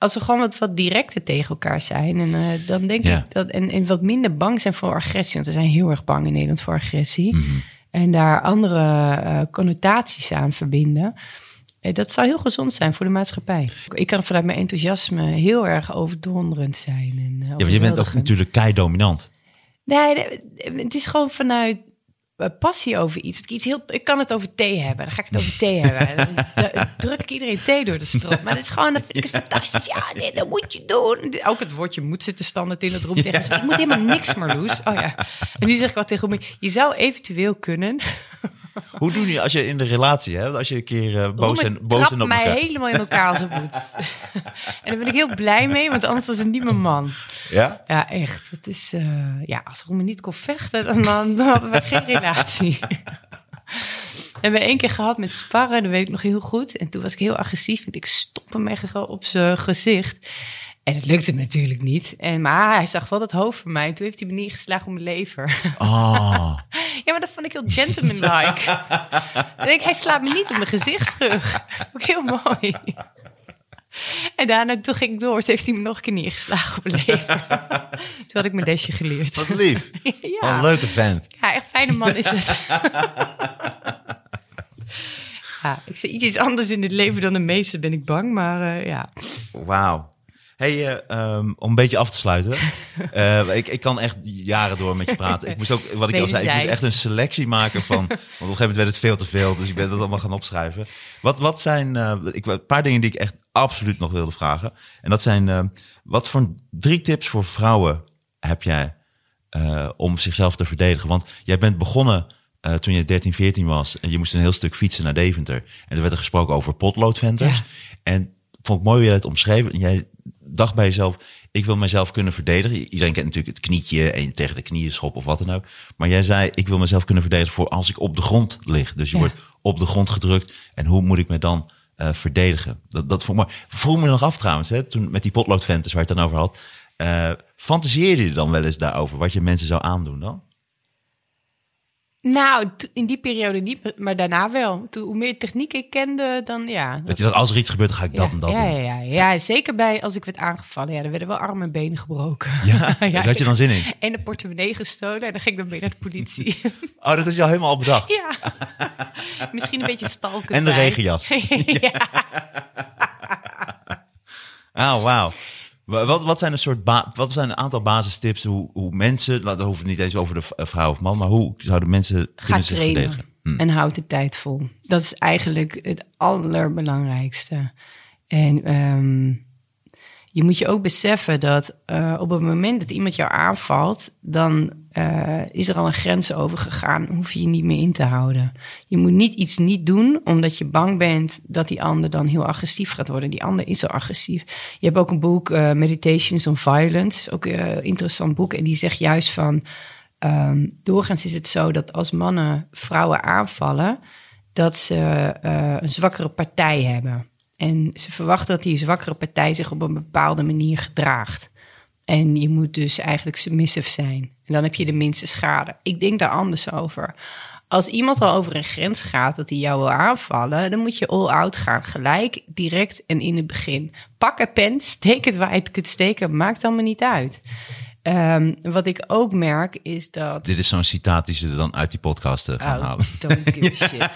als we gewoon wat, wat directer tegen elkaar zijn. En uh, dan denk ja. ik dat. En, en wat minder bang zijn voor agressie. Want we zijn heel erg bang in Nederland voor agressie. Mhm. En daar andere uh, connotaties aan verbinden. En dat zou heel gezond zijn voor de maatschappij. Ik kan vanuit mijn enthousiasme heel erg overdonderend zijn. En, uh, ja, maar je bent ook natuurlijk kei dominant. Nee, het is gewoon vanuit passie over iets. Ik, iets heel, ik kan het over thee hebben. Dan ga ik het over thee hebben. Dan druk ik iedereen thee door de strop. Maar dat is gewoon, dat vind ik fantastisch. Ja, dat moet je doen. Ook het woordje moet zitten standaard in het roept tegen. Ik moet helemaal niks, Marloes. Oh ja. En nu zeg ik wat tegen me. Je zou eventueel kunnen... Hoe doen je als je in de relatie hebt? Als je een keer uh, boos en boos en op mij elkaar... helemaal in elkaar als het moet. en daar ben ik heel blij mee, want anders was het niet mijn man. Ja? Ja, echt. Het is, uh, ja, als Roemen niet kon vechten, dan, dan hadden we geen relatie. We hebben één keer gehad met sparren, dat weet ik nog heel goed. En toen was ik heel agressief. En ik stop hem echt op zijn gezicht. En het lukte natuurlijk niet. En, maar hij zag wel het hoofd van mij. En toen heeft hij me neergeslagen op mijn lever. Oh. ja, maar dat vond ik heel gentlemanlike. en ik, hij slaat me niet op mijn gezicht terug. Dat vond ik heel mooi. En daarna toen ging ik door. Toen heeft hij me nog een keer neergeslagen op mijn lever. toen had ik mijn desje geleerd. Wat lief. ja. Wat een leuke vent. Ja, echt fijne man is het. ja, ik zie iets anders in het leven dan de meeste, ben ik bang. Maar uh, ja. Wauw. Hey, eh, ehm, om een beetje af te sluiten. Eh, ik, ik kan echt jaren door met je praten. Ik moest ook, wat ik al zei, ik moest echt een selectie maken van. Want op een gegeven moment werd het veel te veel, dus ik ben dat allemaal gaan opschrijven. Wat, wat zijn eh, ik, een paar dingen die ik echt absoluut nog wilde vragen? En dat zijn, wat voor drie tips voor vrouwen heb jij om zichzelf te verdedigen? Want jij bent begonnen toen je 13, 14 was en je moest een heel stuk fietsen naar Deventer. En er werd er gesproken over potloodventers. Ja. En vond ik mooi hoe jij het omschreven. Jij dacht bij jezelf, ik wil mezelf kunnen verdedigen. Iedereen kent natuurlijk het knietje en tegen de knieën schop of wat dan ook. Maar jij zei, ik wil mezelf kunnen verdedigen voor als ik op de grond lig. Dus je Ja. wordt op de grond gedrukt. En hoe moet ik me dan eh, verdedigen? Dat, dat vond ik mooi. Vroeg me nog af trouwens, hè, toen met die potloodventers waar je het dan over had. eh fantaseerde je dan wel eens daarover wat je mensen zou aandoen dan? Nou, in die periode niet, maar daarna wel. Toen, hoe meer techniek ik kende, dan ja. Dat je dacht, als er iets gebeurt, dan ga ik dat ja, en dat ja, doen. ja, ja, ja, zeker bij als ik werd aangevallen. Ja, er werden wel armen en benen gebroken. Ja, daar had je dan zin in. En de portemonnee gestolen en dan ging ik dan mee naar de politie. Oh, dat is je al helemaal al bedacht. ja. Misschien een beetje stalken. En de regenjas. ja. Oh, wauw. Wa- Wat, wat zijn een soort wat zijn een aantal basistips hoe, hoe mensen, nou, dat hoeft niet eens over de v- vrouw of man, maar hoe zouden mensen Ga kunnen zich verdedigen? Hm. en houd de tijd vol. Dat is eigenlijk het allerbelangrijkste. En ehm, je moet je ook beseffen dat eh, op het moment dat iemand jou aanvalt, dan eh, is er al een grens overgegaan. Hoef je je niet meer in te houden. Je moet niet iets niet doen omdat je bang bent dat die ander dan heel agressief gaat worden. Die ander is al agressief. Je hebt ook een boek, eh, Meditations on Violence, ook een interessant boek. En die zegt juist van. Ehm, doorgaans is het zo dat als mannen vrouwen aanvallen, dat ze een zwakkere partij hebben. En ze verwachten dat die zwakkere partij zich op een bepaalde manier gedraagt. En je moet dus eigenlijk submissive zijn. En dan heb je de minste schade. Ik denk daar anders over. Als iemand al over een grens gaat dat hij jou wil aanvallen, dan moet je all out gaan. Gelijk, direct en in het begin. Pak een pen, steek het waar je het kunt steken, maakt allemaal niet uit. Ehm, wat ik ook merk is dat. Dit is zo'n citaat die ze dan uit die podcast eh, gaan Oh, halen. don't give a shit.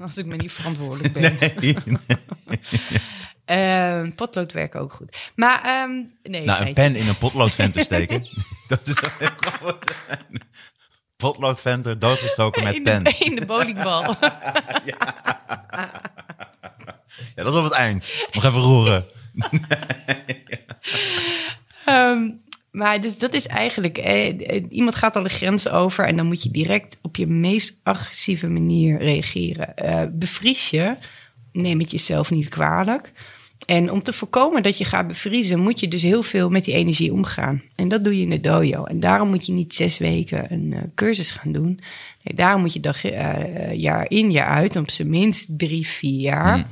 Als ik me niet verantwoordelijk ben. Ehm, potloodwerk ook goed. Maar ehm, nee. nou, een pen in een potloodventer steken, dat is wel heel grappig. Potloodventer, doodgestoken met in pen. In de bowlingbal. Ja, dat is op het eind. Nog even roeren. Ehm, maar dus dat is eigenlijk, eh, eh, iemand gaat al de grens over en dan moet je direct op je meest agressieve manier reageren. Eh, bevries je, neem het jezelf niet kwalijk. En om te voorkomen dat je gaat bevriezen, moet je dus heel veel met die energie omgaan. En dat doe je in de dojo. En daarom moet je niet zes weken een eh, cursus gaan doen. Nee, daarom moet je dag, jaar in, jaar uit, op zijn minst drie, vier jaar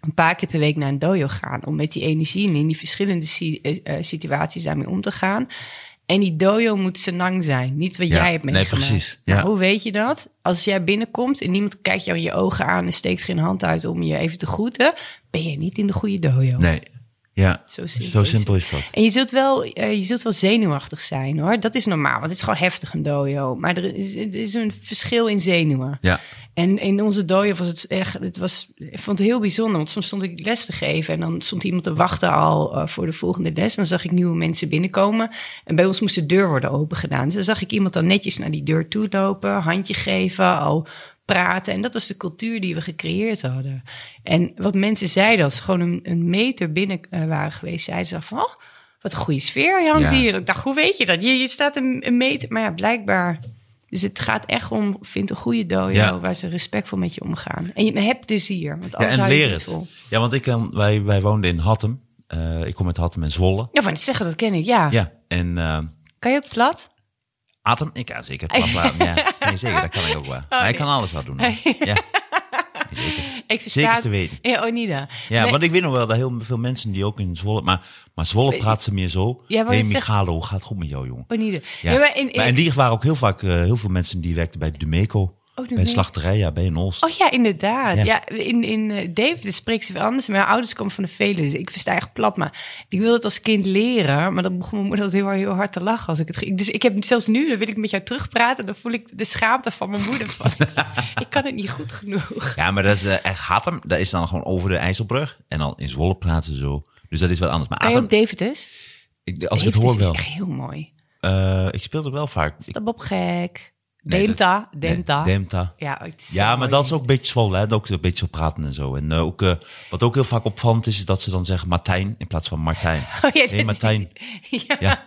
een paar keer per week naar een dojo gaan. Om met die energie en in die verschillende si- eh, situaties daarmee om te gaan. En die dojo moet senang zijn. Niet wat Ja, jij hebt nee, meegemaakt. precies, Nou, ja. hoe weet je dat? Als jij binnenkomt en niemand kijkt jou in je ogen aan... en steekt geen hand uit om je even te groeten... ben je niet in de goede dojo. Nee, ja, Zo simpel zo is dat. En je zult, wel, eh, je zult wel zenuwachtig zijn hoor. Dat is normaal, want het is gewoon heftig een dojo. Maar er is, er is een verschil in zenuwen. Ja. En in onze dojo was het echt, het was, ik vond het heel bijzonder. Want soms stond ik les te geven en dan stond iemand te wachten al eh, voor de volgende les. En dan zag ik nieuwe mensen binnenkomen. En bij ons moest de deur worden opengedaan. Dus dan zag ik iemand dan netjes naar die deur toe lopen, handje geven, al praten. En dat was de cultuur die we gecreëerd hadden. En wat mensen zeiden als ze gewoon een, een meter binnen eh, waren geweest, zeiden ze van, oh, wat een goede sfeer je hangt Ja. hier. Ik dacht, hoe weet je dat? Je, je staat een, een meter, maar ja, blijkbaar... Dus het gaat echt om, vind een goede dojo Ja. waar ze respectvol met je omgaan. En je hebt plezier, want Ja, en leer het. vol. Ja, want ik, eh, wij, wij woonden in Hattem. Eh, ik kom uit Hattem en Zwolle. Ja, van het zeggen, dat ken ik, ja. Ja, en eh Kan je ook plat? Atem? Ik kan zeker. Papa, ja, nee, zeker, dat kan ik ook wel. maar ik kan alles wel doen. Ja, zeker. Ik versta Zeker te weten. Ja, Onida. Ja, Nee, want ik weet nog wel dat heel veel mensen die ook in Zwolle... Maar, maar Zwolle praat ze meer zo. Ja, hey, zegt- Michalo, gaat goed met jou, jongen? Onida. Ja. Ja, maar in, in, Maar en die waren ook heel vaak eh, heel veel mensen die werkten bij Dumeco. Bij Dumeco. een slachterij, ja, bij een Oost. Oh ja, inderdaad. Ja. Ja, in, in uh, spreekt ze weer anders. Mijn ouders komen van de Veluwe, dus ik versta echt plat. Maar ik wilde het als kind leren. Maar dan begon mijn moeder altijd heel, heel hard te lachen als ik het ging. Dus ik heb zelfs nu, dan wil ik met jou terugpraten. Dan voel ik de schaamte van mijn moeder. Van, ik kan het niet goed genoeg. Ja, maar dat is eh, echt Hattem. Dat is dan gewoon over de IJsselbrug. En dan in Zwolle praten zo. Dus dat is wel anders. Maar Adam, ook Davids? ik, als ik het hoor wel. is echt heel mooi. Eh, ik speel er wel vaak. Stap op gek. Nee, Demta, Demta. Demta. Ja, het is Ja, maar dat is ook een beetje zwollen, hè? Ook een beetje zo praten en zo. En eh, ook, eh, wat ook heel vaak opvallend is, is dat ze dan zeggen Martijn in plaats van Martijn. Oh, ja, Nee, Martijn. Ja. Ja.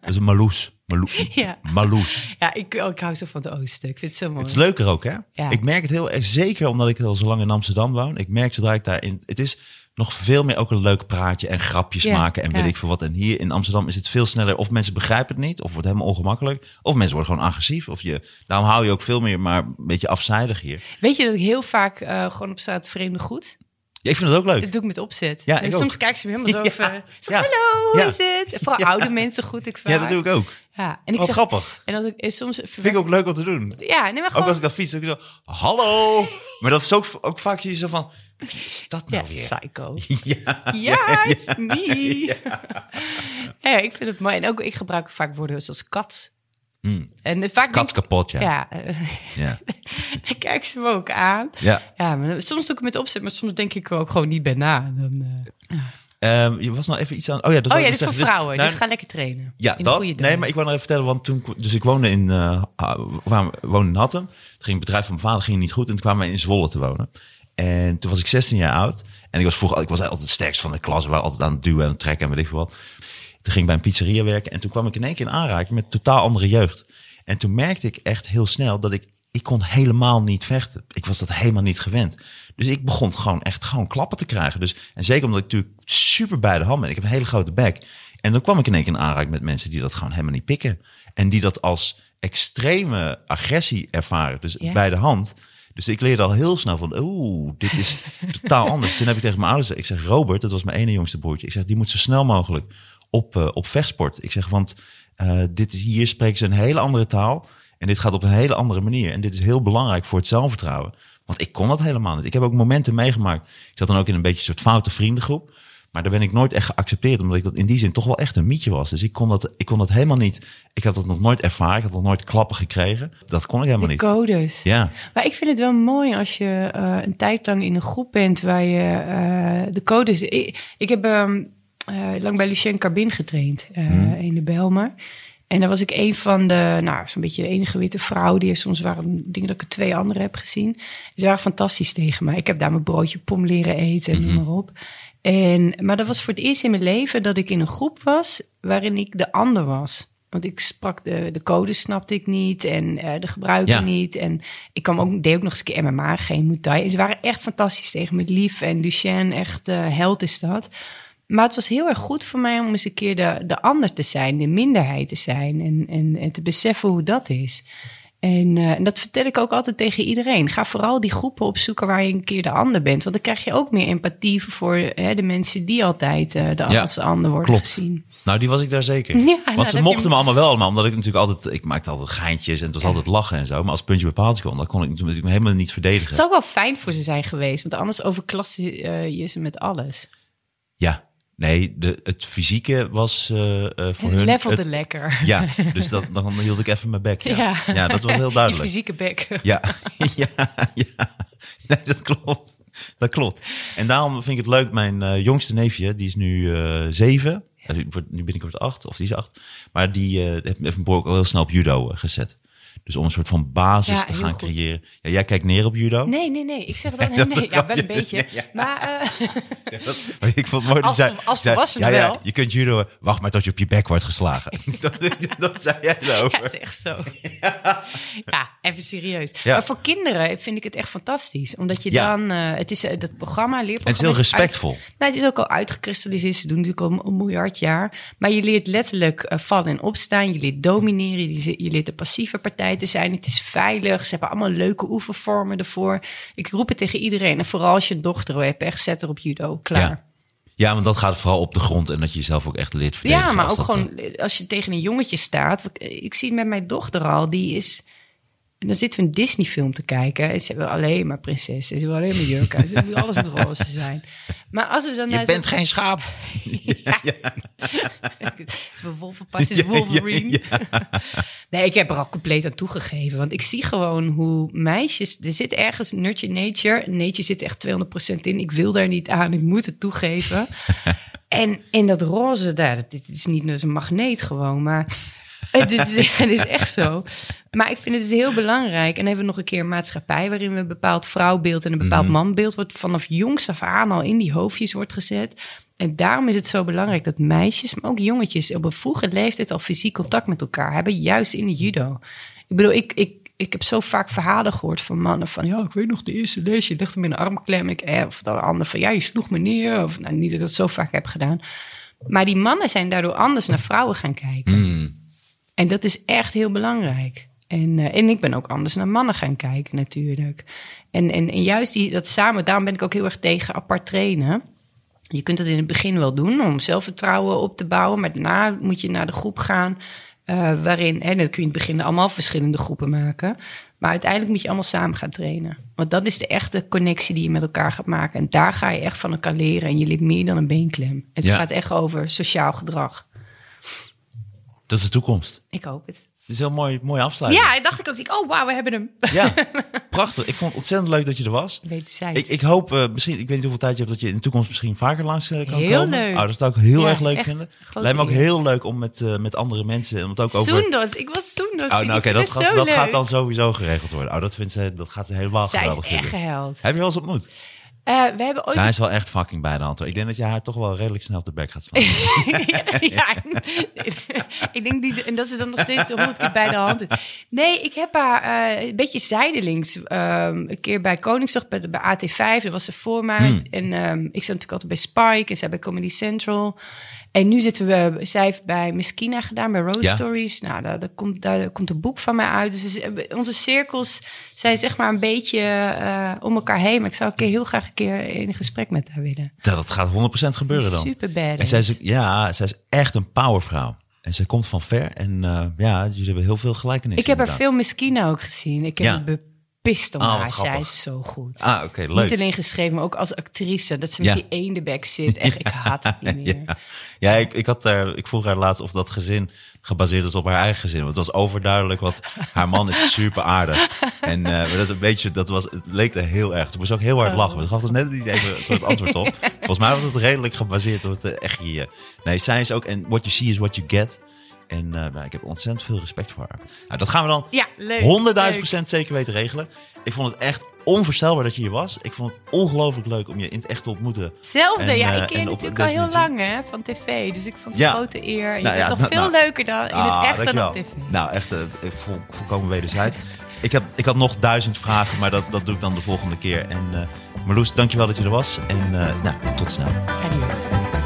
Dat is een Marloes. Marlo Ja. Marloes. Ja, ik, oh, ik hou zo van het oosten. Ik vind het zo mooi. Het is leuker ook, hè? Ja. Ik merk het heel erg, zeker omdat ik al zo lang in Amsterdam woon. Ik merk zodra ik daarin... Het is nog veel meer ook een leuk praatje en grapjes Ja, maken en weet ja. ik veel wat. En hier in Amsterdam is het veel sneller. Of mensen begrijpen het niet, of het wordt helemaal ongemakkelijk. Of mensen worden gewoon agressief. Of je, daarom hou je ook veel meer maar een beetje afzijdig hier. Weet je dat ik heel vaak eh, gewoon op straat vreemde goed? Ja, ik vind het ook leuk. Dat doe ik met opzet. Ja, soms ook. kijken ze me helemaal zo Ja. Zeg, ja. hallo, hoe is het? Vooral oude mensen goed, ik vaak. Ja, dat doe ik ook. Ja, en ik Wat zeg, grappig. En als ik en soms... Vind ik ook leuk om te doen. Ja, nee, maar Ook gewoon... als ik dan fiets, dan ik zo, hallo. Maar dat is ook, ook vaak zie je zo van, wie is dat nou weer? psycho. Ja, Ja, it's me. Ja. ik vind het mooi. En ook ik gebruik vaak woorden zoals kat. En eh, vaak. Kat denk- kapot, ja. Ja, Ja. dan kijk ze me ook aan. Ja. Ja, maar soms doe ik het met opzet, maar soms denk ik er ook gewoon niet bij na. Dan, eh, Ehm, je was nog even iets aan. Oh ja, dat Oh ja, ik dit is voor zeggen. vrouwen. nou, dus ga lekker trainen. Ja, In dat. Nee, maar ik wou nog even vertellen, want toen, dus ik woonde in, uh, woonde in Hattem. Toen ging het bedrijf van mijn vader ging niet goed en toen kwamen we in Zwolle te wonen. En toen was ik 16 jaar oud en ik was vroeger, ik was altijd het sterkst van de klas. We waren altijd aan het duwen en het trekken en weet ik veel wat. Toen ging ik bij een pizzeria werken en toen kwam ik in één keer in aanraking met totaal andere jeugd. En toen merkte ik echt heel snel dat ik, ik kon helemaal niet vechten. Ik was dat helemaal niet gewend. Dus ik begon gewoon echt gewoon klappen te krijgen. Dus, en zeker omdat ik natuurlijk super bij de hand ben. Ik heb een hele grote bek. En dan kwam ik in één keer in aanraking met mensen die dat gewoon helemaal niet pikken. En die dat als extreme agressie ervaren. Dus bij de hand. Dus ik leerde al heel snel van, oeh, dit is totaal anders. Toen heb ik tegen mijn ouders, ik zeg, Robert, dat was mijn ene jongste broertje. Ik zeg, die moet zo snel mogelijk op, eh, op vechtsport. Ik zeg, want eh, dit is, hier spreken ze een hele andere taal. En dit gaat op een hele andere manier. En dit is heel belangrijk voor het zelfvertrouwen. Want ik kon dat helemaal niet. Ik heb ook momenten meegemaakt. Ik zat dan ook in een beetje een soort foute vriendengroep. Maar daar ben ik nooit echt geaccepteerd. Omdat ik dat in die zin toch wel echt een mietje was. Dus ik kon dat, ik kon dat helemaal niet. Ik had dat nog nooit ervaren. Ik had nog nooit klappen gekregen. Dat kon ik helemaal De niet. codes. Ja, Maar ik vind het wel mooi als je eh, een tijd lang in een groep bent waar je eh, de codes. Ik, ik heb ehm, eh, lang bij Lucien Carbin getraind Mhm. in de Belmer. En dan was ik een van de, nou, zo'n beetje de enige witte vrouw. Die soms waren dingen dat ik er twee anderen heb gezien. Ze waren fantastisch tegen mij. Ik heb daar mijn broodje pom leren eten en Mhm. noem maar op. En, maar dat was voor het eerst in mijn leven dat ik in een groep was waarin ik de ander was. Want ik sprak de, de codes, snapte ik niet. En eh, de gebruiken Ja. niet. En ik kwam ook, deed ook nog eens een keer MMA, geen Muay Thai. En ze waren echt fantastisch tegen me. Lief en Lucien, echt eh held is dat. Maar het was heel erg goed voor mij om eens een keer de, de ander te zijn. De minderheid te zijn. En, en, en te beseffen hoe dat is. En, eh, en dat vertel ik ook altijd tegen iedereen. Ga vooral die groepen opzoeken waar je een keer de ander bent. Want dan krijg je ook meer empathie voor hè, de mensen die altijd eh, de Ja, als de ander worden klopt. gezien. Nou, die was ik daar zeker. Ja, nou, Want ze mochten je- me allemaal wel allemaal. Omdat ik natuurlijk altijd... Ik maakte altijd geintjes en het was altijd lachen en zo. Maar als het puntje bepaald kwam, dan kon ik natuurlijk me helemaal niet verdedigen. Het zou ook wel fijn voor ze zijn geweest. Want anders overklassen eh, je ze met alles. Ja, nee, de, het fysieke was eh, eh, voor Het hun... levelde het- lekker. Ja, dus dat, dan hield ik even mijn bek. Ja, ja. Ja. dat was heel Je duidelijk. fysieke bek. Ja, ja, ja. Nee, dat klopt. Dat klopt. En daarom vind ik het leuk. Mijn eh, jongste neefje, die is nu zeven. Eh, die wordt nu binnenkort acht, of die is acht. Maar die heeft heeft mijn broer ook al heel snel op judo gezet. Dus om een soort van basis Ja, te gaan goed. creëren. Ja, jij kijkt neer op judo. Nee, nee, nee. Ik zeg dan dat nee. Ja, wel een beetje. Ja. Maar eh, Ja, dat- ik vond het mooi. dat Als- zei- als zei, volwassene ja, ja, wel. Je kunt judo, wacht maar tot je op je bek wordt geslagen. dat, dat zei jij ja, erover. het is echt zo. Ja, even serieus. Ja. Maar voor kinderen vind ik het echt fantastisch. Omdat je Ja. dan... eh, het is eh, dat programma, En het is heel respectvol. Uit, nou, het is ook al uitgekristalliseerd. Ze doen natuurlijk al een miljard jaar. Maar je leert letterlijk eh, vallen en opstaan. Je leert domineren. Je leert de passieve partij te zijn. Het is veilig. Ze hebben allemaal leuke oefenvormen ervoor. Ik roep het tegen iedereen. En vooral als je een dochter hebt, echt zet er op judo. Klaar. Ja. Ja, want dat gaat vooral op de grond en dat je jezelf ook echt leert verdedigen. Ja, maar ook gewoon eh, als je tegen een jongetje staat. Ik zie het met mijn dochter al, die is. Dan zitten we een Disney-film te kijken. En ze wil alleen maar prinsessen. Ze wil alleen maar jurken. Ze wil alles moet roze zijn. Maar als we dan Je bent geen schaap. Ja. Wolvenpas is Wolverine. Nee, ik heb er al compleet aan toegegeven. Want ik zie gewoon hoe meisjes... Er zit ergens nurture nature. Nature zit echt 200% in. Ik wil daar niet aan. Ik moet het toegeven. En, en dat roze daar, dit is niet als een magneet gewoon, maar het is, is echt zo. Maar ik vind het dus heel belangrijk. En dan hebben we nog een keer een maatschappij waarin we een bepaald vrouwbeeld en een bepaald manbeeld, wat vanaf jongs af aan al in die hoofdjes wordt gezet. En daarom is het zo belangrijk dat meisjes, maar ook jongetjes, op een vroege leeftijd al fysiek contact met elkaar hebben, juist in de judo. Ik bedoel, ik, ik, ik heb zo vaak verhalen gehoord van mannen van... ja, ik weet nog de eerste les, je legt hem in een armklem. Ik, eh, of de ander van, ja, je sloeg me neer. Of nou, niet dat ik dat zo vaak heb gedaan. Maar die mannen zijn daardoor anders naar vrouwen gaan kijken. En dat is echt heel belangrijk. En, eh, en ik ben ook anders naar mannen gaan kijken natuurlijk. En, en, en juist die, dat samen, daarom ben ik ook heel erg tegen apart trainen... Je kunt het in het begin wel doen om zelfvertrouwen op te bouwen, maar daarna moet je naar de groep gaan. eh, waarin, en dan kun je in het begin allemaal verschillende groepen maken. Maar uiteindelijk moet je allemaal samen gaan trainen. Want dat is de echte connectie die je met elkaar gaat maken. En daar ga je echt van elkaar leren. En je leert meer dan een beenklem. Het Ja. gaat echt over sociaal gedrag. Dat is de toekomst. Ik hoop het. Het is een heel mooi, mooi afsluiting. Ja, dacht ik ook. Ik, oh, wauw, we hebben hem. Ja, prachtig. Ik vond het ontzettend leuk dat je er was. Wederzijds. Ik, ik hoop, eh, misschien, ik weet niet hoeveel tijd je hebt, dat je in de toekomst misschien vaker langs eh, kan Heel komen. leuk. Oh, dat zou ik heel Ja, erg leuk echt vinden. Lijkt me ook heel leuk om met, eh, met andere mensen, en om het ook over... Soendos, ik was Soendos. Oh, nou oké, dat, gaat, zo dat leuk. gaat dan sowieso geregeld worden. Oh, dat, vindt ze, dat gaat ze helemaal Zij is geweldig echt vinden. geheld. Heb je wel eens ontmoet? Eh, we hebben ooit Zij is wel echt fucking bij de hand. Ik denk dat je haar toch wel redelijk snel op de bek gaat slaan. ja, ik denk die, en dat ze dan nog steeds honderd keer bij de hand is. Nee, ik heb haar eh, een beetje zijdelings ehm, een keer bij Koningsdag bij, bij AT5, daar was ze voor mij. Hmm. En ehm, ik zat natuurlijk altijd bij Spike en zij bij Comedy Central. En nu zitten we, zij heeft bij Miskina gedaan, bij Rose Ja. Stories. Nou, daar, daar komt, daar komt een boek van mij uit. Dus we onze cirkels zijn zeg maar een beetje eh, om elkaar heen. Maar ik zou een keer heel graag een keer in gesprek met haar willen. Ja, dat gaat 100% gebeuren dan. Super badass. En zij is, ja, zij is echt een powervrouw. En zij komt van ver. En eh, ja, jullie hebben heel veel gelijkenissen. Ik heb haar inderdaad. veel Miskina ook gezien. Ik heb Ja. Het bepist om Ah, haar. Zij is zo goed. Ah, oké, leuk. Niet alleen geschreven, maar ook als actrice. Dat ze met Ja. die eendebek zit. Echt, ik haat het niet meer. Ja, ja ik, ik, had daar, ik vroeg haar laatst of dat gezin gebaseerd is op haar eigen gezin. Want het was overduidelijk, want haar man is super aardig. En eh, dat is een beetje, dat was, het leek er heel erg. Ze moest ook heel hard lachen. Ze gaf er net niet even een soort antwoord op. Volgens mij was het redelijk gebaseerd op het eh, echt hier. Nee, zij is ook, en what you see is what you get. En eh, ik heb ontzettend veel respect voor haar. Nou, dat gaan we dan Ja, leuk. 100.000 leuk. procent zeker weten regelen. Ik vond het echt onvoorstelbaar dat je hier was. Ik vond het ongelooflijk leuk om je in het echt te ontmoeten. Hetzelfde, En, ja. eh, Ik ken en je natuurlijk al heel lang hè, van tv. Dus ik vond het Ja. een grote eer. En je Nou bent ja, nog nou, veel nou. leuker dan in Ah, het echt dan dankjewel. op tv. Nou, echt vol, volkomen wederzijds. ik, heb, ik had nog duizend vragen, maar dat, dat doe ik dan de volgende keer. En uh, Marloes, dankjewel dat je er was. En uh, nou, tot snel. Adios.